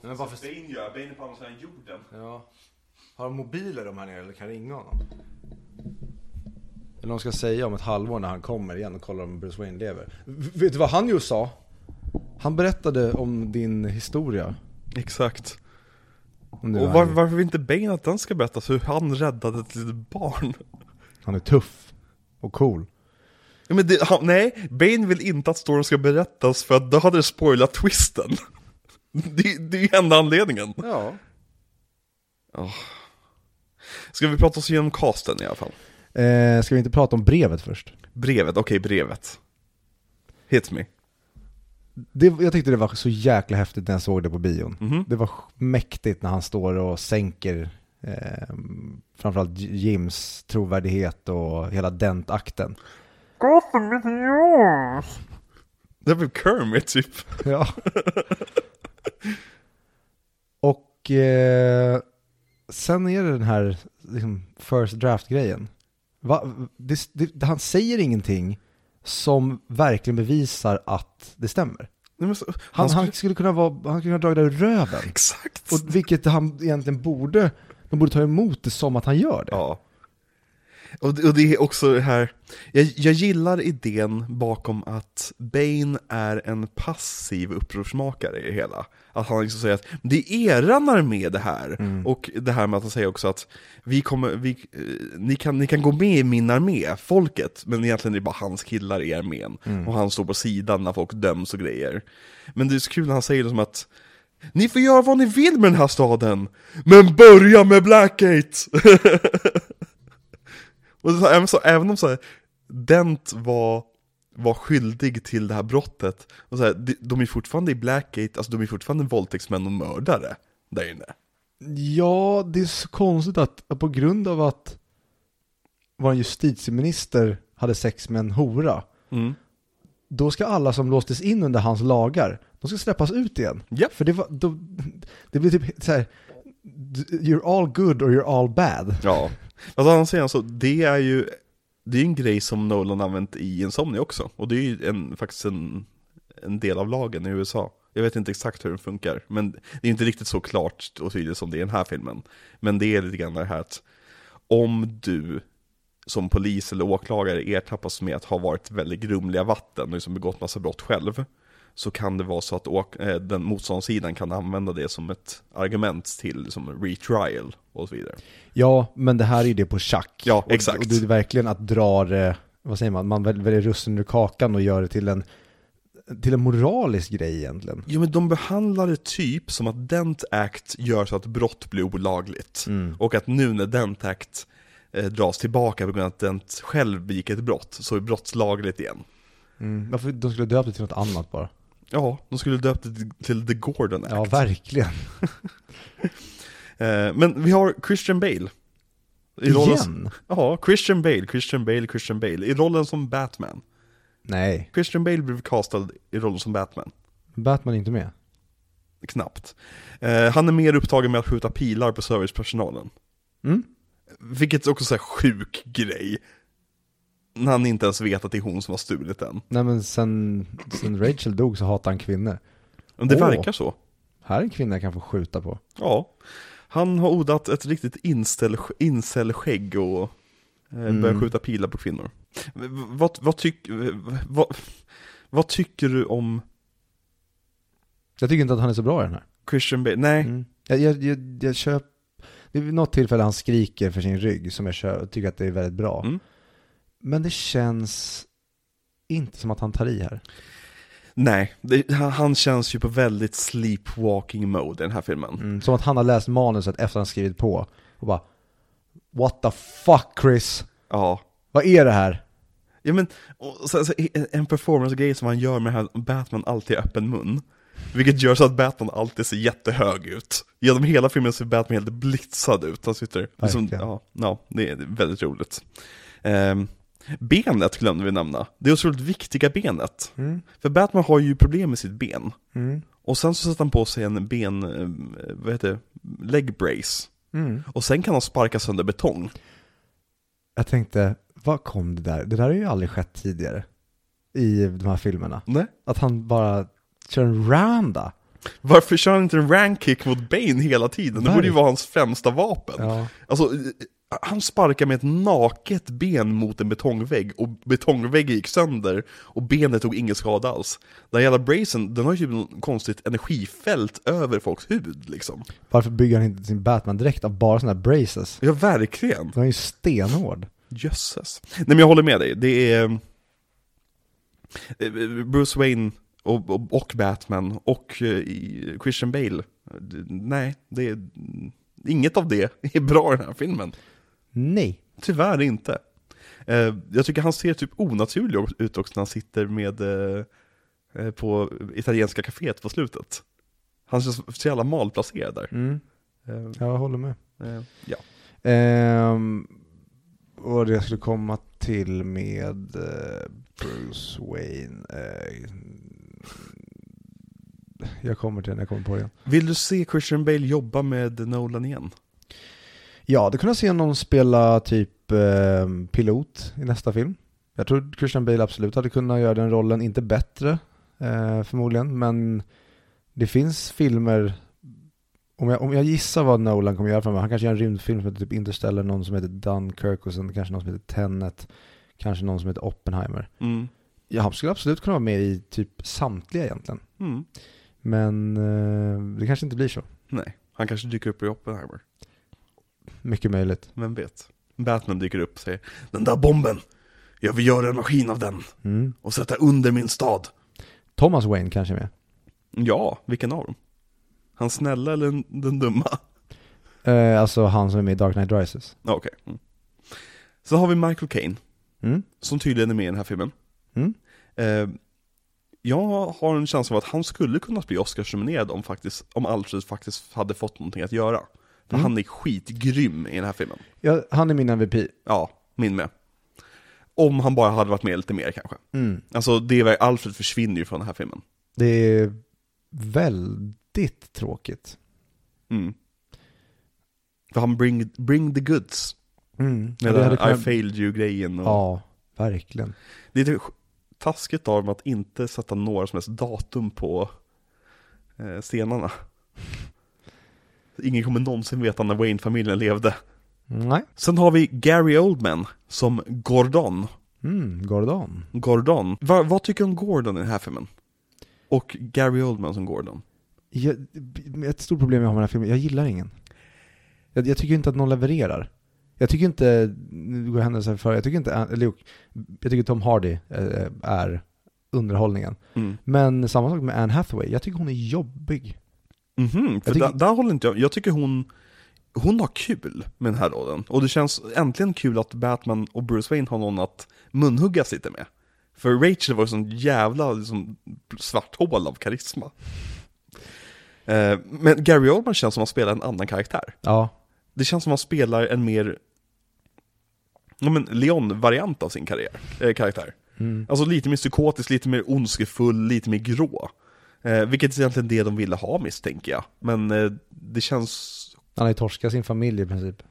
Men varför- Bane gör, Bane är på andra sidan jorden. Ja. Har de mobiler de här nere eller kan ringa honom? Eller de ska säga om ett halvår när han kommer igen och kollar om Bruce Wayne lever. V- vet du vad han just sa? Han berättade om din historia. Exakt. Och var varför vill inte Bane att den ska berättas hur han räddade ett litet barn? han är tuff och cool. Ja, men det, han, nej, Bane vill inte att storyn ska berättas för att då hade det spoilat twisten. Det, det är ju enda anledningen. Ja. Ska vi prata oss igenom casten i alla fall? Eh, ska vi inte prata om brevet först? Brevet, okej brevet. Hit me. Det, jag tyckte det var så jäkla häftigt när jag såg det på bion. Mhm. Det var mäktigt när han står och sänker eh, framförallt Jims trovärdighet och hela dentakten. Gotham is yours! Det var Kermit typ. Ja. och eh, sen är det den här liksom, first draft-grejen. Va, det, det, han säger ingenting som verkligen bevisar att det stämmer. Nej, så, Han, han, han, skulle, skulle kunna vara, han skulle kunna dra det ur röven. Exakt. Och vilket han egentligen borde, de borde ta emot det som att han gör det. Ja. Och det, och det är också det här, jag, jag gillar idén bakom att Bane är en passiv upprorsmakare i det hela. Att han liksom säger att det är eran armé det här. Och det här med att han säger också att vi kommer, vi, eh, ni, kan, ni kan gå med i min armé, folket, men egentligen är det bara hans killar i armén. Och han står på sidan när folk döms och grejer. Men det är så kul när han säger det som att ni får göra vad ni vill med den här staden, men börja med Blackgate! Och så, även, så, även om så här, Dent var, var skyldig till det här brottet, och så här, de, de är fortfarande i Blackgate, alltså de är fortfarande våldtäktsmän och mördare där inne. Ja, det är så konstigt att att på grund av att vår justitieminister hade sex med en hora, Mm. då ska alla som låstes in under hans lagar, de ska släppas ut igen. Japp. För det var, då, det blir typ så här, you're all good or you're all bad. Ja. Alltså han säger alltså, det är ju det är en grej som Nolan använt i Insomnia också, och det är ju en, faktiskt en, en del av lagen i USA. Jag vet inte exakt hur den funkar, men det är inte riktigt så klart och tydligt som det är i den här filmen. Men det är lite grann det här att om du som polis eller åklagare ertappas med att ha varit väldigt grumliga vatten och liksom begått massa brott själv, så kan det vara så att åk, eh, den motståndssidan kan använda det som ett argument till liksom, retrial och så vidare. Ja, men det här är ju det på schack. Ja, Och- exakt. Och det är verkligen att dra det, vad säger man, man väl- väljer russen ur kakan och gör det till en till en moralisk grej egentligen. Jo men de behandlar det typ som att Dent Act gör så att brott blir olagligt. Mm. Och att nu när Dent Act eh, dras tillbaka på grund av att Dent själv begick ett brott, så är brott lagligt igen. Mm. Varför de skulle döpa det till något annat bara? Ja, de skulle döpt det till- The Gordon Act. Ja, verkligen. Eh, men vi har Christian Bale. I rollen, Igen? Ja, Christian Bale, Christian Bale, Christian Bale. I rollen som Batman. Nej, Christian Bale blev castad i rollen som Batman. Batman är inte med. Knappt. Eh, han är mer upptagen med att skjuta pilar på servicepersonalen. Mm. Vilket också är en sjuk grej. När han inte ens vet att det är hon som har stulit den. Nej men sen, sen Rachel dog så hatar han kvinnor. Men det Åh. verkar så. Här är en kvinna jag kan få skjuta på. Ja. Han har odlat ett riktigt incel, incelskägg och eh, Mm. skjuta pilar på kvinnor. Vad, vad, tyck, vad, vad tycker du om Jag tycker inte att han är så bra i den här. Christian Bale? Nej, Mm. Jag, jag, jag, jag köp... Det är något tillfälle han skriker för sin rygg som jag kö- tycker att det är väldigt bra. Mm. Men det känns inte som att han tar i här. nej. Det, han, känns ju på väldigt sleepwalking mode i den här filmen. Mm. Som att han har läst manuset efter han skrivit på och bara What the fuck Chris? Ja. Vad är det här? Ja men, och så, så, en- en performance-grej som han gör med här, Batman alltid i öppen mun. Vilket gör så att Batman alltid ser jättehög ut. Genom hela filmen ser Batman helt blitzad ut. Han sitter, liksom, ja, ja, det är väldigt roligt. Ehm, benet glömde vi nämna. Det är otroligt viktiga benet. Mm. För Batman har ju problem med sitt ben. Mm. Och sen så sätter han på sig en ben, eh, vad heter det, leg brace. Mm. Och sen kan han sparka sönder betong. Jag tänkte, vad kom det där? Det där har ju aldrig skett tidigare i de här filmerna. Nej. Att han bara kör en randa. Varför kör han inte en rank kick mot Bane hela tiden? Det borde ju vara hans främsta vapen. Ja. Alltså, han sparkar med ett naket ben mot en betongvägg och betongväggen gick sönder och benet tog ingen skada alls. Den jävla bracen, den har ju typ konstigt energifält över folks huvud liksom. Varför bygger han inte sin Batman direkt av bara sådana här braces? Ja, verkligen. Den är ju stenhård. Jösses. Nej men jag håller med dig, det är eh, Bruce Wayne och, och, och Batman och eh, Christian Bale. Nej, det är, inget av det är bra i den här filmen. Nej. Tyvärr inte. Eh, jag tycker han ser typ onaturlig ut också när han sitter med eh, eh, på italienska kaféet på slutet. Han känns så jävla malplacerad där. Mm. Eh, Jag håller med. eh, ja. Ehm, och det jag skulle komma till med eh, Bruce Wayne. Jag kommer till den, jag kommer på det igen. Vill du se Christian Bale jobba med Nolan igen? Ja, det kunde jag se någon spela typ eh, pilot i nästa film. Jag tror Christian Bale absolut hade kunnat göra den rollen, inte bättre eh, förmodligen, men det finns filmer, om jag, om jag gissar vad Nolan kommer göra framöver, han kanske gör en rymdfilm som heter typ Interstellar, någon som heter Dunkirk och sen kanske någon som heter Tenet, kanske någon som heter Oppenheimer. Mm. Ja, han skulle absolut kunna vara med i typ samtliga egentligen, Mm. men eh, det kanske inte blir så. Nej, han kanske dyker upp i Oppenheimer. Mycket möjligt. Vem vet? Batman dyker upp och säger Den där bomben! Jag vill göra en maskin av den Mm. och sätta under min stad. Thomas Wayne kanske är med. Ja, vilken av dem? Han snälla eller den, den dumma? Eh, alltså han som är med i Dark Knight Rises. Ja, Okej. Mm. Sen har vi Michael Caine, Mm. som tydligen är med i den här filmen. Mm. Eh, jag har en känsla av att han skulle kunna bli Oscarsnominerad om, faktiskt, om Alfred faktiskt hade fått någonting att göra. För Mm. han är skitgrym i den här filmen. Ja, han är min MVP. Ja, min med. Om han bara hade varit med lite mer kanske. Mm. Alltså, det är, Alfred försvinner ju från den här filmen. Det är väldigt tråkigt. Mm. För han bring, bring the goods. Mm. Med hade här I kunnat... failed you-grejen. Och... Ja, verkligen. Det är lite taskigt av dem att inte sätta några som helst datum på eh, scenarna. Ingen kommer någonsin veta när Wayne-familjen levde. Nej. Sen har vi Gary Oldman som Gordon. Mm, Gordon. Gordon. Va, vad tycker du om Gordon i den här filmen? Och Gary Oldman som Gordon. Jag, ett stort problem jag har med den här filmen, jag gillar ingen. Jag, jag tycker inte att någon levererar. Jag tycker inte, nu går händelser för, jag tycker inte, eller jo, jag tycker Tom Hardy eh, är underhållningen. Mm. Men samma sak med Anne Hathaway, jag tycker hon är jobbig. Mhm, för Jag tycker- där, där håller inte jag, jag tycker hon, hon har kul med den här rollen. Och det känns äntligen kul att Batman och Bruce Wayne har någon att munhuggas lite med. För Rachel var ju sån jävla liksom, svart hål av karisma. Eh, men Gary Oldman känns som att han spelar en annan karaktär. Ja, Det känns som att han spelar en mer, ja men Leon-variant av sin karriär, eh, karaktär. mm. Alltså lite mer psykotisk, lite mer ondskefull, lite mer grå. Eh, vilket är egentligen det de ville ha misstänker jag. Men eh, det känns, han har ju torskat sin familj i princip.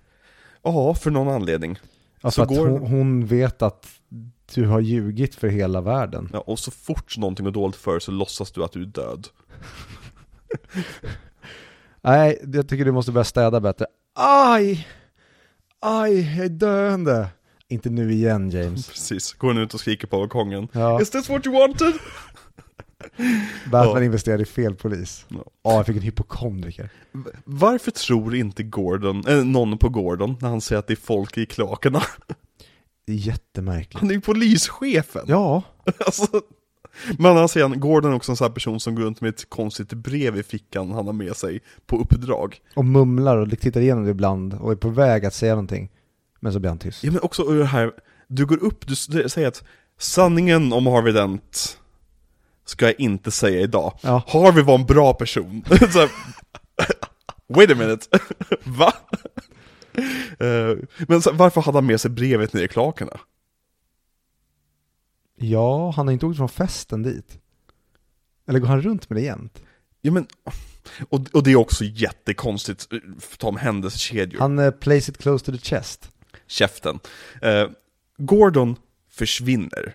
ja för någon anledning. Alltså Så att går- hon, hon vet att du har ljugit för hela världen. Ja, och så fort någonting går dåligt för så låtsas du att du är död. Nej, jag tycker du måste börja städa bättre. Aj! Aj, jag är döende. Inte nu igen James. Precis, går hon ut och skriker på balkongen. Ja, Is this what you wanted? Batman Ja. investerade i fel polis. Ja. Ja, jag fick en hypokondriker. Varför tror inte Gordon, äh, någon på Gordon när han säger att det är folk i kloakerna? Det är jättemärkligt. Han är ju polischefen! Ja, Alltså, men han säger, Gordon är också en sån här person som går runt med ett konstigt brev i fickan han har med sig på uppdrag. och mumlar och tittar igenom det ibland och är på väg att säga någonting. Men så blir han tyst. Ja men också det här, du går upp, du säger att sanningen om Harvey Dent ska jag inte säga idag. Ja. Harvey var en bra person. här, Wait a minute, va? Eh, men så, varför hade han med sig brevet ner i klakerna? Ja, han har inte åkt från festen dit. Eller går han runt med det jämt? Ja men, och, och det är också jättekonstigt, eh, ta om händelsekedjor. Han uh, place it close to the chest. käften. Eh, Gordon försvinner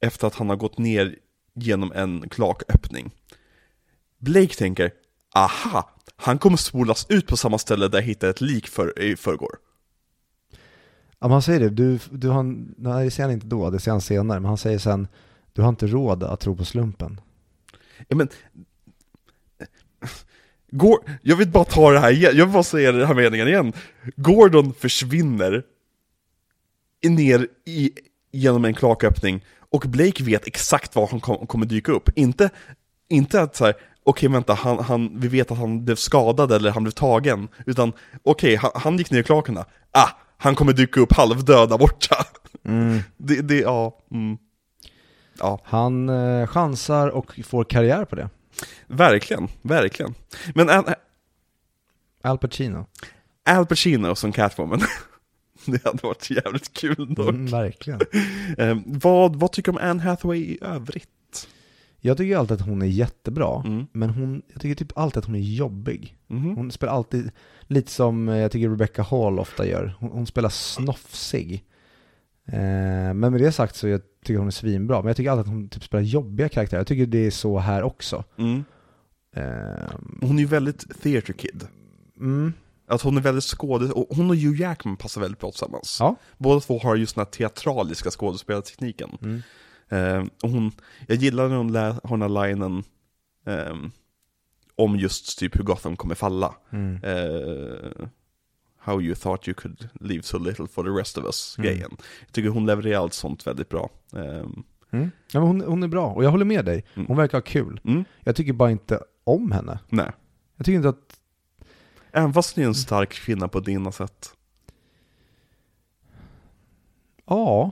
efter att han har gått ner genom en klaköppning. Blake tänker, aha, han kommer spolas ut på samma ställe där jag hittade ett lik för, i förrgår. Ja, han säger det, du, du har, nej det säger han inte då, det säger han senare, men han säger sen, du har inte råd att tro på slumpen. Ja, men, Gor- jag vill bara ta det här igen, jag vill bara säga den här meningen igen. Gordon försvinner ner i, genom en klaköppning och Blake vet exakt var han kom, kommer dyka upp. Inte, inte att så här, okej vänta, han, han, vi vet att han blev skadad eller han blev tagen. Utan okej, han, han gick ner i klakerna. Ah, han kommer dyka upp halvdöd där borta. Det, det, ja, mm. Ja, Han eh, chansar och får karriär på det. verkligen, verkligen. Men Al, Al Pacino. Al Pacino som Catwoman, det hade varit jävligt kul dock. Mm, verkligen. Eh, vad, vad tycker du om Anne Hathaway i övrigt? Jag tycker alltid att hon är jättebra, Mm. men hon, jag tycker typ alltid att hon är jobbig. Mhm. Hon spelar alltid, lite som eh, jag tycker Rebecca Hall ofta gör, hon, hon spelar snofsig. Eh, men med det sagt så jag tycker hon är svinbra, men jag tycker alltid att hon typ spelar jobbiga karaktärer. Jag tycker det är så här också. Mm. Eh, Hon är ju väldigt theater kid. Att hon är väldigt skådis, och hon och Hugh Jackman passar väldigt bra tillsammans. ja. Båda två har just den här teatraliska skådespelartekniken. Mm. Eh, och hon, jag gillar när hon lä, har den här linen ehm, om just typ hur Gotham kommer falla. Mm. Eh, how you thought you could leave so little for the rest of us, Mm. grejen. Jag tycker hon levererar allt sånt väldigt bra. Ehm, Mm. Ja, men hon, hon är bra, och jag håller med dig. Hon Mm. verkar ha kul. mm, Jag tycker bara inte om henne. nej. Jag tycker inte att, Även fast hon är en stark kvinna på dina sätt. ja.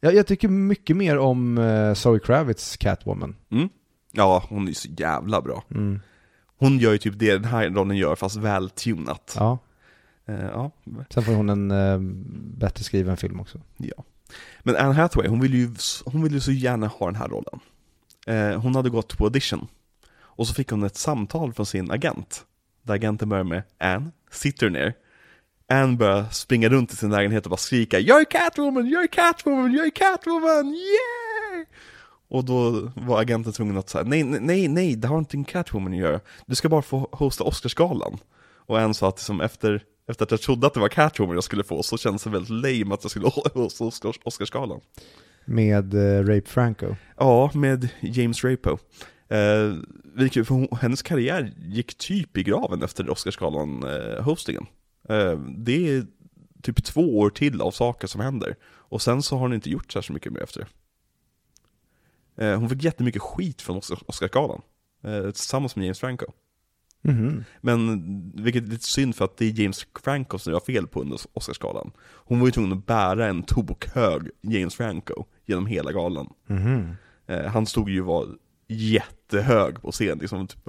Jag, jag tycker mycket mer om uh, Zoe Kravitz Catwoman. Mm. Ja, hon är så jävla bra. Mm. Hon gör ju typ det den här rollen gör, fast vältunat. Ja. Eh, ja. Sen får hon en eh, bättre skriven film också. ja. Men Anne Hathaway, hon vill, ju, hon vill ju så gärna ha den här rollen. Eh, hon hade gått på audition. Och så fick hon ett samtal från sin agent. Där agenten börjar med Anne, sitter ner. Anne börjar springa runt i sin lägenhet och bara skrika Jag är Catwoman, jag är Catwoman, jag är Catwoman, yeah! Och då var agenten tvungen att säga nej, nej, nej, det har inte en Catwoman att göra. Du ska bara få hosta Oscarsgalan. Och Anne sa att liksom efter, efter att jag trodde att det var Catwoman jag skulle få så kändes det väldigt lame att jag skulle hosta Oscars, Oscarsgalan. Med eh, Rape Franco. Ja, med James Rapo. Eh, för hon, hennes karriär gick typ i graven efter Oscarsgalan-hostingen. Eh, det är typ två år till av saker som händer. Och sen så har hon inte gjort särskilt mycket mer efter det. Eh, hon fick jättemycket skit från Oscar- Oscarsgalan. Eh, tillsammans med James Franco. Mhm. Men, vilket är lite synd för att det är James Franco som var fel på under Oscarsgalan. Hon var ju tvungen att bära en tokhög James Franco genom hela galan. Mhm. Eh, han stod ju var jättehög på scen, liksom typ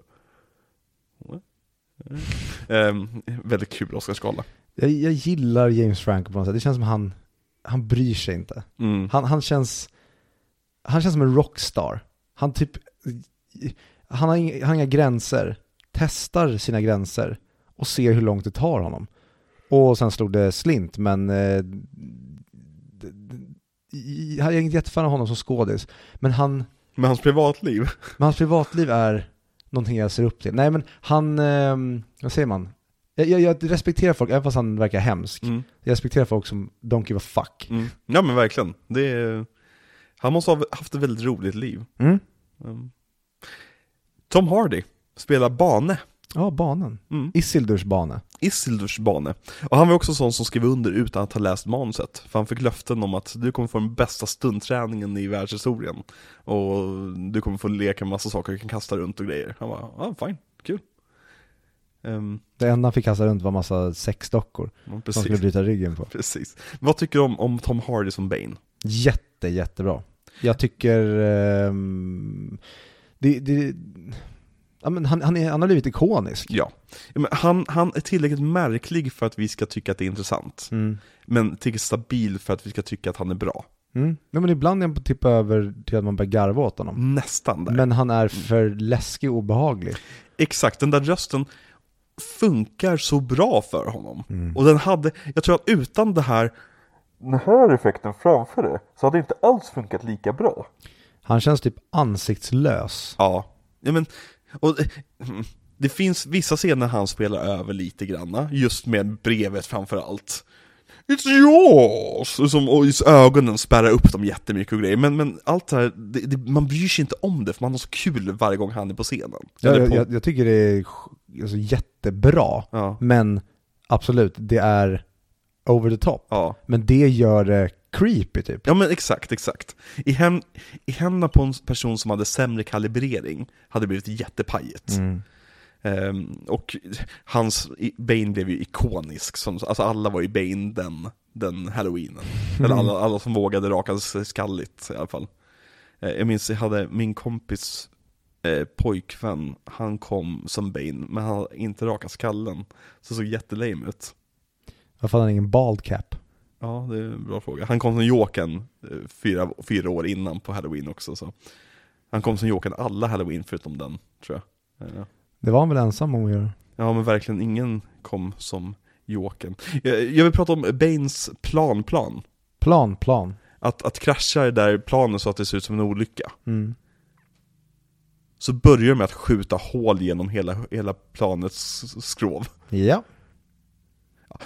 eh, Väldigt kul Oscarsgala. Jag, jag gillar James Franco på något sätt, det känns som han, han bryr sig inte. Mm. Han, han känns, han känns som en rockstar. Han typ, han har, inga, han har inga gränser, testar sina gränser och ser hur långt det tar honom. Och sen slog det slint, men eh, jag är inte jättefan av honom som skådis. Men han, Men hans privatliv, men hans privatliv är någonting jag ser upp till. Nej men han, eh, vad säger man? Jag, jag, jag respekterar folk, även fast han verkar hemsk. mm. Jag respekterar folk som don't give a fuck. Mm. Ja men verkligen, det är, han måste ha haft ett väldigt roligt liv. Mm. Mm. Tom Hardy spelar Bane, Ja, banan. mm. Isildurs bana. Isildurs Bane. Och han var också sån som skrev under utan att ha läst manuset. För han fick löften om att du kommer få den bästa stuntträningen i världshistorien. Och du kommer få leka med massa saker, du kan kasta runt och grejer. Han bara, ja ah, fine, kul. Um, Det enda han fick kasta runt var massa sexdockor ja, som skulle precis. bryta ryggen på. precis. Vad tycker du om, om Tom Hardy som Bane? Jätte, jättebra. Jag tycker, ehm, det, det, ja, men han, han, är, han har blivit ikonisk. Ja. Men han, han är tillräckligt märklig för att vi ska tycka att det är intressant. Mm. Men tillräckligt stabil för att vi ska tycka att han är bra. Mm. Ja, men ibland är han på tipp över till att man börjar garva åt honom. Nästan där. Men han är för läskig och obehaglig. Exakt, den där rösten funkar så bra för honom. Mm. Och den hade, jag tror att utan det här, Den här effekten framför det så hade det inte alls funkat lika bra. Han känns typ ansiktslös. ja, ja men, och, det finns vissa scener han spelar över lite granna, just med brevet framför allt. It's yours! Som, och ögonen spärrar upp dem jättemycket och grejer, men, men allt det här, det, det, man bryr sig inte om det för man har så kul varje gång han är på scenen. Eller på, jag, jag tycker det är alltså, jättebra, ja, men absolut, det är over the top. ja. Men det gör det creepy typ. Ja men exakt, exakt. I, hem, I händerna på en person som hade sämre kalibrering hade det blivit jättepajigt. Mm. Ehm, och hans Bane blev ju ikonisk, som, alltså alla var ju Bane den, den halloweenen. Eller alla, alla som vågade raka sig skalligt i alla fall. Eh, jag minns, jag hade min kompis eh, pojkvän, han kom som Bane, men han hade inte rakat skallen. Så såg jättelame ut. Varför hade han ingen bald cap? Ja, det är en bra fråga. Han kom som Jokern eh, fyra, fyra år innan på Halloween också så. Han kom som Jokern alla Halloween förutom den, tror jag. Eh, Det var han väl ensam om att göra? Ja men verkligen, ingen kom som Jokern. Jag, vill prata om Banes planplan. Plan, plan. Att, att krascha det där planet så att det ser ut som en olycka. Mm. Så börjar det med att skjuta hål genom hela, hela planets skrov. Ja.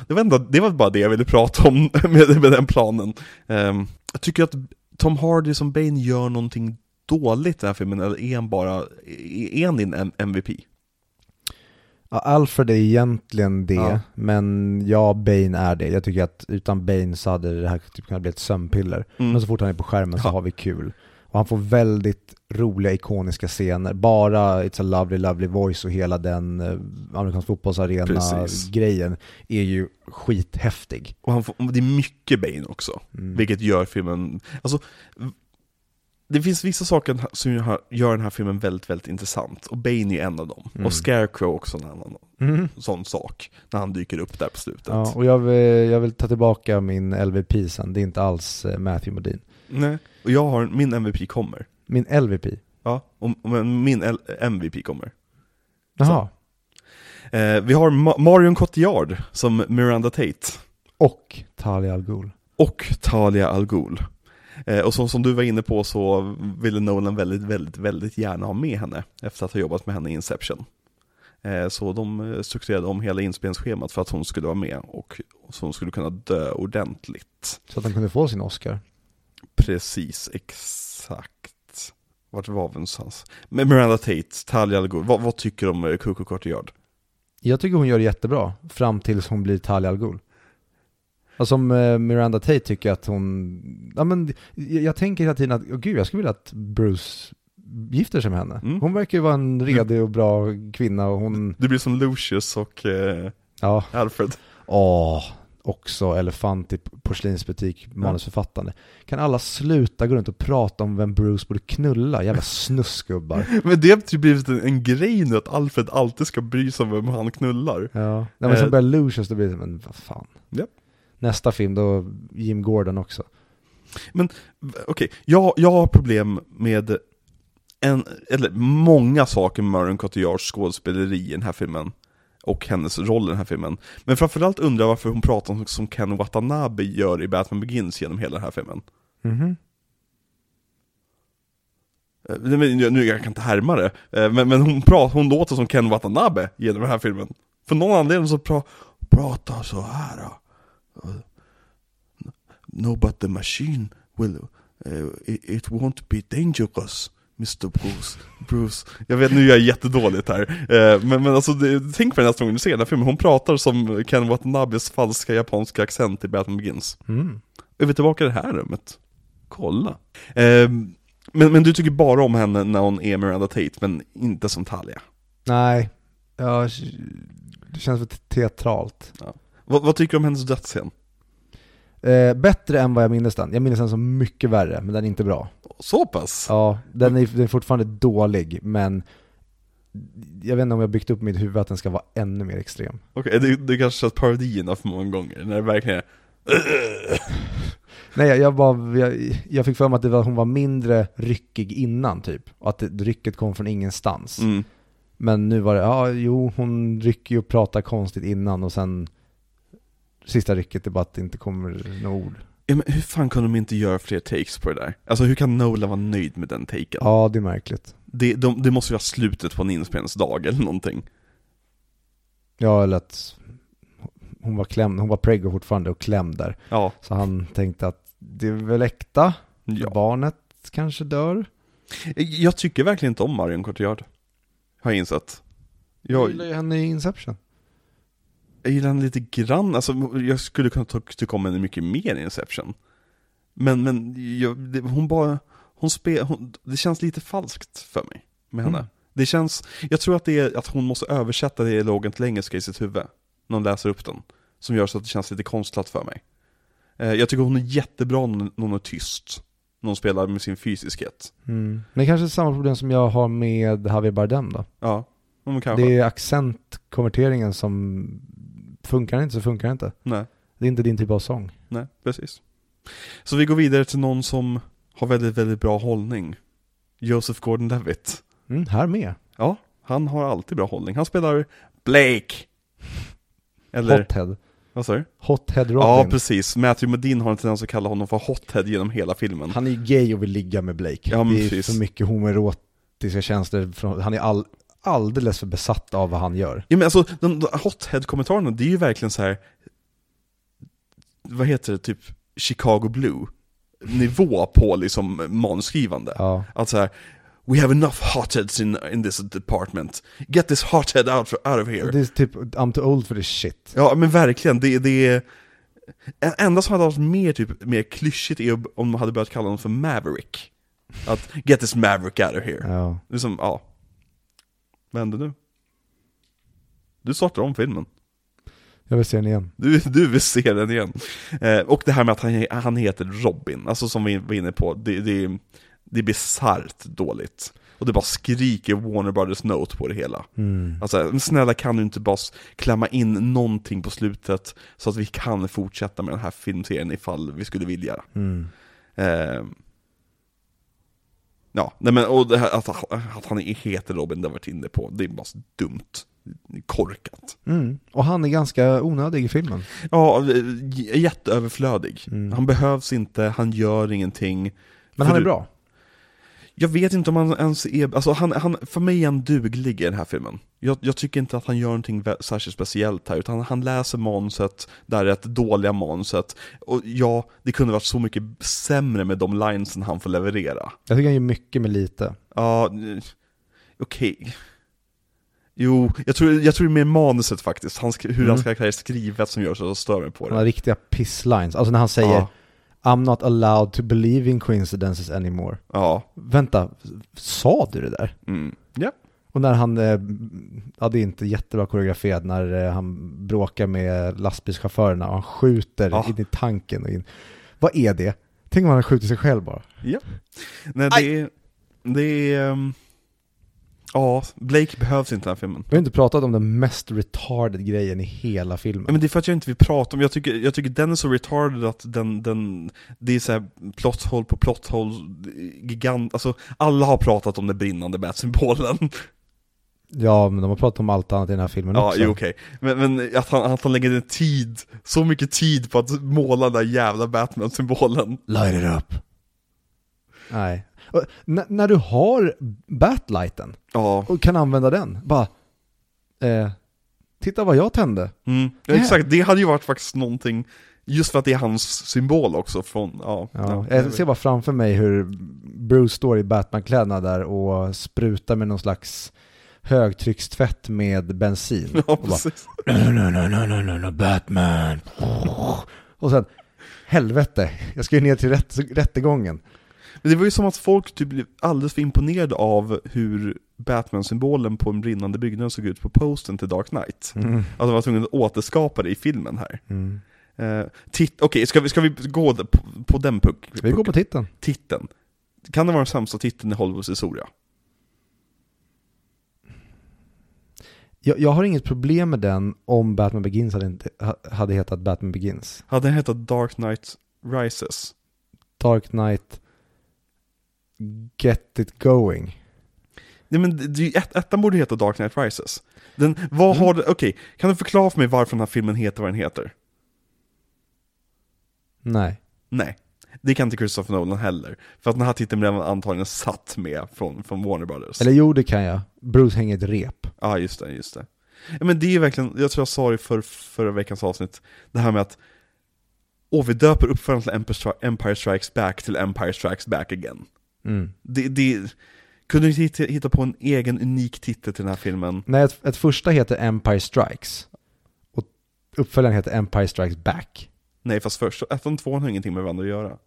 Det var, enda, det var bara det jag ville prata om med, med den planen. Ehm, jag tycker att Tom Hardy som Bane gör någonting dåligt i den här filmen, eller är han bara, är han din MVP? Ja, Alfred är egentligen det, Ja. men ja, Bane är det. Jag tycker att utan Bane så hade det här typ kunnat bli ett sömnpiller. Mm. Men så fort han är på skärmen så Ja. har vi kul. Och han får väldigt roliga, ikoniska scener. Bara It's a lovely, lovely voice och hela den eh, amerikansk fotbollsarena-grejen är ju skithäftig. Och han får, det är mycket Bane också, Mm. vilket gör filmen, alltså det finns vissa saker som gör- den här filmen väldigt, väldigt intressant, och Bane är en av dem. Mm. Och Scarecrow också en annan Mm. sån sak, när han dyker upp där på slutet. Ja, och jag vill, jag vill ta tillbaka min LVP sen, det är inte alls eh, Matthew Modine. Nej, och jag har, min MVP kommer. Min LVP? Ja, och, min L- MVP kommer. Jaha. Eh, vi har Ma- Marion Cotillard som Miranda Tate. Och Talia Al Ghul. Och Talia Al Ghul. Eh, och som, som du var inne på så ville Nolan väldigt, väldigt, väldigt gärna ha med henne efter att ha jobbat med henne i Inception. Eh, så de eh, strukturerade om hela inspelningsschemat för att hon skulle vara med och så hon skulle kunna dö ordentligt. Så att han kunde få sin Oscar. Precis, exakt. Vart var vi någonstans? Men Miranda Tate, Talia Al Ghul, vad, vad tycker du om eh, Coco Cotillard? Jag tycker hon gör det jättebra, fram tills hon blir Talia Al Ghul. Alltså som eh, Miranda Tate tycker att hon, ja men jag, tänker hela tiden att, åh gud jag skulle vilja att Bruce gifter sig med henne. Mm. Hon verkar ju vara en redig och bra kvinna och hon, Det blir som Lucius och eh, ja, Alfred. åh, också elefant i porslinsbutik, manusförfattande. Kan alla sluta gå runt och prata om vem Bruce borde knulla? Jävla snuskgubbar. Men det har typ blivit en, en grej nu att Alfred alltid ska bry sig om vem han knullar. Ja, men sen Eh. börjar Lucius, då blir det, men vad fan. Japp. Nästa film, då Jim Gordon också. Okej, jag, jag har problem med en, eller många saker med Marion Cotillards skådespeleri i den här filmen. Och hennes roll i den här filmen. Men framförallt undrar jag varför hon pratar om som Ken Watanabe gör i Batman Begins genom hela den här filmen. Men jag- Nu, jag kan inte härma det, eh, men, men hon, pra, hon låter som Ken Watanabe genom den här filmen. För någon anledning så pra, pratar så här. No but the machine will, eh, it, it won't be dangerous. Mr Bruce, Bruce. Jag vet, nu är jag jättedåligt här. Eh, men, men alltså, det, tänk på den nästa gång du ser den här filmen. Hon pratar som Ken Watanabes falska japanska accent i Batman Begins. Mm. Är vi tillbaka i det här rummet? Kolla. Ehm, men, men du tycker bara om henne när hon är Miranda Tate, men inte som Talia. Nej, ja, det känns för teatralt. Vad, vad tycker du om hennes dödsscen? Eh, bättre än vad jag minns den. Jag minns den som mycket värre, men den är inte bra. Så pass? Ja, den är, den är fortfarande dålig, men jag vet inte om jag byggt upp mitt huvud att den ska vara ännu mer extrem. Okej, det, det kanske känns parodierna för många gånger, när det verkligen är Nej, jag, jag, bara, jag, jag fick för mig att det var, hon var mindre ryckig innan typ, och att det, rycket kom från ingenstans. mm. Men nu var det, ja jo, hon rycker ju och pratar konstigt innan och sen sista rycket är bara att det inte kommer några ord. Ja, men Hur fan kunde de inte göra fler takes på det där? Alltså hur kan Nolan vara nöjd med den taken? Ja, det är märkligt. Det, de, det måste ju vara slutet på en inspelningsdag eller någonting. Ja, eller att hon var klämd, hon var preggo fortfarande och klämd där. Ja, Så han tänkte att det är väl äkta, ja. barnet kanske dör. Jag tycker verkligen inte om Marion Cotillard. Har jag insett. Jag Jag, gillar ju henne i Inception. Jag gillar henne lite grann, alltså jag skulle kunna ty- tycka om henne mycket mer i Inception. Men, men jag, det, hon bara, hon spelar, det känns lite falskt för mig med henne. Mm. Det känns, jag tror att det är att hon måste översätta dialogen till engelska i sitt huvud. När hon läser upp den. Som gör så att det känns lite konstlat för mig. Eh, jag tycker hon är jättebra när hon är tyst. När hon spelar med sin fysiskhet. Mm. Men kanske samma problem som jag har med Javier Bardem då. Ja, men kanske. Det är accentkonverteringen som funkar inte så funkar inte. Nej. Det är inte din typ av sång. Nej, precis. Så vi går vidare till någon som har väldigt, väldigt bra hållning. Joseph Gordon-Levitt. Mm, här med. Ja, han har alltid bra hållning. Han spelar Blake. Eller, Hothead. vad sa du? Hothead Robin. Ja, precis. Matthew Modine har en tendens att kalla honom för Hothead genom hela filmen. Han är ju gay och vill ligga med Blake. Ja, men det är precis. för mycket homoerotiska känslor. Han är all, alldeles för besatt av vad han gör. Ja men alltså, de, de Hothead-kommentarerna, det är ju verkligen så här. Vad heter det, typ Chicago Blue? Nivå på liksom manusskrivande. Ja. Att så här, We have enough hotheads in, in this department. Get this hothead out, out of here. Det är typ, I'm too old for this shit. Ja men verkligen, det, det är... En enda som hade varit mer, typ, mer klyschigt är om de hade börjat kalla honom för Maverick. Att get this Maverick out of here. Ja. Det är som, ja. Vad händer nu? Du startar om filmen. Jag vill se den igen. Du, du vill se den igen. Eh, och det här med att han, han heter Robin, alltså som vi var inne på, det, det, det är bisarrt dåligt. Och det bara skriker Warner Brothers Note på det hela. Mm. Alltså, snälla kan du inte bara klämma in någonting på slutet så att vi kan fortsätta med den här filmserien ifall vi skulle vilja. Mm. Eh, ja, nej men och här, att, att han heter Robin, det har varit inne på, det är bara så dumt. Korkat. Mm. Och han är ganska onödig i filmen. Ja, jätteöverflödig. Mm. Han behövs inte, han gör ingenting. Men För han är bra. Jag vet inte om han ens är, alltså han, han, för mig är han duglig i den här filmen. Jag, jag tycker inte att han gör någonting särskilt speciellt här, utan han läser manuset, det här är ett dåliga manuset. Och ja, det kunde varit så mycket sämre med de linesen han får leverera. Jag tycker han gör mycket med lite. Ja, eh, okej. Jo, jag tror, jag tror det är mer manuset faktiskt, hans, hur Mm. hans karaktär är skrivet som gör så att jag stör mig på Han har det. riktiga pisslines. Alltså när han säger Ja, I'm not allowed to believe in coincidences anymore. ja, Vänta, sa du det där? mm. ja. Och när han, eh, ja det är inte jättebra koreograferat, när eh, han bråkar med lastbilschaufförerna och han skjuter Ja. in i tanken och in. Vad är det? Tänk om han skjuter sig själv bara. Nej, det är, det är, ehm, ja, Blake behövs inte i den här filmen. Vi har inte pratat om den mest retarded grejen i hela Ja, filmen. men det är för att jag inte vill prata om, jag tycker, jag tycker den är så retarded att den, den det är såhär plot hole på plot hole, gigant, alltså alla har pratat om den brinnande bat-symbolen. Ja, men de har pratat om allt annat i den här filmen Ja, också. jo, okej. Men, men att, han, att han lägger ner tid, så mycket tid på att måla den där jävla Batman-symbolen. Light it up. Nej. N- när du har Batlighten Ja, och kan använda den, bara eh, Titta vad jag tände. mm. ja, exakt. Det hade ju varit faktiskt någonting, just för att det är hans symbol också från, ja. Ja, ja, jag ser bara framför mig hur Bruce står i Batman-kläderna där och sprutar med någon slags högtryckstvätt med bensin. Ja, och bara, precis. no, no, no, no, no, no, no, Batman. Och sen, helvete, jag ska ju ner till rätt, rättegången. Men det var ju som att folk typ blev alldeles för imponerade av hur Batman-symbolen på en brinnande byggnad såg ut på posten till Dark Knight. Mm. Att de var tvungna att återskapa det i filmen här. Mm. Uh, okej, ska, vi, ska vi gå på, på den puck, Vi går på titeln. titeln? Kan det vara den sämsta titeln i Hollywoods historia? Jag, jag har inget problem med den om Batman Begins hade, inte, ha- hade hetat Batman Begins. Hade den hetat Dark Knight Rises? Dark Knight Get It Going. Nej men det, ett, ettan borde heta Dark Knight Rises. Den, vad har det, okej, kan du förklara för mig varför den här filmen heter vad den heter? Nej. Nej. Det kan inte Christopher Nolan heller. För att den här titeln blev antagligen satt med från, från Warner Brothers. Eller jo, det kan jag. Bruce hänger ett rep. Ja, just det, just det. Men det är verkligen, jag tror jag sa det för förra veckans avsnitt, det här med att Åh, vi döper uppföljaren till Empire Strikes Back till Empire Strikes Back Again. Mm. Det, det, kunde du inte hitta, på en egen unik titel till den här filmen? Nej, ett, ett första heter Empire Strikes. Och uppföljaren heter Empire Strikes Back. Nej, fast först, ettan och tvåan har ingenting med varandra att göra.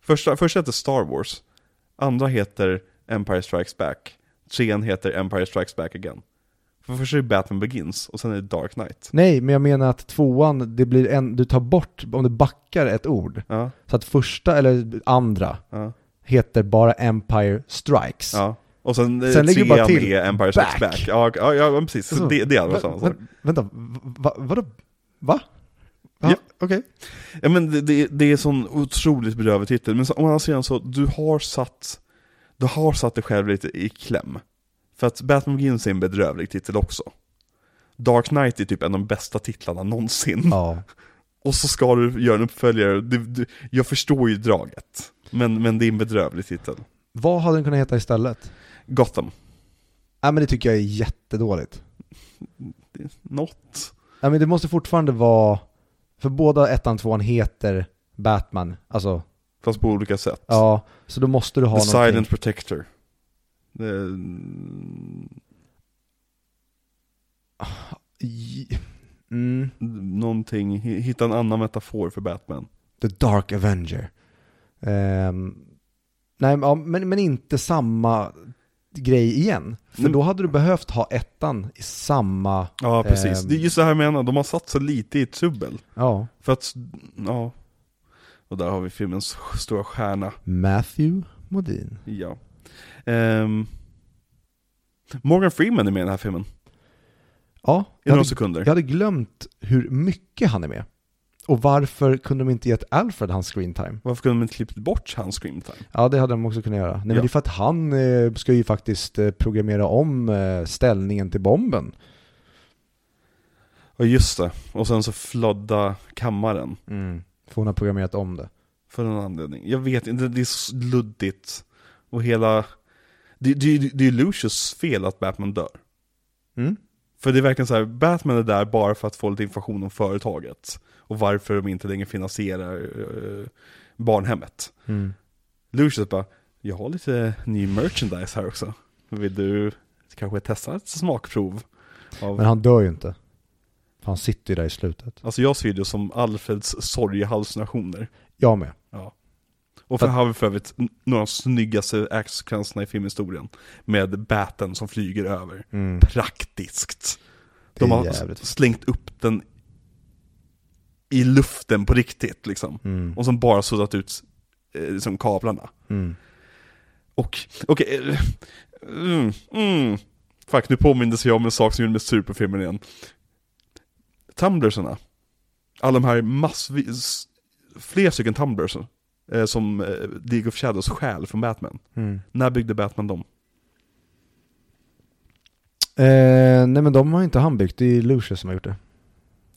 Första, första heter Star Wars, andra heter Empire Strikes Back, trean heter Empire Strikes Back Again. För först är det Batman Begins, och sen är det Dark Knight. Nej, men jag menar att tvåan, det blir en, du tar bort, om du backar ett ord. Ja, Så att första, eller andra, ja, heter bara Empire Strikes. ja. Och sen, Sen sen lägger du bara till är Empire Strikes back. Back. Ja, ja, ja precis. Så Alltså, det, det Vä- samma sak. vä- vänta, va, vadå? Va? Ja. Okej. Ja men det, det, det är sån otroligt bedrövlig titel, men så, å andra sidan så, du har satt, du har satt dig själv lite i kläm. För att Batman Begins är en bedrövlig titel också. Dark Knight är typ en av de bästa titlarna någonsin. Ja. Och så ska du göra en uppföljare, du, du, jag förstår ju draget. Men, men det är en bedrövlig titel. Vad hade den kunnat heta istället? Gotham. Nej men det tycker jag är jättedåligt. Något. Nej men det måste fortfarande vara, för båda ettan och tvåan heter Batman, alltså, Fast på olika sätt. ja, så då måste du ha The någonting. Silent Protector. Det, I- Mm. någonting, hitta en annan metafor för Batman. The Dark Avenger. Ehm, nej, men- ja, men, men inte samma grej igen. För Men- då hade du behövt ha ettan i samma, Ja, precis. Ehm. Det är just det här jag menar, de har satt så lite i trubbel. ja, För att, ja. Och där har vi filmens stora stjärna. Matthew Modin. Ja. Ehm, Morgan Freeman är med i den här filmen. Ja, I några hade, sekunder. jag hade glömt hur mycket han är med. Och varför kunde de inte gett Alfred hans screen time? Varför kunde de inte klippt bort hans screen time? Ja, det hade de också kunnat göra. Nej, men Ja. det är för att han eh, ska ju faktiskt eh, programmera om eh, ställningen till bomben. Ja just det. Och sen så flodda kammaren. För hon har programmerat om det. För någon anledning. Jag vet inte, det är så luddigt. Och hela... Det, det, det är Lucius fel att Batman dör. Mm. För det är verkligen så här, Batman är där bara för att få lite information om företaget. Och varför de inte längre finansierar eh, barnhemmet. Mm. Lucius bara, jag har lite ny merchandise här också. Vill du kanske testa ett smakprov. Av, Men han dör ju inte. Han sitter ju där i slutet. Alltså jag ser det som Alfreds sorgehallucinationer. Jag med. Och för har vi för övrigt några av de snyggaste actionsekvenserna i filmhistorien. Med baten som flyger över. Mm. Praktiskt. De har jävligt. slängt upp den i luften på riktigt liksom. Mm. Och som bara suddat ut eh, liksom kablarna. Mm. Och, okej, eh, mm, mm. Fuck, nu påmindes jag om en sak som gjorde mig sur på filmen igen. Tumblersarna. Alla de här massvis, fler stycken tumblers eh, som eh, League of Shadows stjäl från Batman. Mm. När byggde Batman dem? Eh, nej men de har inte han byggt, det är Lucius som har gjort det.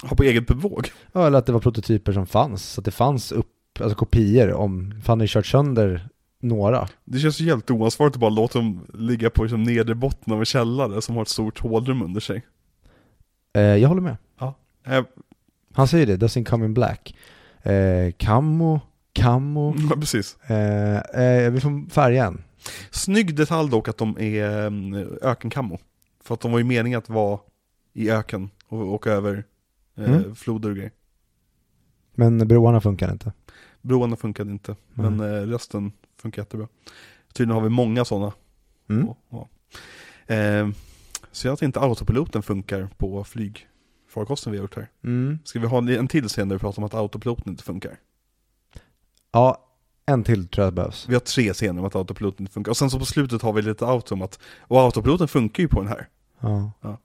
Har på eget bevåg? Ja, eller att det var prototyper som fanns, så att det fanns upp, alltså kopior om, för han har kört sönder några. Det känns ju helt oansvarigt att bara låta dem ligga på liksom, nedre botten av en källare som har ett stort hålrum under sig. Eh, jag håller med. Eh, Han säger det, doesn't come in black. Eh, camo, camo, ja, precis. eh, eh, vi får färga en. Snygg detalj dock att de är mm, ökenkammo. För att de var ju meningen att vara i öken och åka över eh, Mm. floder och grejer. Men broarna funkar inte. Broarna funkade inte, men eh, resten funkar jättebra. Tydligen har vi många sådana. Mm. Och- ja. Eh, så jag inte autopiloten funkar på flygfarkosten vi har gjort här. Mm. Ska vi ha en- en till scen där vi pratar om att autopiloten inte funkar? Ja, en till tror jag behövs. Vi har tre scener om att autopiloten funkar. Och sen så på slutet har vi lite auto om att, och autopiloten funkar ju på den här. Ja. Ja,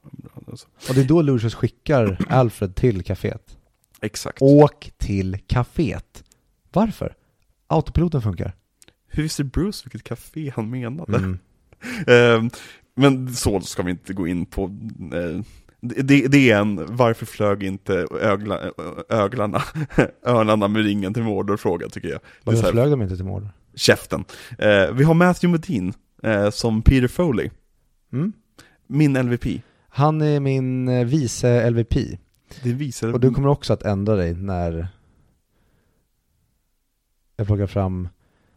alltså. Och det är då Lucius skickar Alfred till kaféet. Exakt. Åk till kaféet. Varför? Autopiloten funkar. Hur visste Bruce vilket café han menade? Mm. Eh, men så ska vi inte gå in på. Eh, det, det är en, varför flög inte ögla, öglarna, örnarna med ringen till Mordor-fråga tycker jag. Varför här, flög de inte till Mordor? käften. Eh, vi har Matthew Modine eh, som Peter Foley, Mm. min LVP. Han är min eh, vice LVP. Det visar... Och du kommer också att ändra dig när jag plockar fram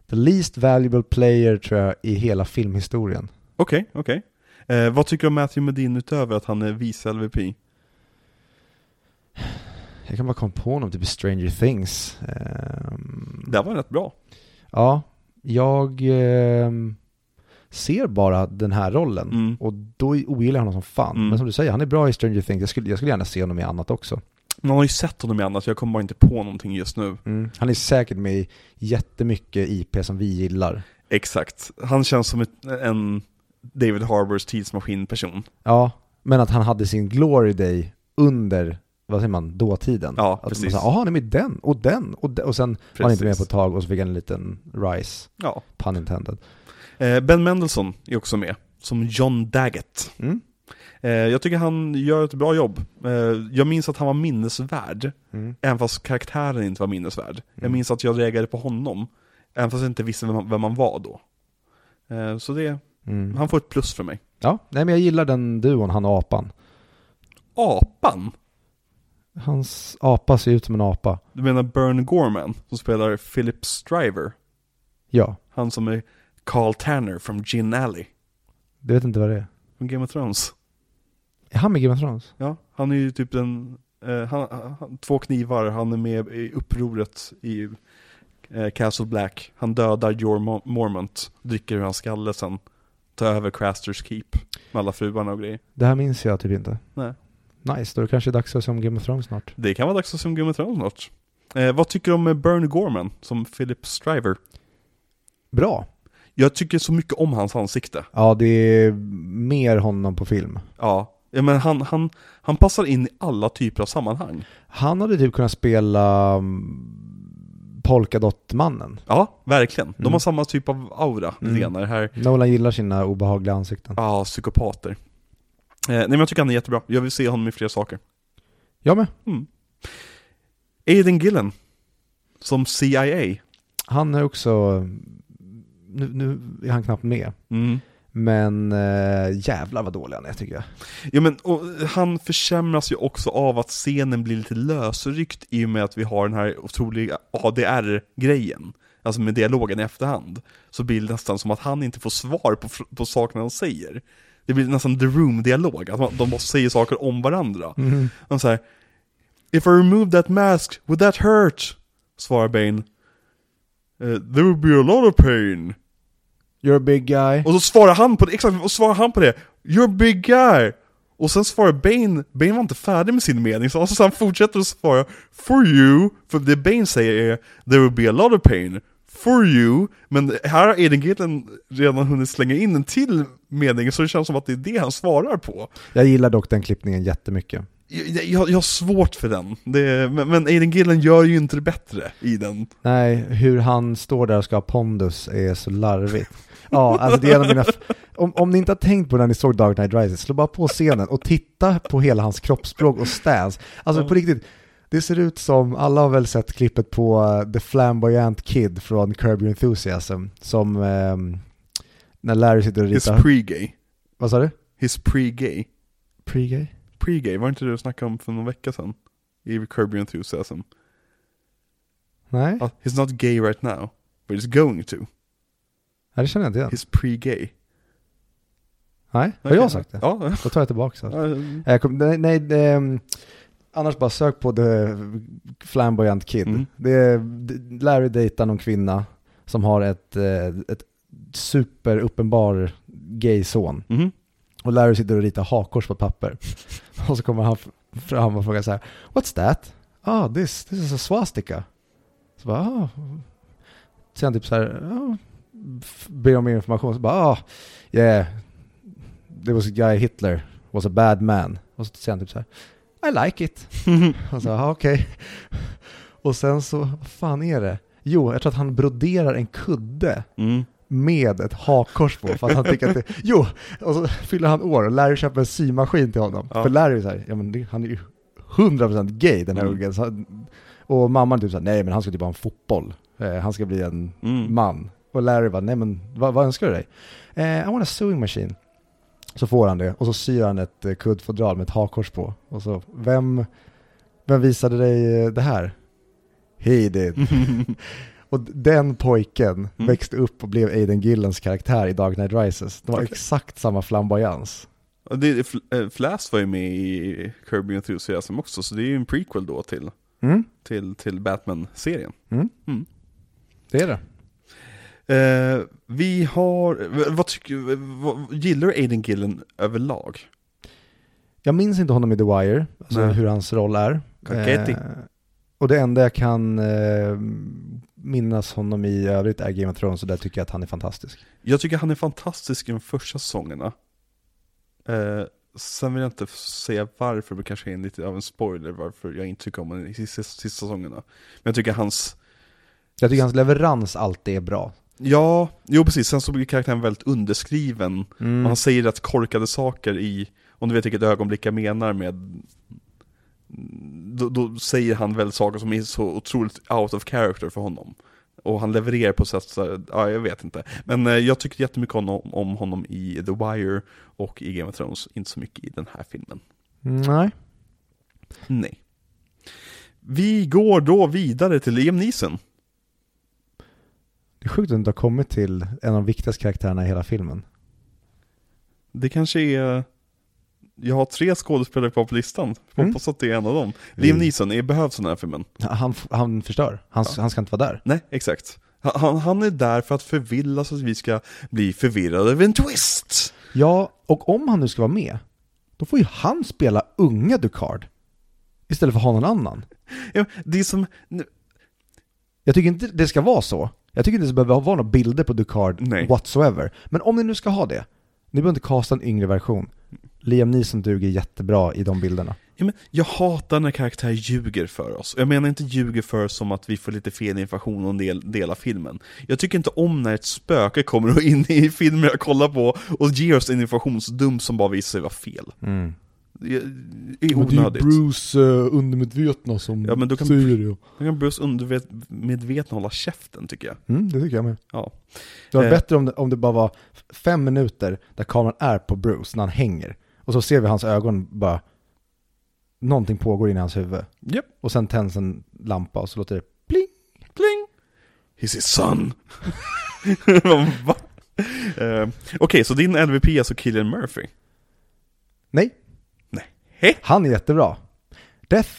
the least valuable player tror jag i hela filmhistorien. Okej, okej. Eh, vad tycker du om Matthew Modine utöver att han är vice LVP? Jag kan bara komma på honom typ Stranger Things. Ehm, Det var rätt bra. Ja, jag ehm, ser bara den här rollen Mm. och då ogillar jag honom som fan. Mm. Men som du säger, han är bra i Stranger Things. Jag skulle, jag skulle gärna se honom i annat också. Man har ju sett honom i annat, jag kommer bara inte på någonting just nu. Han är säkert med i jättemycket IP som vi gillar. Exakt. Han känns som ett, en David Harbors tidsmaskin-person. Ja, men att han hade sin glory day under, vad säger man, dåtiden. Ja, att precis. Jaha, han är med den, och den, och den. Och sen var han inte med Precis. på ett tag och så fick han en liten rise, Ja. pun intended. Eh, ben Mendelsohn är också med, som John Daggett. Mm. Eh, jag tycker han gör ett bra jobb. Eh, jag minns att han var minnesvärd, Mm. även fast karaktären inte var minnesvärd. Jag Mm. minns att jag reagerade på honom, även fast jag inte visste vem, han- vem han var då. Så det, Mm. han får ett plus för mig. Ja, nej men jag gillar den duon, han och apan. Apan? Hans apa ser ut som en apa. Du menar Bern Gorman, som spelar Philip Striver? Ja, Han som är Carl Tanner från Gin Alley, du vet inte vad det är. från Game of Thrones. Är han med Game of Thrones? Ja, han är ju typ den, eh, han, han, två knivar, han är med i upproret i eh, Castle Black. Han dödar Jor Mo- Mormont, dricker ur hans skalle sen, tar över Crasters Keep med alla fruarna och grejer. Det här minns jag typ inte. Nej. Nice, då är det kanske dags att se om Game of Thrones snart. Det kan vara dags att se om Game of Thrones snart. Eh, vad tycker du om eh, Bern Gorman som Philip Striver? Bra. Jag tycker så mycket om hans ansikte. Ja, det är mer honom på film. Ja, ja men han, han, han passar in i alla typer av sammanhang. Han hade typ kunnat spela um, Polkadot-mannen. Ja, verkligen. De Mm. har samma typ av aura, Mm. Det här Nolan gillar sina obehagliga ansikten. Ja, psykopater. Eh, nej men jag tycker han är jättebra. Jag vill se honom i fler saker. Jag med. Mm. Aiden Gillen. Som CIA. Han är också, nu, nu är han knappt med. Mm. Men äh, jävlar vad dålig han är tycker jag. Ja men och han försämras ju också av att scenen blir lite lösryckt i och med att vi har den här otroliga ADR-grejen. Alltså med dialogen i efterhand. Så blir det nästan som att han inte får svar på, på sakerna han säger. Det blir nästan the room-dialog, att man, de bara säger saker om varandra. Mhm. De säger If I remove that mask, would that hurt? Svarar Bane. "Eh, there would be a lot of pain. You're a big guy. Och så svarar han på det, exakt, och svarar han på det. You're a big guy. Och sen svarar Bane, Bane var inte färdig med sin mening, så så han fortsätter att svara For you, för det Bane säger är There will be a lot of pain. For you, men här har Aiden Gillen redan hunnit slänga in en till mening, så det känns som att det är det han svarar på. Jag gillar dock den klippningen jättemycket. Jag, jag, jag har svårt för den, det, men, men Aiden Gillen gör ju inte det bättre i den. Nej, hur han står där och ska ha pondus är så larvigt. Ja, alltså det är en av mina... Om, om ni inte har tänkt på när ni såg Dark Knight Rises, slå bara på scenen och titta på hela hans kroppsspråk och stance. Alltså på riktigt, det ser ut som, alla har väl sett klippet på uh, The Flamboyant Kid från Curb Your Enthusiasm, som ehm, när Larry sitter och ritar... pre-gay. Vad sa du? He's pre-gay. Pre-gay? Pre-gay, var inte det du snackade om för någon vecka sedan? I Curb Your Enthusiasm. Nej, Uh, he's not gay right now, but he's going to. Ja, det känner jag inte igen. He's pre-gay. Nej, har Okej. jag sagt det? Ja. Då tar jag tillbaka det. kom, nej, nej det, ehm, annars bara sök på The Flamboyant Kid. Mm. Det Larry dejtar någon kvinna som har ett, eh, ett superuppenbar gay son. Mhm. Och Larry sitter och ritar hakkors på papper. Och så kommer han fram och frågar så här, What's that? Ah, this, this is a swastika. Så bara, ah. Så han typ så här, ah, ber om information. Så bara, ah, yeah, there was a guy Hitler was a bad man. Och så säger han typ så här, I like it. Och så, ah, okej. Och sen så, vad fan är det? Jo, jag tror att han broderar en kudde Mm. med ett hakkors på för att han tycker att det, jo, och så fyller han år och Larry köper en symaskin till honom. Ja. För Larry är så här, ja men det, han är ju 100% gay den här Mm. ungen. Så, och mamman typ såhär, nej men han ska typ ha en fotboll. Eh, han ska bli en Mm. man. Och Larry bara, nej men vad, vad önskar du dig? Eh, I want a sewing machine. Så får han det och så syr han ett eh, kuddfodral med ett hakkors på. Och så, vem, vem visade dig eh, det här? He did. Och den pojken Mm. växte upp och blev Aiden Gillens karaktär i Dark Knight Rises. De har Okej. exakt samma flamboyans. Det, eh, Flash var ju med i Your Enthusiasm också, så det är ju en prequel då till, Mm, till, till Batman-serien. mm. Mm. Det är det. Eh, vi har, vad tycker vad, gillar du Aiden Gillen överlag? Jag minns inte honom i The Wire, alltså Nej. hur hans roll är. Eh, och det enda jag kan eh, minnas honom i övrigt är Game of Thrones och där tycker jag att han är fantastisk. Jag tycker han är fantastisk i de första säsongerna. Sen vill jag inte säga varför, det kanske är lite av en spoiler varför jag inte tycker om honom i sista, sista säsongerna. Men jag tycker hans, Jag tycker hans leverans alltid är bra. Ja, jo precis, sen så blir karaktären väldigt underskriven. Mm. Och han säger rätt korkade saker i, om du vet vilket ögonblick jag menar med då, då säger han väl saker som är så otroligt out of character för honom. Och han levererar på sätt så ja jag vet inte. Men eh, jag tyckte jättemycket om, om honom i The Wire och i Game of Thrones, inte så mycket i den här filmen. Nej. Nej. Vi går då vidare till Liam Neeson. Det är sjukt att du inte har kommit till en av de viktigaste karaktärerna i hela filmen. Det kanske är, jag har tre skådespelare kvar på listan, Mm. hoppas att det är en av dem. Liam Vi- Neeson, är behövs den här filmen? Han, han förstör. Han, han ska inte vara där. Nej, exakt. Han- Han, han är där för att förvilla så att vi ska bli förvirrade över en twist. Ja, och om han nu ska vara med, då får ju han spela unga Ducard. Istället för att ha någon annan. Ja, det är som, Jag tycker inte det ska vara så. Jag tycker inte det behöver vara några bilder på Ducard Nej. whatsoever. Men om ni nu ska ha det, ni behöver inte kasta en yngre version. Liam Neeson duger jättebra i de bilderna. ja, men jag hatar när karaktärer ljuger för oss. Jag menar inte ljuger för oss som att vi får lite fel information om del, del av filmen. Jag tycker inte om när ett spöke kommer in i filmer jag kollar på och ger oss en informationsdump som bara visar sig vara fel. Det är- det är onödigt. Bruce uh, undermedvetna som Ja, men då kan- säger det. Då kan Bruce undermedvetna hålla käften tycker jag. Mm, det tycker jag med. Ja. Det var Eh. bättre om det, om det bara var fem minuter där kameran är på Bruce när han hänger. Och så ser vi hans ögon bara, någonting pågår inne i hans huvud. Japp. Och sen tänds en lampa och så låter det pling. Pling! He's his son! Va? Eh, Okej, så din LVP är alltså Killian Murphy? Nej, Hej! han är jättebra. Death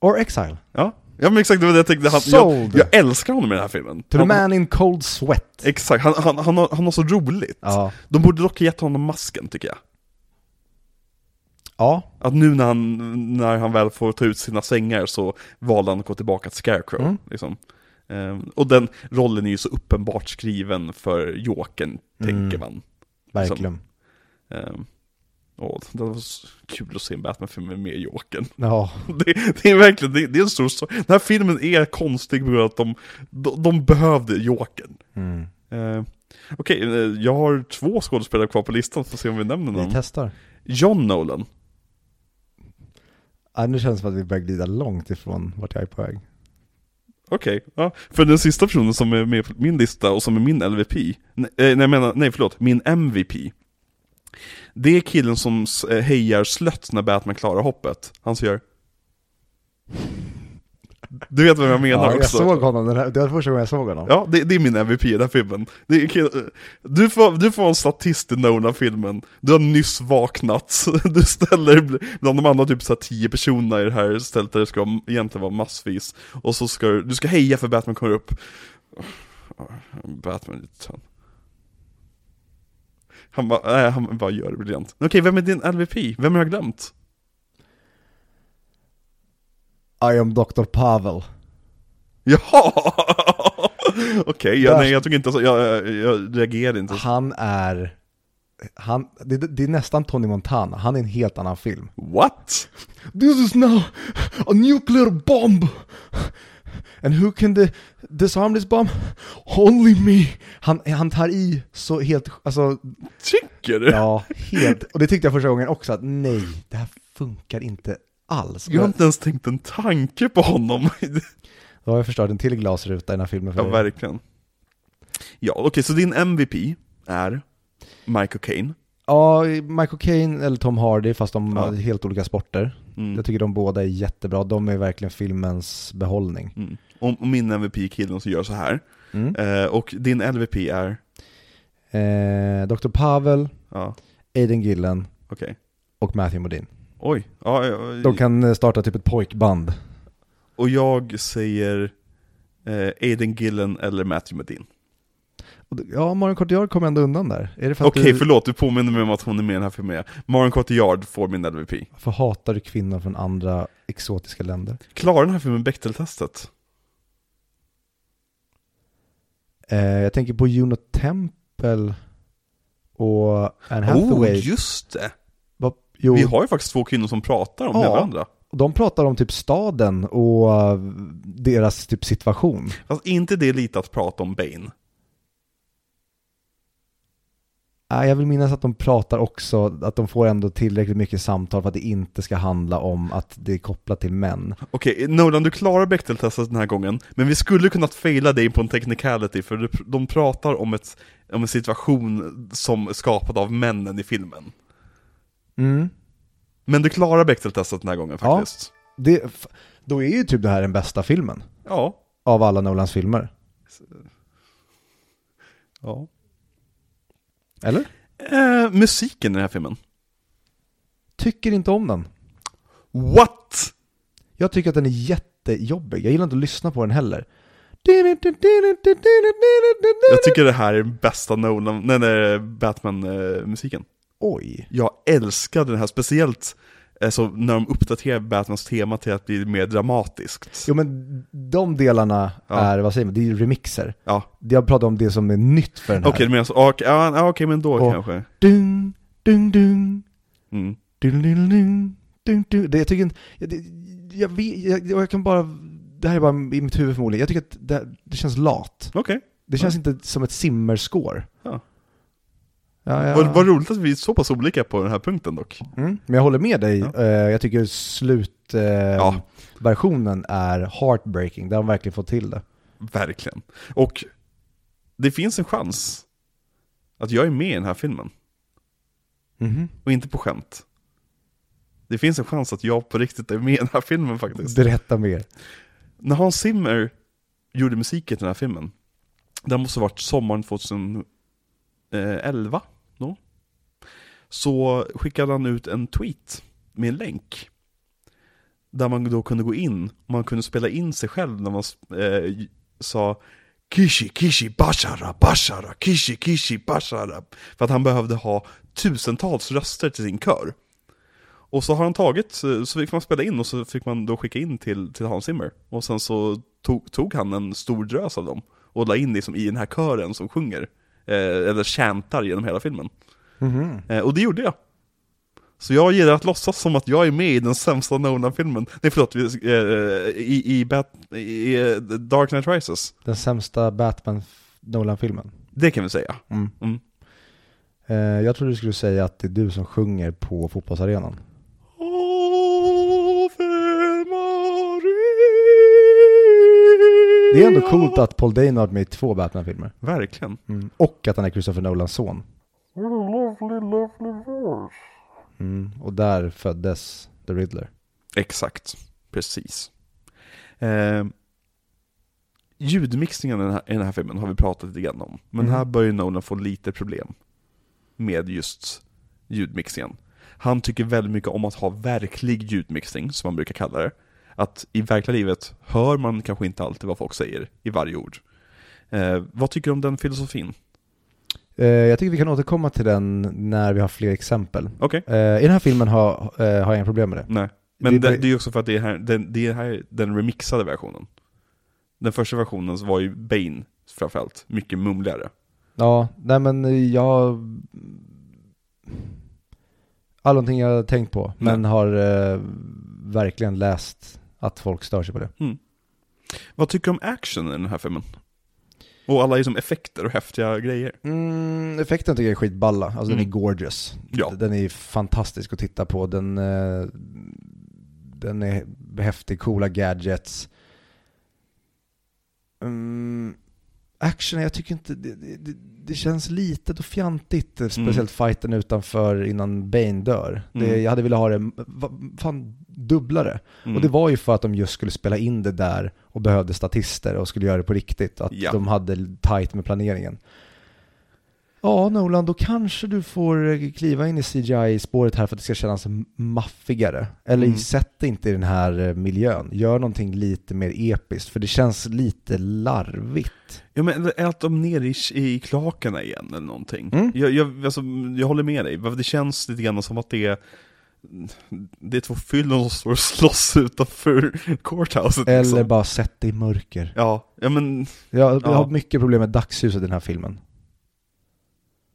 or Exile. Ja, ja men exakt det var det jag tänkte. Han, jag, Sold. jag älskar honom i den här filmen. To the Han, man in cold sweat. exakt, han, han, han, har, han har så roligt. Ja. De borde dock ha gett honom masken tycker jag. Ja, Att nu när han, när han väl får ta ut sina sängar så valde han att gå tillbaka till Scarecrow. Mm. Liksom. Ehm, och den rollen är ju så uppenbart skriven för Jokern, tänker Mm. man. verkligen. Ehm, åh, det var så kul att se en Batman-film med Jokern. Ja, Det, det är verkligen, det, det är en stor story. Den här filmen är konstig på grund av att de, de, de behövde Jokern. mm. Ehm, Okej, eh, jag har två skådespelare kvar på listan, får se om vi nämner vi någon. testar. John Nolan. Ja, nu känns det som att vi börjar glida långt ifrån vart jag är på väg. Okej, ja. För den sista personen som är med på min lista och som är min LVP, nej, eh, nej, menar, nej förlåt, min MVP. Det är killen som eh, hejar slött när Batman klarar hoppet. Han som gör... Du vet vem jag menar Ja, jag också? såg honom, den här, det var första gången jag såg honom. Ja, det, det är min MVP i den här filmen. Är, kill- du, får, du får en statist i Nolan-filmen. Du har nyss vaknat. Du ställer bland de andra typ så här tio personerna i det här stället där det ska egentligen vara massvis. Och så ska du, du ska heja för Batman kommer upp. Batman är lite tönt. Han bara, nej, han bara gör det briljant. Okej, vem är din LVP? Vem har jag glömt? I am Dr. Pavel. Jaha! Okej, jag, Där- nej jag tycker inte så, jag, jag, jag reagerade inte. så. Han är, han, det, det är nästan Tony Montana, han är en helt annan film. What? This is now a nuclear bomb! And who can de- disarm this bomb? Only me! Han, han tar i så helt, alltså, Tycker du? ja, helt. Och det tyckte jag första gången också, att nej, det här funkar inte alls. Jag har inte ens tänkt en tanke på honom. Då har jag förstört en till glasruta i den här filmen för ja, verkligen. Ja, okej, så din MVP är Michael Caine. Ja, Michael Caine eller Tom Hardy, fast de Ja. har helt olika sporter. Mm. Jag tycker de båda är jättebra, de är verkligen filmens behållning. Mm. Och min MVP är killen som gör så här. Mm. Eh, och din LVP är, Eh, Dr. Pavel, ja, Aiden Gillen okej. och Matthew Modine. Oj, ja, ja, De kan eh, starta typ ett pojkband. och jag säger eh, Aiden Gillen eller Matthew Modine. Ja, Marion Cotillard kom ändå undan där. Är det för Okej, du, förlåt, du påminner mig om att hon är med i den här filmen. Marion Cotillard får min LVP. Varför hatar du kvinnor från andra exotiska länder? Klarar den här filmen Bechdel-testet? Eh, jag tänker på Juno Temple och Anne Hathaway. Oh, just det! Va- jo, Vi har ju faktiskt två kvinnor som pratar om Ja. med varandra. De pratar om typ staden och eh, deras typ situation. Fast inte det lite att prata om Bane? Nej, jag vill minnas att de pratar också, att de får ändå tillräckligt mycket samtal för att det inte ska handla om att det är kopplat till män. Okej, Nolan du klarar Bechdel-testet den här gången, men vi skulle kunnat faila dig på en technicality för de pratar om, ett, om en situation som är skapad av männen i filmen. Mm. Men du klarar Bechdel-testet den här gången Ja. faktiskt. Det, f- då är ju typ det här den bästa filmen Ja. av alla Nolans filmer. ja. Eller? Eh, musiken i den här filmen. Tycker inte om den. What? Jag tycker att den är jättejobbig. Jag gillar inte att lyssna på den heller. Jag tycker det här är den bästa Nolan, nej, nej Batman-musiken. Oj. Jag älskade den här, speciellt eh, så när de uppdaterar Batmans tema till att bli mer dramatiskt. Jo men de delarna Ja. är, vad säger man, det är ju remixer. Ja, Jag pratar om det som är nytt för den här. okej, men så, okej, ja, ja, okej, men då Och- kanske. Dung, dung, dung. Mm. Dun, dun, dun, dun, dun. Det, jag tycker inte, jag, jag, vet- jag, jag kan bara, det här är bara i mitt huvud förmodligen, jag tycker att det, det känns lat. Okej. Det känns inte som ett simmerscore. Ja. Ja, ja. Vad, vad roligt att vi är så pass olika på den här punkten dock. Mm, men jag håller med dig, Ja. Eh, jag tycker slutversionen Ja. är heartbreaking, där har de verkligen fått till det. Verkligen. Och det finns en chans att jag är med i den här filmen. Mhm. Och inte på skämt. Det finns en chans att jag på riktigt är med i den här filmen faktiskt. Berätta mer. När Hans Zimmer gjorde musiken till den här filmen, det måste ha varit sommaren 2000, 2011 då, så skickade han ut en tweet med en länk. Där man då kunde gå in, och man kunde spela in sig själv när man eh, sa Kishi, Kishi, Bashara, Bashara, Kishi, Kishi, Bashara. För att han behövde ha tusentals röster till sin kör. Och så har han tagit, eh, så fick man spela in och så fick man då skicka in till, till Hans Zimmer. Och sen så tog, tog han en stor drös av dem och la in liksom i den här kören som sjunger. Eh, eller chantar genom hela filmen. Eh, och det gjorde jag. Så jag gillar att låtsas som att jag är med i den sämsta Nolan-filmen. Nej förlåt, eh, i, i, Bat, i eh, Dark Knight Rises. Den sämsta Batman Nolan-filmen. Det kan vi säga. Mm. Mm. Eh, jag trodde du skulle säga att det är du som sjunger på fotbollsarenan. Det är ändå coolt att Paul Dano har varit med i två Batman-filmer. Verkligen. Mm. Och att han är Christopher Nolans son. Lovely, lovely verse. Mm. Och där föddes The Riddler. Exakt. Precis. Eh, ljudmixningen i den, här, i den här filmen har vi pratat lite grann om. Men Mm. här börjar Nolan få lite problem med just ljudmixningen. Han tycker väldigt mycket om att ha verklig ljudmixning, som man brukar kalla det. Att i verkliga livet hör man kanske inte alltid vad folk säger i varje ord. Eh, vad tycker du om den filosofin? Eh, jag tycker vi kan återkomma till den när vi har fler exempel. Okej, Eh, I den här filmen har, eh, har jag inga problem med det. nej. Men Vi- det, det är ju också för att det är, här, den, det är här den remixade versionen. Den första versionen var ju Bane framförallt mycket mumligare. Ja, nej men jag... All någonting jag har tänkt på, men har eh, verkligen läst att folk stör sig på det. Vad tycker du om action i den här filmen? Och alla liksom effekter och häftiga grejer. Mm, effekten tycker jag är skitballa, alltså den Mm. är gorgeous. Ja. Den är fantastisk att titta på, den, eh, den är häftig, coola gadgets. Mm, action, jag tycker inte, det, det, det, känns litet och fjantigt, eh, speciellt fighten utanför innan Bane dör. Det, Mm. jag hade velat ha det, va- fan, dubblare. Mm. Och det var ju för att de just skulle spela in det där och behövde statister och skulle göra det på riktigt. Att Ja. de hade tight med planeringen. Ja, Nolan, då kanske du får eh, kliva in i CGI-spåret här för att det ska kännas maffigare. Eller Mm. sätt dig inte i den här eh, miljön. Gör någonting lite mer episkt, för det känns lite larvigt. Ja men ät dem ner i, i klakarna igen eller någonting. Mm. Jag, jag, alltså, jag håller med dig, det känns lite grann som att det är det är två fyllon som står och slåss utanför courthouset Eller liksom. bara sätt dig i mörker. Ja, ja men, Jag, jag Ja. har mycket problem med dagsljuset i den här filmen.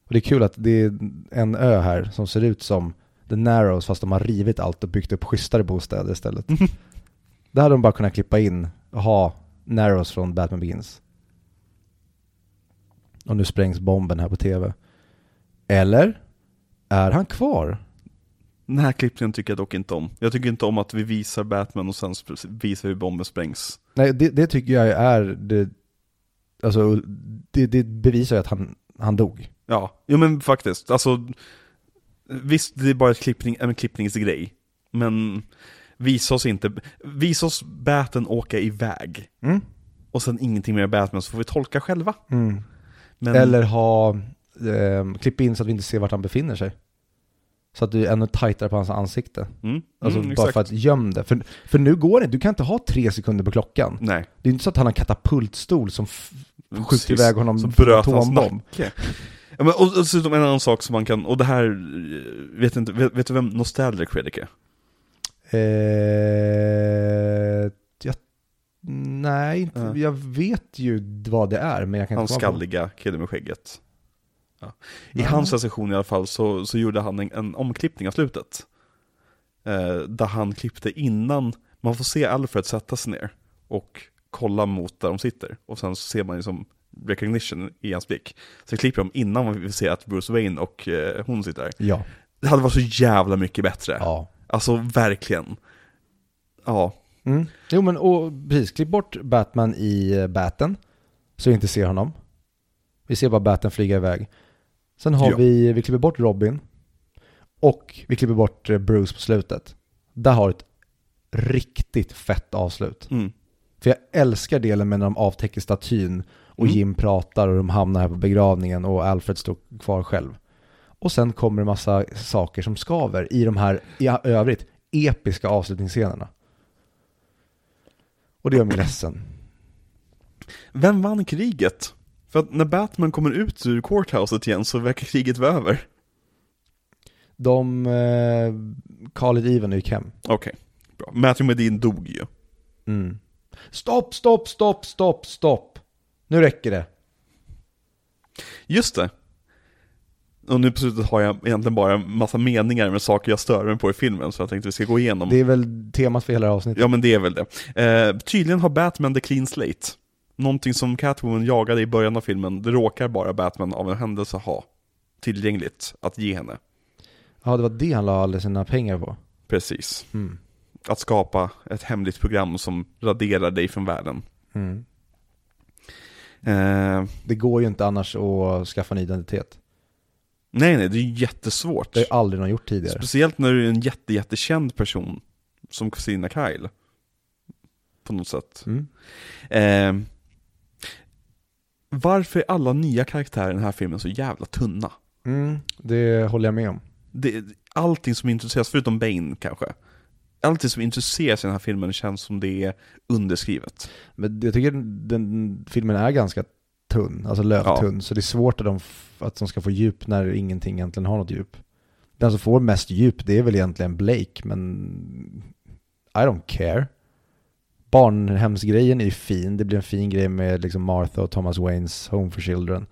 Och det är kul att det är en ö här som ser ut som The Narrows fast de har rivit allt och byggt upp schysstare bostäder istället. Där hade de bara kunnat klippa in och ha Narrows från Batman Begins. Och nu sprängs bomben här på tv. Eller? Är han kvar? Den här klippningen tycker jag dock inte om. Jag tycker inte om att vi visar Batman och sen visar vi bomben sprängs. Nej, det, det tycker jag är det, alltså, det, det bevisar ju att han, han dog. Ja, jo men faktiskt. Alltså, visst det är bara ett klippning, en klippningsgrej. Men visa oss inte, visa oss Baten åka iväg. Mm. Och sen ingenting mer Batman så får vi tolka själva. Mm. Men, Eller ha, eh, klipp in så att vi inte ser vart han befinner sig. Så att du är ännu tajtare på hans ansikte. mm, Alltså mm, bara exakt. för att göm det. För, för nu går det du kan inte ha tre sekunder på klockan. Nej. Det är inte så att han har en katapultstol som skjuter iväg honom Som bröt hans nacke. Ja, men, och dessutom en annan sak som man kan, och det här, eh, vet, inte, vet, vet du vem Nostalgic Critic är? Eh, jag, nej, inte, Ja. jag vet ju vad det är, men jag kan Han inte på. skalliga killen med skägget. Ja. I Nej. hans recension i alla fall så, så gjorde han en, en omklippning av slutet. Eh, där han klippte innan, man får se Alfred sätta sig ner och kolla mot där de sitter. Och sen så ser man ju som recognition i hans blick. Så klipper de innan man vill se att Bruce Wayne och eh, hon sitter där. Ja. Det hade varit så jävla mycket bättre. ja. Alltså verkligen. Ja. Mm. Jo men och precis, klipp bort Batman i eh, Baten. Så vi inte ser honom. Vi ser bara Baten flyga iväg. Sen har Ja. vi, vi klipper bort Robin. Och vi klipper bort eh, Bruce på slutet. Där har ett riktigt fett avslut. Mm. För jag älskar delen med när de avtäcker statyn och Mm. Jim pratar och de hamnar här på begravningen och Alfred står kvar själv. Och sen kommer det massa saker som skaver i de här, i övrigt, episka avslutningsscenerna. Och det gör mig ledsen. Vem vann kriget? För att när Batman kommer ut ur courthouset igen så verkar kriget vara över. De, eh, Khalid Even gick hem. Okej, bra. Matthew Modine dog ju. Mm. Stopp, stopp, stopp, stopp, stopp. Nu räcker det. Just det. Och nu på slutet har jag egentligen bara en massa meningar med saker jag stör mig på i filmen, så jag tänkte vi ska gå igenom. Det är väl temat för hela det här avsnittet. Ja men det är väl det. Eh, tydligen har Batman the clean slate. Någonting som Catwoman jagade i början av filmen, det råkar bara Batman av en händelse ha tillgängligt att ge henne. Ja, det var det han la alla sina pengar på. Precis. Mm. Att skapa ett hemligt program som raderar dig från världen. Mm. Eh, Det går ju inte annars att skaffa en identitet. nej nej, det är ju jättesvårt. Det har ju aldrig någon gjort tidigare. Speciellt när du är en jätte, jättekänd person som Christina Kyle. På något sätt. Mm. Eh, varför är alla nya karaktärer i den här filmen så jävla tunna? Mm, det håller jag med om. Det, allting som introduceras, förutom Bane kanske. Allting som introduceras i den här filmen känns som det är underskrivet. Men jag tycker den filmen är ganska tunn, alltså lövtunn, så det är svårt att de, att de ska få djup när ingenting egentligen har något djup. Den som får mest djup, det är väl egentligen Blake, men I don't care. Barnhemsgrejen är ju fin, det blir en fin grej med liksom Martha och Thomas Waynes Home for Children.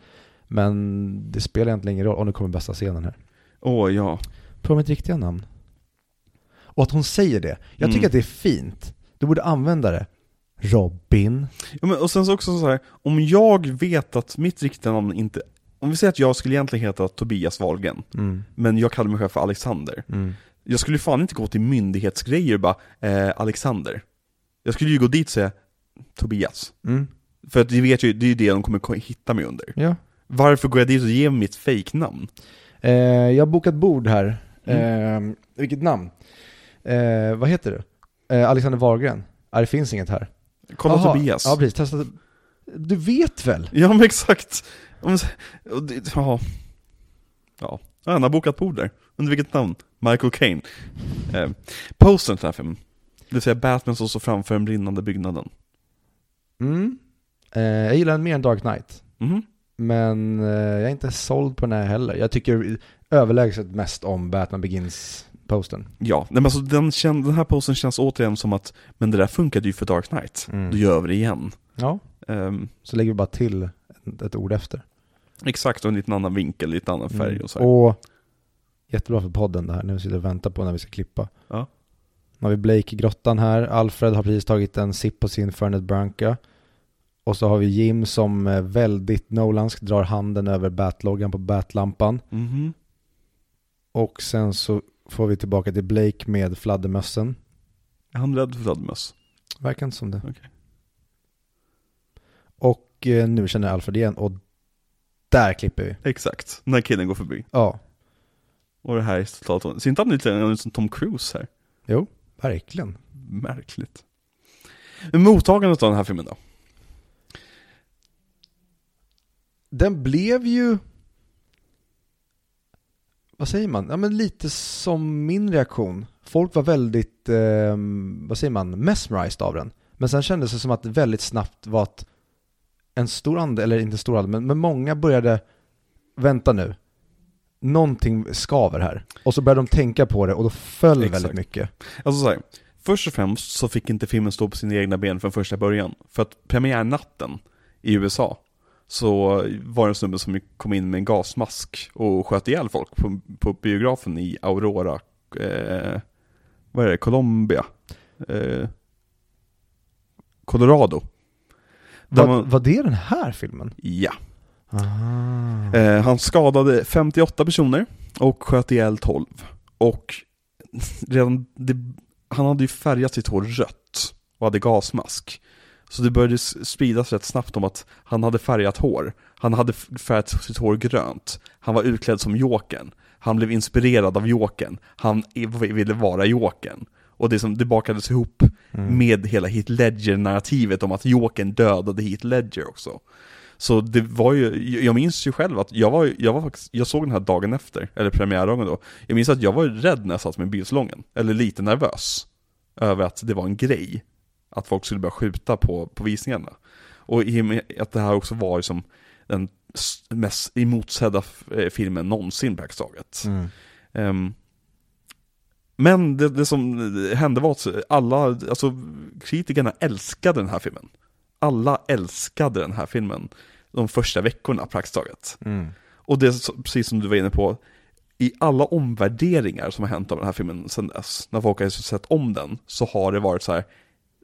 Men det spelar egentligen ingen roll, och nu kommer bästa scenen här. Åh ja. På mitt riktiga namn. Och att hon säger det. Jag tycker Mm. att det är fint. Du borde använda det. Robin. ja men, och sen så också så här, om jag vet att mitt riktiga namn inte... Om vi säger att jag skulle egentligen heta Tobias Wahlgren, Mm. men jag kallar mig själv för Alexander. Mm. Jag skulle fan inte gå till myndighetsgrejer och bara, eh, Alexander. Jag skulle ju gå dit och säga Tobias. Mm. För att de vet ju, det är ju det de kommer ko- hitta mig under. Ja. Varför går jag dit och ger mitt fake-namn? Eh, jag har bokat bord här. Mm. Eh, vilket namn? Eh, vad heter du? Eh, Alexander Wahlgren. Ja, det finns inget här. Kolla Jaha, Tobias. Ja, precis. Testa. Du vet väl? Ja men exakt. Ja, Ja, han har bokat bord där. Under vilket namn? Michael Caine. Eh, postern till den här filmen. Det vill säga Batman som står framför den brinnande byggnaden. Mm. Eh, jag gillar den mer än Dark Knight. Mhm. Men eh, jag är inte såld på den här heller. Jag tycker överlägset mest om Batman Begins-posten. Ja, men alltså den, den här postern känns återigen som att Men det där funkade ju för Dark Knight. Mm. Då gör vi det igen. Ja. Ehm, Så lägger vi bara till ett, ord efter. exakt, och en liten annan vinkel, lite annan färg Mm. och så här. Och jättebra för podden det här, vi sitter och väntar på när vi ska klippa. Ja. Nu har vi Blake i grottan här, Alfred har precis tagit en sipp på sin Fernet Branca. Och så har vi Jim som eh, väldigt Nolansk drar handen över batloggan på batlampan. Mhm. Och sen så får vi tillbaka till Blake med fladdermössen. Är han rädd för fladdermöss? Verkar inte som det. Okej. Och eh, nu känner Alfred igen och där klipper vi. Exakt, när killen går förbi. Ja, Och det här är totalt... Ser inte han ut som Tom Cruise här? jo, verkligen. Märkligt. Men mottagandet av den här filmen då? Den blev ju, vad säger man, ja men lite som min reaktion. Folk var väldigt, eh, vad säger man, mesmerized av den. Men sen kändes det som att det väldigt snabbt var att en stor andel, eller inte stor andel, men, men många började, vänta nu, någonting skaver här. Och så började de tänka på det och då föll Exakt. väldigt mycket. Alltså så här, först och främst så fick inte filmen stå på sina egna ben från första början. För att premiärnatten i USA så var det en snubbe som kom in med en gasmask och sköt ihjäl folk på, på biografen i Aurora, eh, vad är det, Colombia? Eh, Colorado. Var, man, var det den här filmen? ja. Eh, han skadade 58 personer och sköt ihjäl 12. Och redan det, han hade ju färgat sitt hår rött och hade gasmask. Så det började spridas rätt snabbt om att han hade färgat hår. Han hade färgat sitt hår grönt. Han var utklädd som Jokern. Han blev inspirerad av Jokern. Han ville vara Jokern. Och det, som, det bakades ihop Mm. med hela Heath Ledger-narrativet om att Jokern dödade Heath Ledger också. Så det var ju, jag minns ju själv att jag var, jag var faktiskt, jag såg den här dagen efter, eller premiärdagen då. Jag minns att jag var rädd när jag satt med biosalongen, eller lite nervös. Över att det var en grej. Att folk skulle börja skjuta på, på visningarna. Och i och med att det här också var liksom den mest emotsedda eh, filmen någonsin praktiskt taget. Mm. Ehm, men det, det som hände var att alla, alltså kritikerna älskade den här filmen. Alla älskade den här filmen de första veckorna praktiskt taget. Mm. Och det är precis som du var inne på, i alla omvärderingar som har hänt av den här filmen sedan dess, när folk har sett om den, så har det varit så här.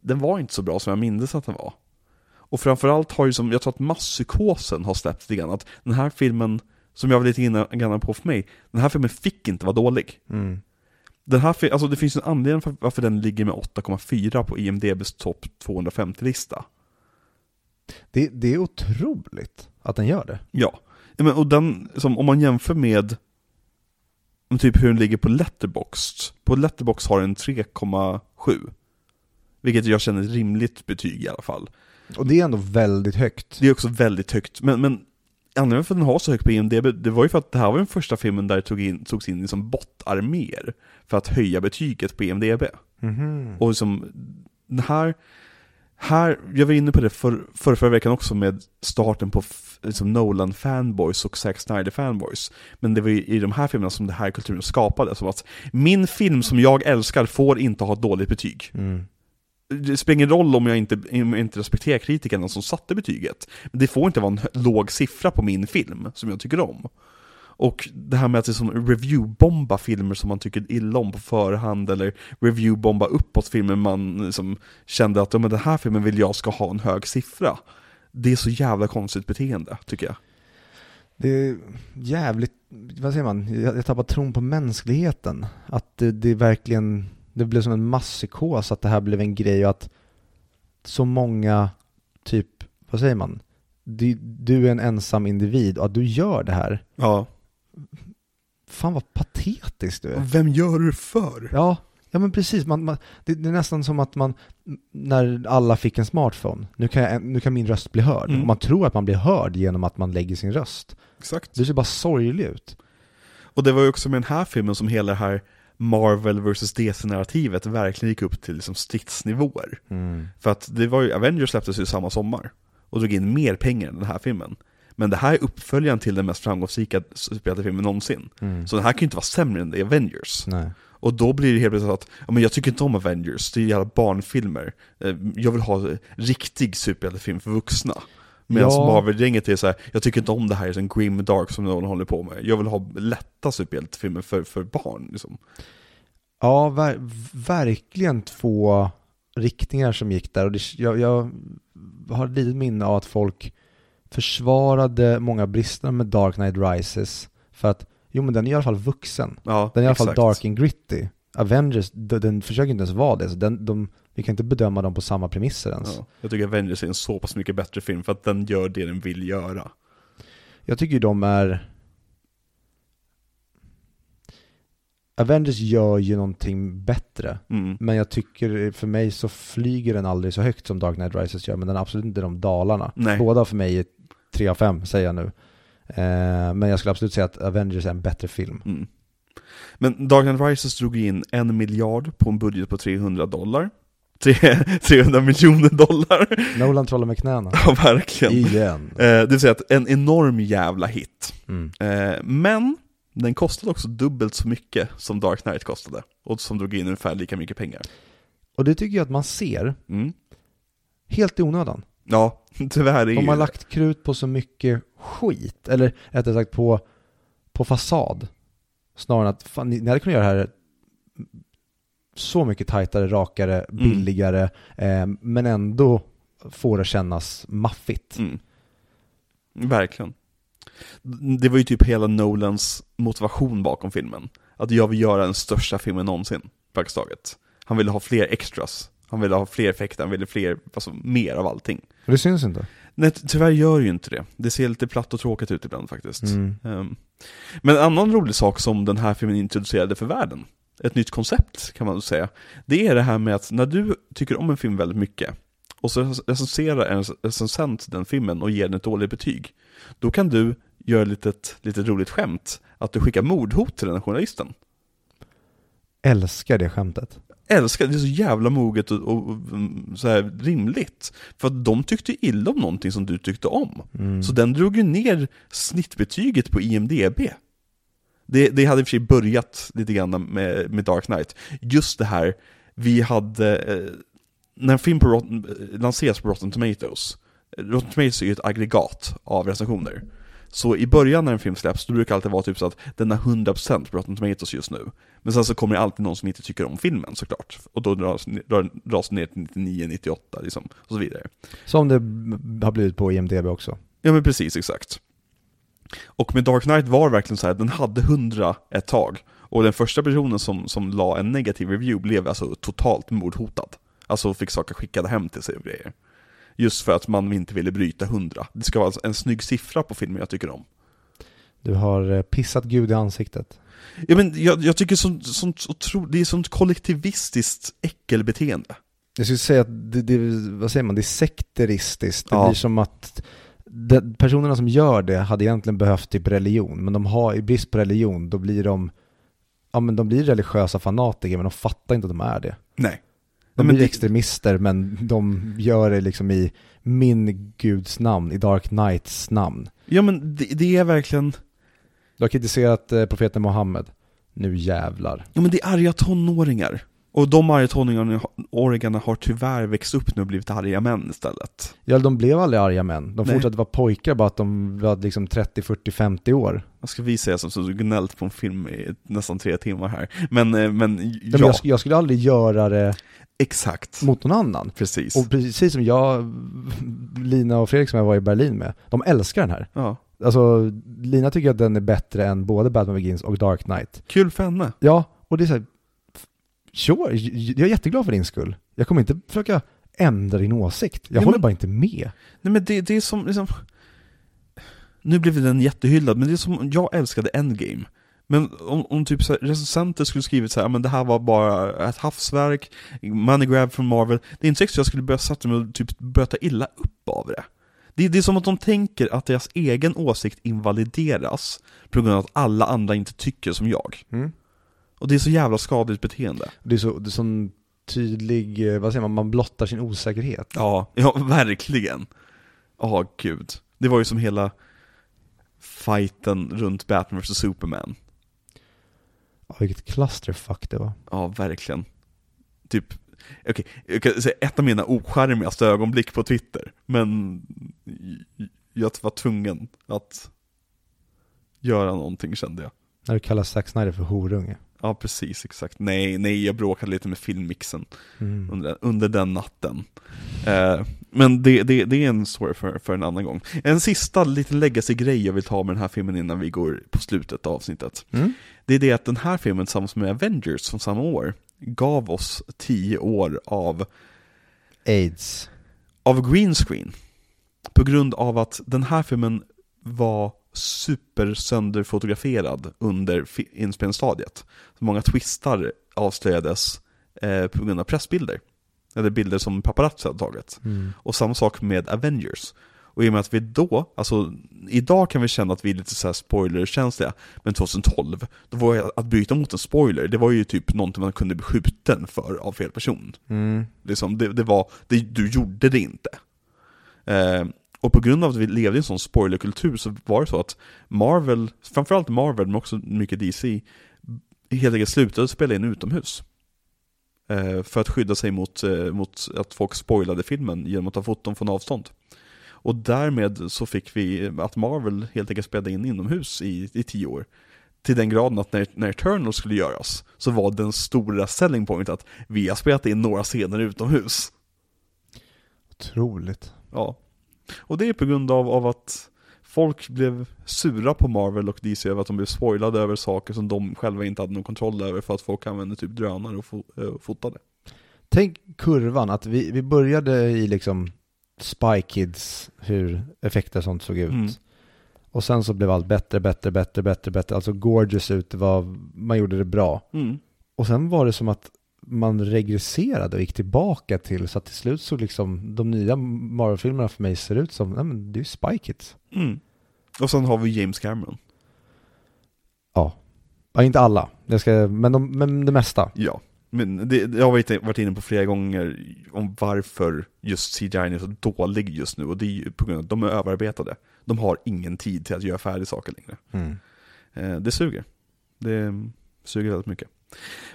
den var inte så bra som jag minns att den var. Och framförallt har ju som, jag tror att masspsykosen har släppt lite grann, att den här filmen, som jag var lite grann på för mig, den här filmen fick inte vara dålig. Mm. Den här, alltså det finns en anledning för varför den ligger med 8,4 på IMDBs topp 250-lista. Det, det är otroligt att den gör det. Ja, men, och den, som, om man jämför med typ hur den ligger på Letterboxd. På Letterboxd har den 3,7. Vilket jag känner är ett rimligt betyg i alla fall. Och det är ändå väldigt högt. Det är också väldigt högt, men, men anledningen för att den har så högt på IMDB, det var ju för att det här var den första filmen där det tog in, togs in liksom bottarméer för att höja betyget på IMDB. Mhm. Och liksom, den här, här, jag var inne på det för, för förra veckan också med starten på liksom Nolan fanboys och Zack Snyder fanboys. Men det var ju i de här filmerna som det här kulturen skapades, som att min film som jag älskar får inte ha ett dåligt betyg. Mm. Det spelar ingen roll om jag inte, om jag inte respekterar kritikerna som satte betyget. Men det får inte vara en låg siffra på min film, som jag tycker om. Och det här med att liksom reviewbomba filmer som man tycker illa om på förhand, eller reviewbomba uppåt filmer man liksom kände att ja, men den här filmen vill jag ska ha en hög siffra. Det är så jävla konstigt beteende, tycker jag. Det är jävligt, vad säger man, jag, jag tappar tron på mänskligheten. Att det, det verkligen, det blev som en masspsykos att det här blev en grej och att så många, typ, vad säger man, du, du är en ensam individ och att du gör det här. Ja. Fan vad patetiskt du är. Vem gör du för? Ja, ja men precis. Man, man, det, det är nästan som att man, när alla fick en smartphone, nu kan, jag, nu kan min röst bli hörd. Mm. Och man tror att man blir hörd genom att man lägger sin röst. Exakt. Det ser bara sorglig ut. Och det var ju också med den här filmen som hela det här Marvel vs DC-narrativet verkligen gick upp till liksom stridsnivåer. För att det var ju, Avengers släpptes ju samma sommar och drog in mer pengar än den här filmen. Men det här är uppföljaren till den mest framgångsrika superhjältefilmen någonsin. Mm. Så den här kan ju inte vara sämre än The Avengers. Nej. Och då blir det helt plötsligt att, ja men jag tycker inte om Avengers, det är jävla barnfilmer. Eh, Jag vill ha riktig superhjältefilm för vuxna. Medan Ja. Marvel-gänget är så här, jag tycker inte om det här som grim dark som någon håller på med. Jag vill ha lätta superhjältefilmer för, för barn liksom. Ja, ver verkligen två riktningar som gick där och det, jag, jag har ett litet minne av att folk försvarade många brister med Dark Knight Rises för att, jo men den är i alla fall vuxen. Ja, Den är i alla fall dark and gritty. Avengers, den försöker inte ens vara det, så den, de, vi kan inte bedöma dem på samma premisser ens. Ja, jag tycker Avengers är en så pass mycket bättre film för att den gör det den vill göra. Jag tycker ju de är... Avengers gör ju någonting bättre, Mm. men jag tycker för mig så flyger den aldrig så högt som Dark Knight Rises gör, men den är absolut inte de dalarna. Nej. Båda för mig är 3 av 5, säger jag nu. Eh, men jag skulle absolut säga att Avengers är en bättre film. Mm. Men Dark Knight Rises drog in en miljard på en budget på 300 dollar. Tre- 300 miljoner dollar. Nolan trollar med knäna. Ja, verkligen. Igen. Eh, det vill säga att en enorm jävla hit. Mm. Eh, men den kostade också dubbelt så mycket som Dark Knight kostade. Och som drog in ungefär lika mycket pengar. Och det tycker jag att man ser Mm. helt i onödan. Ja, tyvärr är De har lagt krut på så mycket skit, eller rättare sagt på, på fasad. Snarare än att, fan, ni, ni hade kunnat göra det här så mycket tajtare, rakare, Mm. billigare, eh, men ändå får det kännas maffigt. Mm. Verkligen. Det var ju typ hela Nolans motivation bakom filmen. Att jag vill göra den största filmen någonsin, praktiskt taget. Han ville ha fler extras, han ville ha fler effekter, han ville fler, alltså mer av allting. Och det syns inte. Nej, tyvärr gör ju inte det. Det ser lite platt och tråkigt ut ibland faktiskt. Mm. Ehm, Men en annan rolig sak som den här filmen introducerade för världen ett nytt koncept kan man säga. Det är det här med att när du tycker om en film väldigt mycket och så recenserar en recensent den filmen och ger den ett dåligt betyg. Då kan du göra ett litet, litet roligt skämt att du skickar mordhot till den här journalisten. Älskar det skämtet. Älskar, det är så jävla moget och, och, och så här rimligt. För att de tyckte illa om någonting som du tyckte om. Mm. Så den drog ju ner snittbetyget på IMDB. Det, det hade i och för sig börjat lite grann med, med Dark Knight. Just det här, vi hade, eh, när en film på Rotten, eh, lanseras på Rotten Tomatoes, Rotten Tomatoes är ju ett aggregat av recensioner. Så i början när en film släpps, då brukar det alltid vara typ så att den har 100% på Rotten Tomatoes just nu. Men sen så kommer det alltid någon som inte tycker om filmen såklart. Och då dras, dras, dras ner till 99, 98 liksom, och så vidare. Som det har blivit på IMDB också. Ja men precis, exakt. Och med Dark Knight var det verkligen så här, den hade 100 ett tag. Och den första personen som, som la en negativ review blev alltså totalt mordhotad. Alltså fick saker skickade hem till sig och grejer. Just för att man inte ville bryta 100. Det ska vara en snygg siffra på filmen jag tycker om. Du har eh, pissat Gud i ansiktet. Ja, men jag, jag tycker sånt, sånt otro, det är sånt kollektivistiskt äckelbeteende. Jag skulle säga att det, det vad säger man, det är sekteristiskt. Det Ja. blir som att de, personerna som gör det hade egentligen behövt typ religion, men de har i brist på religion, då blir de, ja men de blir religiösa fanatiker, men de fattar inte att de är det. Nej. De men blir det- extremister, men de gör det liksom i min guds namn, i Dark Knights namn. Ja men det, det är verkligen, Du har kritiserat eh, profeten Mohammed. Nu jävlar. ja men det är arga tonåringar. Och de arga tonåringarna har tyvärr växt upp nu och blivit arga män istället. Ja, de blev aldrig arga män. De Nej. fortsatte vara pojkar, bara att de var liksom 30, 40, 50 år. Vad ska vi säga som så gnällt på en film i nästan tre timmar här? Men, eh, men Ja. ja, Jag, jag skulle aldrig göra det exakt. mot någon annan. Precis. Och precis som jag, Lina och Fredrik som jag var i Berlin med, de älskar den här. Ja. Alltså, Lina tycker att den är bättre än både Batman Begins och Dark Knight. Kul för henne. Ja, och det är så här, sure, jag är jätteglad för din skull. Jag kommer inte försöka ändra din åsikt. Jag Ja, håller men- bara inte med. Nej men det, det är som liksom... Nu blev den jättehyllad, men det är som, jag älskade Endgame. Men om, om typ så här, recensenter skulle skrivit så här, men det här var bara ett havsverk, money grab från Marvel. Det är inte säkert att jag skulle börja sätta mig och typ börja ta illa upp av det. Det, det är som att de tänker att deras egen åsikt invalideras på grund av att alla andra inte tycker som jag. Mm. Och det är så jävla skadligt beteende. Det är så, det är sån tydlig, eh, vad säger man, man blottar sin osäkerhet. Ja, ja verkligen. Ja, gud. Det var ju som hela fighten runt Batman vs Superman. Ja, vilket clusterfuck det var. Ja, verkligen. Typ, okej, jag kan säga ett av mina ocharmigaste ögonblick på Twitter, men jag var tvungen att göra någonting kände jag. När du kallar Zack Snyder för horunge. Ja, precis, exakt. Nej, nej, jag bråkade lite med filmmixen Mm. under, under den natten. Eh, men det, det, det är en story för, för en annan gång. En sista liten legacy-grej jag vill ta med den här filmen innan vi går på slutet av avsnittet. Mm. Det är det att den här filmen tillsammans med Avengers från samma år gav oss tio år av, AIDS. av green screen. På grund av att den här filmen var super sönderfotograferad under inspelningsstadiet. Många twistar avslöjades eh, på grund av pressbilder. Eller bilder som paparazzi hade tagit. Mm. Och samma sak med Avengers. Och i och med att vi då, alltså idag kan vi känna att vi är lite så här spoilerkänsliga, men 2012, då var jag, att bryta mot en spoiler, det var ju typ någonting man kunde bli skjuten för av fel person. Mm. Liksom, det, det var, det, du gjorde det inte. Eh, och på grund av att vi levde i en sån spoilerkultur så var det så att Marvel, framförallt Marvel men också mycket DC, helt enkelt slutade spela in utomhus. Eh, för att skydda sig mot, eh, mot att folk spoilade filmen genom att ta foton från avstånd. Och därmed så fick vi att Marvel helt enkelt spelade in inomhus i, i tio år. Till den graden att när, när Eternal skulle göras så var den stora selling point att vi har spelat in några scener utomhus. Otroligt. Ja. Och det är på grund av, av att folk blev sura på Marvel och DC över att de blev spoilade över saker som de själva inte hade någon kontroll över för att folk använde typ drönare och fo- eh, fotade. Tänk kurvan, att vi, vi började i liksom Spy Kids, hur effekter och sånt såg ut. Mm. Och sen så blev allt bättre, bättre, bättre, bättre, bättre. Alltså gorgeous ut, det var, man gjorde det bra. Mm. och sen var det som att man regresserade och gick tillbaka till, så att till slut så liksom, de nya Marvel-filmerna för mig ser ut som, nej men det är ju Spy Kids. Mm. Och sen har vi James Cameron. Ja. Ja, inte alla, jag ska, men, de, men det mesta. Ja. Men det, jag har varit, varit inne på flera gånger om varför just CGI är så dålig just nu och det är ju på grund av att de är överarbetade. De har ingen tid till att göra färdig saker längre. Mm. Eh, det suger. Det suger väldigt mycket.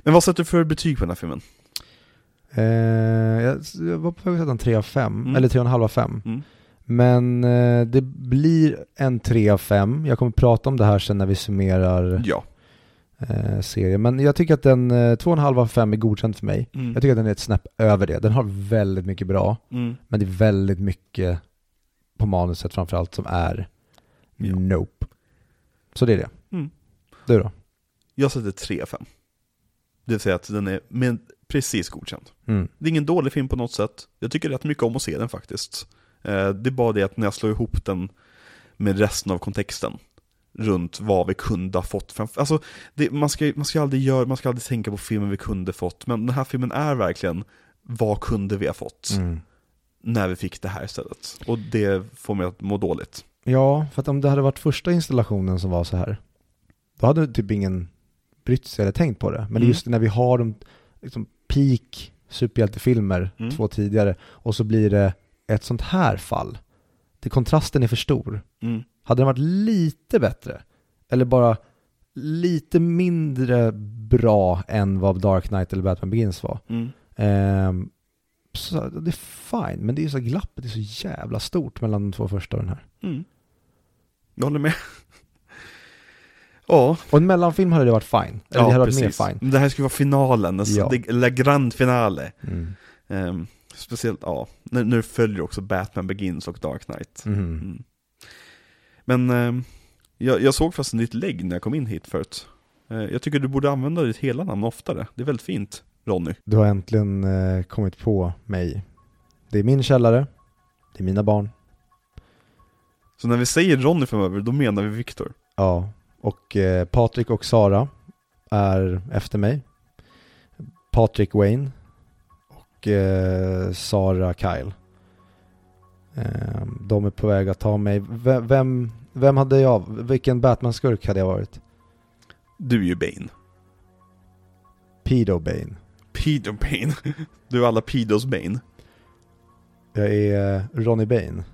Men vad sätter du för betyg på den här filmen? Eh, jag, jag var på väg att sätta en 3 av 5, Mm. eller 3,5 av 5. Mm. Men eh, det blir en 3 av 5. Jag kommer prata om det här sen när vi summerar Ja. Eh, serien. Men jag tycker att den eh, 2,5 av 5 är godkänd för mig. Mm. Jag tycker att den är ett snäpp över det. Den har väldigt mycket bra, Mm. men det är väldigt mycket på manuset framförallt som är Ja. nope. Så det är det. Mm. Du då? Jag sätter 3 av 5. Det vill säga att den är men precis godkänd. Mm. Det är ingen dålig film på något sätt. Jag tycker rätt mycket om att se den faktiskt. Eh, Det är bara det att när jag slår ihop den med resten av kontexten runt vad vi kunde ha fått framför. Alltså, det, man, ska, man, ska aldrig göra, man ska aldrig tänka på filmen vi kunde fått, men den här filmen är verkligen vad kunde vi ha fått Mm. när vi fick det här istället. Och det får mig att må dåligt. Ja, för att om det hade varit första installationen som var så här, då hade typ ingen brytt sig eller tänkt på det. Men det är Mm. just när vi har de liksom peak superhjältefilmer, Mm. två tidigare, och så blir det ett sånt här fall. Det, kontrasten är för stor. Mm. Hade den varit lite bättre, eller bara lite mindre bra än vad Dark Knight eller Batman Begins var, Mm. ehm, så det är fine, men det är så glappet är så jävla stort mellan de två första och den här. Mm. Jag håller med. ja, Och en mellanfilm hade det varit fine. Eller det hade varit mer fine. Det här ska vara finalen, alltså, Ja. det, la grand finale. Mm. Ehm, speciellt, ja, när det följer också Batman Begins och Dark Knight. Mhm. Mm. Men ehm, jag, jag såg fast ditt lägg när jag kom in hit förut. Eh, jag tycker du borde använda ditt hela namn oftare. Det är väldigt fint, Ronny. Du har äntligen eh, kommit på mig. Det är min källare. Det är mina barn. Så när vi säger Ronny framöver, då menar vi Viktor. Ja. Och eh, Patrik och Sara är efter mig. Patrik Wayne och eh, Sara Kyle. Eh, de är på väg att ta mig. Vem, vem, vem hade jag? Vilken Batman-skurk hade jag varit? Du är ju Bane. Pedo Bane. Peter Bane. Du är alla Pedos Bane. Jag är eh, Ronny Bane.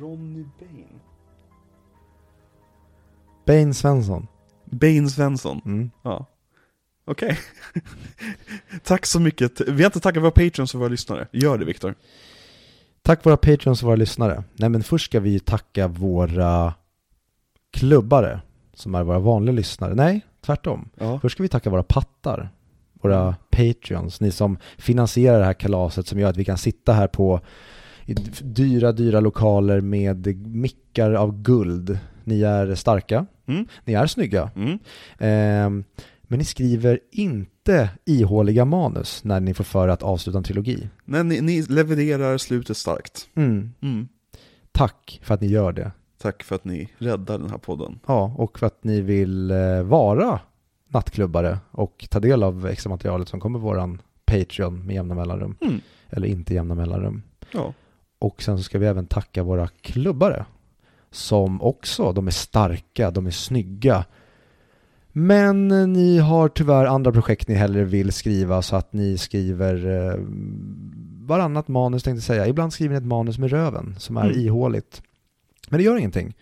Ronny Bane? Bane Svensson. Bane Svensson. Mm. Ja. Okej. Tack så mycket. Vi har inte tackat våra patrons och våra lyssnare. Gör det Viktor. Tack våra patrons och våra lyssnare. Nej men först ska vi tacka våra klubbare som är våra vanliga lyssnare. Nej, tvärtom. Ja. Först ska vi tacka våra pattar, våra patreons, ni som finansierar det här kalaset som gör att vi kan sitta här på dyra, dyra lokaler med mickar av guld. Ni är starka, Mm. ni är snygga, Mm. Ehm, men ni skriver inte ihåliga manus när ni får för att avsluta en trilogi. Nej, ni, ni levererar slutet starkt. Mm. Mm. Tack för att ni gör det. Tack för att ni räddar den här podden. Ja, och för att ni vill eh, vara nattklubbare och ta del av extra materialet som kommer på våran Patreon med jämna mellanrum. Mm. Eller inte jämna mellanrum. Ja. Och sen så ska vi även tacka våra klubbare. Som också, de är starka, de är snygga. Men ni har tyvärr andra projekt ni hellre vill skriva så att ni skriver eh, varannat manus tänkte jag säga. Ibland skriver ni ett manus med röven som är Mm. ihåligt. Men det gör ingenting.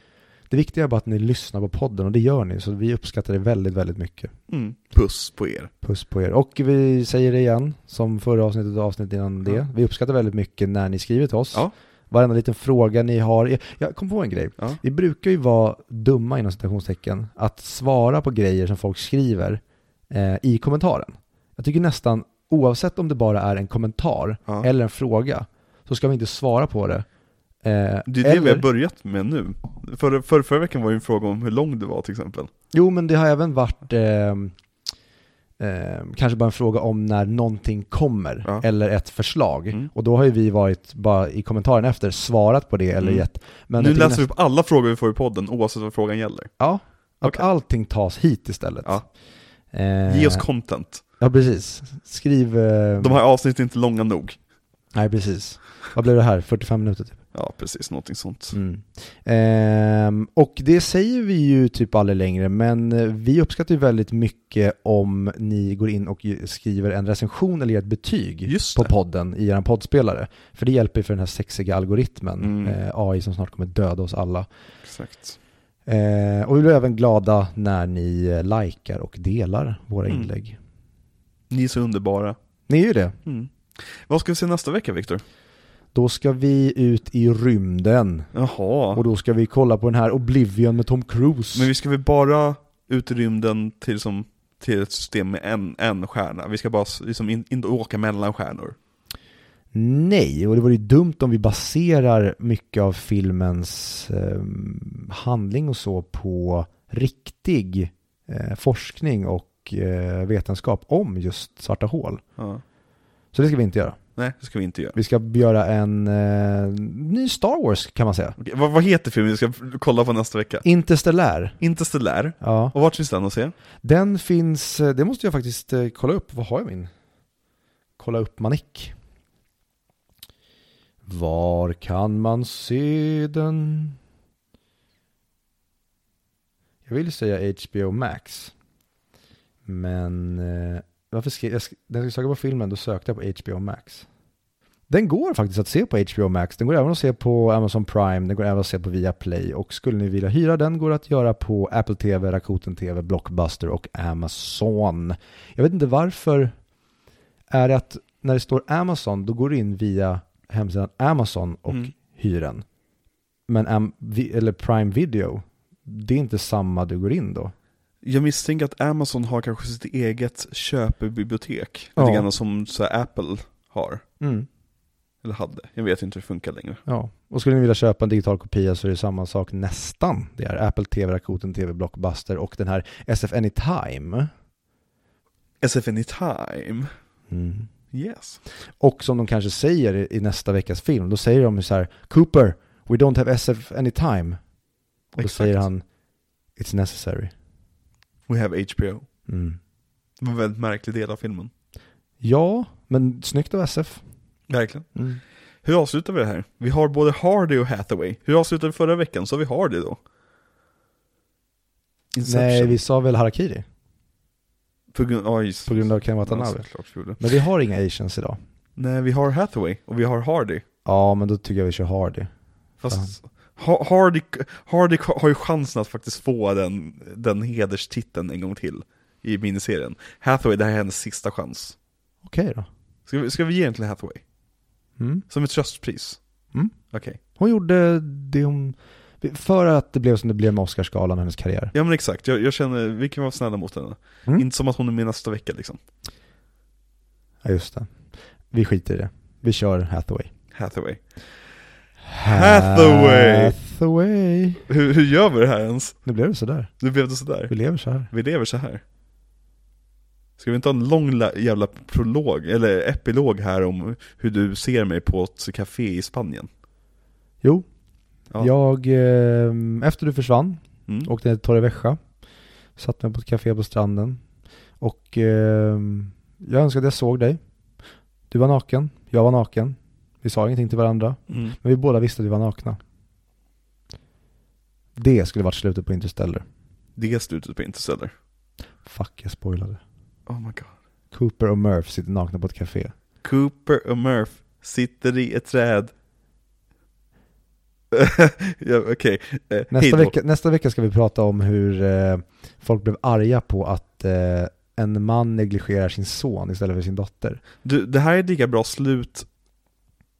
Det viktiga är bara att ni lyssnar på podden och det gör ni så vi uppskattar det väldigt, väldigt mycket. Mm. Puss på er. Puss på er. Och vi säger det igen, som förra avsnittet och avsnittet innan det. Vi uppskattar väldigt mycket när ni skriver till oss. Ja. Varenda liten fråga ni har. Jag- Jag kom på en grej. Ja. Vi brukar ju vara dumma inom citationstecken att svara på grejer som folk skriver eh, i kommentaren. Jag tycker nästan, oavsett om det bara är en kommentar Ja. eller en fråga, så ska vi inte svara på det. Eh, Det är det vi eller- har börjat med nu. Förra, för, förra veckan var ju en fråga om hur lång det var till exempel. Jo, men det har även varit eh, eh, kanske bara en fråga om när någonting kommer, Ja. eller ett förslag. Mm. Och då har ju vi varit, bara i kommentaren efter, svarat på det eller Mm. gett. Men nu läser vi upp alla frågor vi får i podden oavsett vad frågan gäller. Ja, Att Okej. allting tas hit istället. Ja. Eh, Ge oss content. Ja, precis. Skriv... Eh, De här avsnitten är inte långa nog. Nej, precis. Vad blev det här? 45 minuter typ? Ja, precis. Någonting sånt. Mm. Ehm, och det säger vi ju typ aldrig längre, men eh, vi uppskattar ju väldigt mycket om ni går in och skriver en recension eller ger ett betyg på podden i er poddspelare. För det hjälper ju för den här sexiga algoritmen, Mm. eh, AI som snart kommer döda oss alla. Exakt. Eh, och vi blir även glada när ni eh, likar och delar våra Mm. inlägg. Ni är så underbara. Ni är ju det. Mm. Vad ska vi se nästa vecka, Viktor? Då ska vi ut i rymden. Jaha. Och då ska vi kolla på den här Oblivion med Tom Cruise. Men vi ska väl bara ut i rymden till, som, till ett system med en, en stjärna? Vi ska bara liksom in, inte åka mellan stjärnor. Nej, och det vore ju dumt om vi baserar mycket av filmens eh, handling och så på riktig eh, forskning och eh, vetenskap om just svarta hål. Ja. Så det ska vi inte göra. Nej, det ska vi inte göra. Vi ska göra en eh, ny Star Wars kan man säga. Okej, vad, vad heter filmen vi ska kolla på nästa vecka? Interstellär. Interstellär. Ja, Och vart finns den att se? den finns, eh, det måste jag faktiskt eh, kolla upp. Vad har jag min? Kolla upp manik. Var kan man se den? Jag vill säga HBO Max. Men eh, varför skrev jag, när jag sökte på filmen då sökte jag på HBO Max. Den går faktiskt att se på HBO Max. Den går även att se på Amazon Prime. Den går även att se på Viaplay. Och skulle ni vilja hyra den går det att göra på Apple TV, Rakuten TV, Blockbuster och Amazon. Jag vet inte varför är det att när det står Amazon då går du in via hemsidan Amazon och Mm. hyr den. Men eller Prime Video, det är inte samma du går in då. Jag misstänker att Amazon har kanske sitt eget köpebibliotek. Ja. Lite grann som så här Apple har. Mm. Eller hade. Jag vet inte hur det funkar längre. Ja, och skulle ni vilja köpa en digital kopia så är det samma sak nästan. Det är Apple TV, Rakuten TV, Blockbuster och den här SF Anytime. SF Anytime. Mm. Yes. Och som de kanske säger i- nästa veckas film, då säger de så här Cooper, we don't have SF Anytime. Och då Exakt. säger han It's necessary. We have HBO. Mm. Det var en väldigt märklig del av filmen. Ja, men snyggt av SF. Verkligen. Mm. Hur avslutar vi det här? Vi har både Hardy och Hathaway. Hur avslutade vi förra veckan? Så har vi Hardy då? Inception. Nej, vi sa väl Harakiri? På grund, oh, just. På grund av Ken Watanabe. Ja. Men vi har inga Asians idag. Nej, vi har Hathaway och vi har Hardy. Ja, men då tycker jag vi kör Hardy. Fast Ha- Hardy, Hardy har ju chansen att faktiskt få den, den hederstiteln en gång till i miniserien. Hathaway, det här är hennes sista chans. Okej då. Ska vi, ska vi ge den till Hathaway? Mm. Som ett tröstpris? Mm. Okej. Hon gjorde det hon... För att det blev som det blev med Oscarsgalan, hennes karriär. Ja men exakt, jag, jag känner, vi kan vara snälla mot henne. Mm. Inte som att hon är med nästa vecka liksom. Ja, just det. Vi skiter i det. Vi kör Hathaway. Hathaway. Hathaway! Hathaway. Hur, hur gör vi det här ens? Nu blev det sådär. Nu blev det sådär. Vi lever så här. Vi lever så här. Ska vi inte ha en lång la- jävla prolog, eller epilog här om hur du ser mig på ett café i Spanien? Jo, Ja. jag, eh, efter du försvann, Mm. åkte ner till Torrevieja, satt mig på ett café på stranden och eh, jag önskade jag såg dig. Du var naken, jag var naken. Vi sa ingenting till varandra, Mm. men vi båda visste att vi var nakna. Det skulle varit slutet på Interstellar. Det är slutet på Interstellar. Fuck, jag spoilade. Oh my god. Cooper och Murph sitter nakna på ett café. Cooper och Murph sitter i ett träd. ja, Okej, eh, Nästa vecka, nästa vecka ska vi prata om hur eh, folk blev arga på att eh, en man negligerar sin son istället för sin dotter. Du, det här är lika bra slut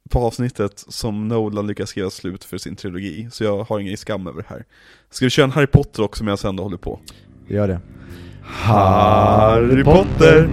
på avsnittet som Nolan lyckas skriva slut för sin trilogi, så jag har ingen skam över det här. Ska vi köra en Harry Potter också medan jag ändå håller på? Gör det. Harry Potter!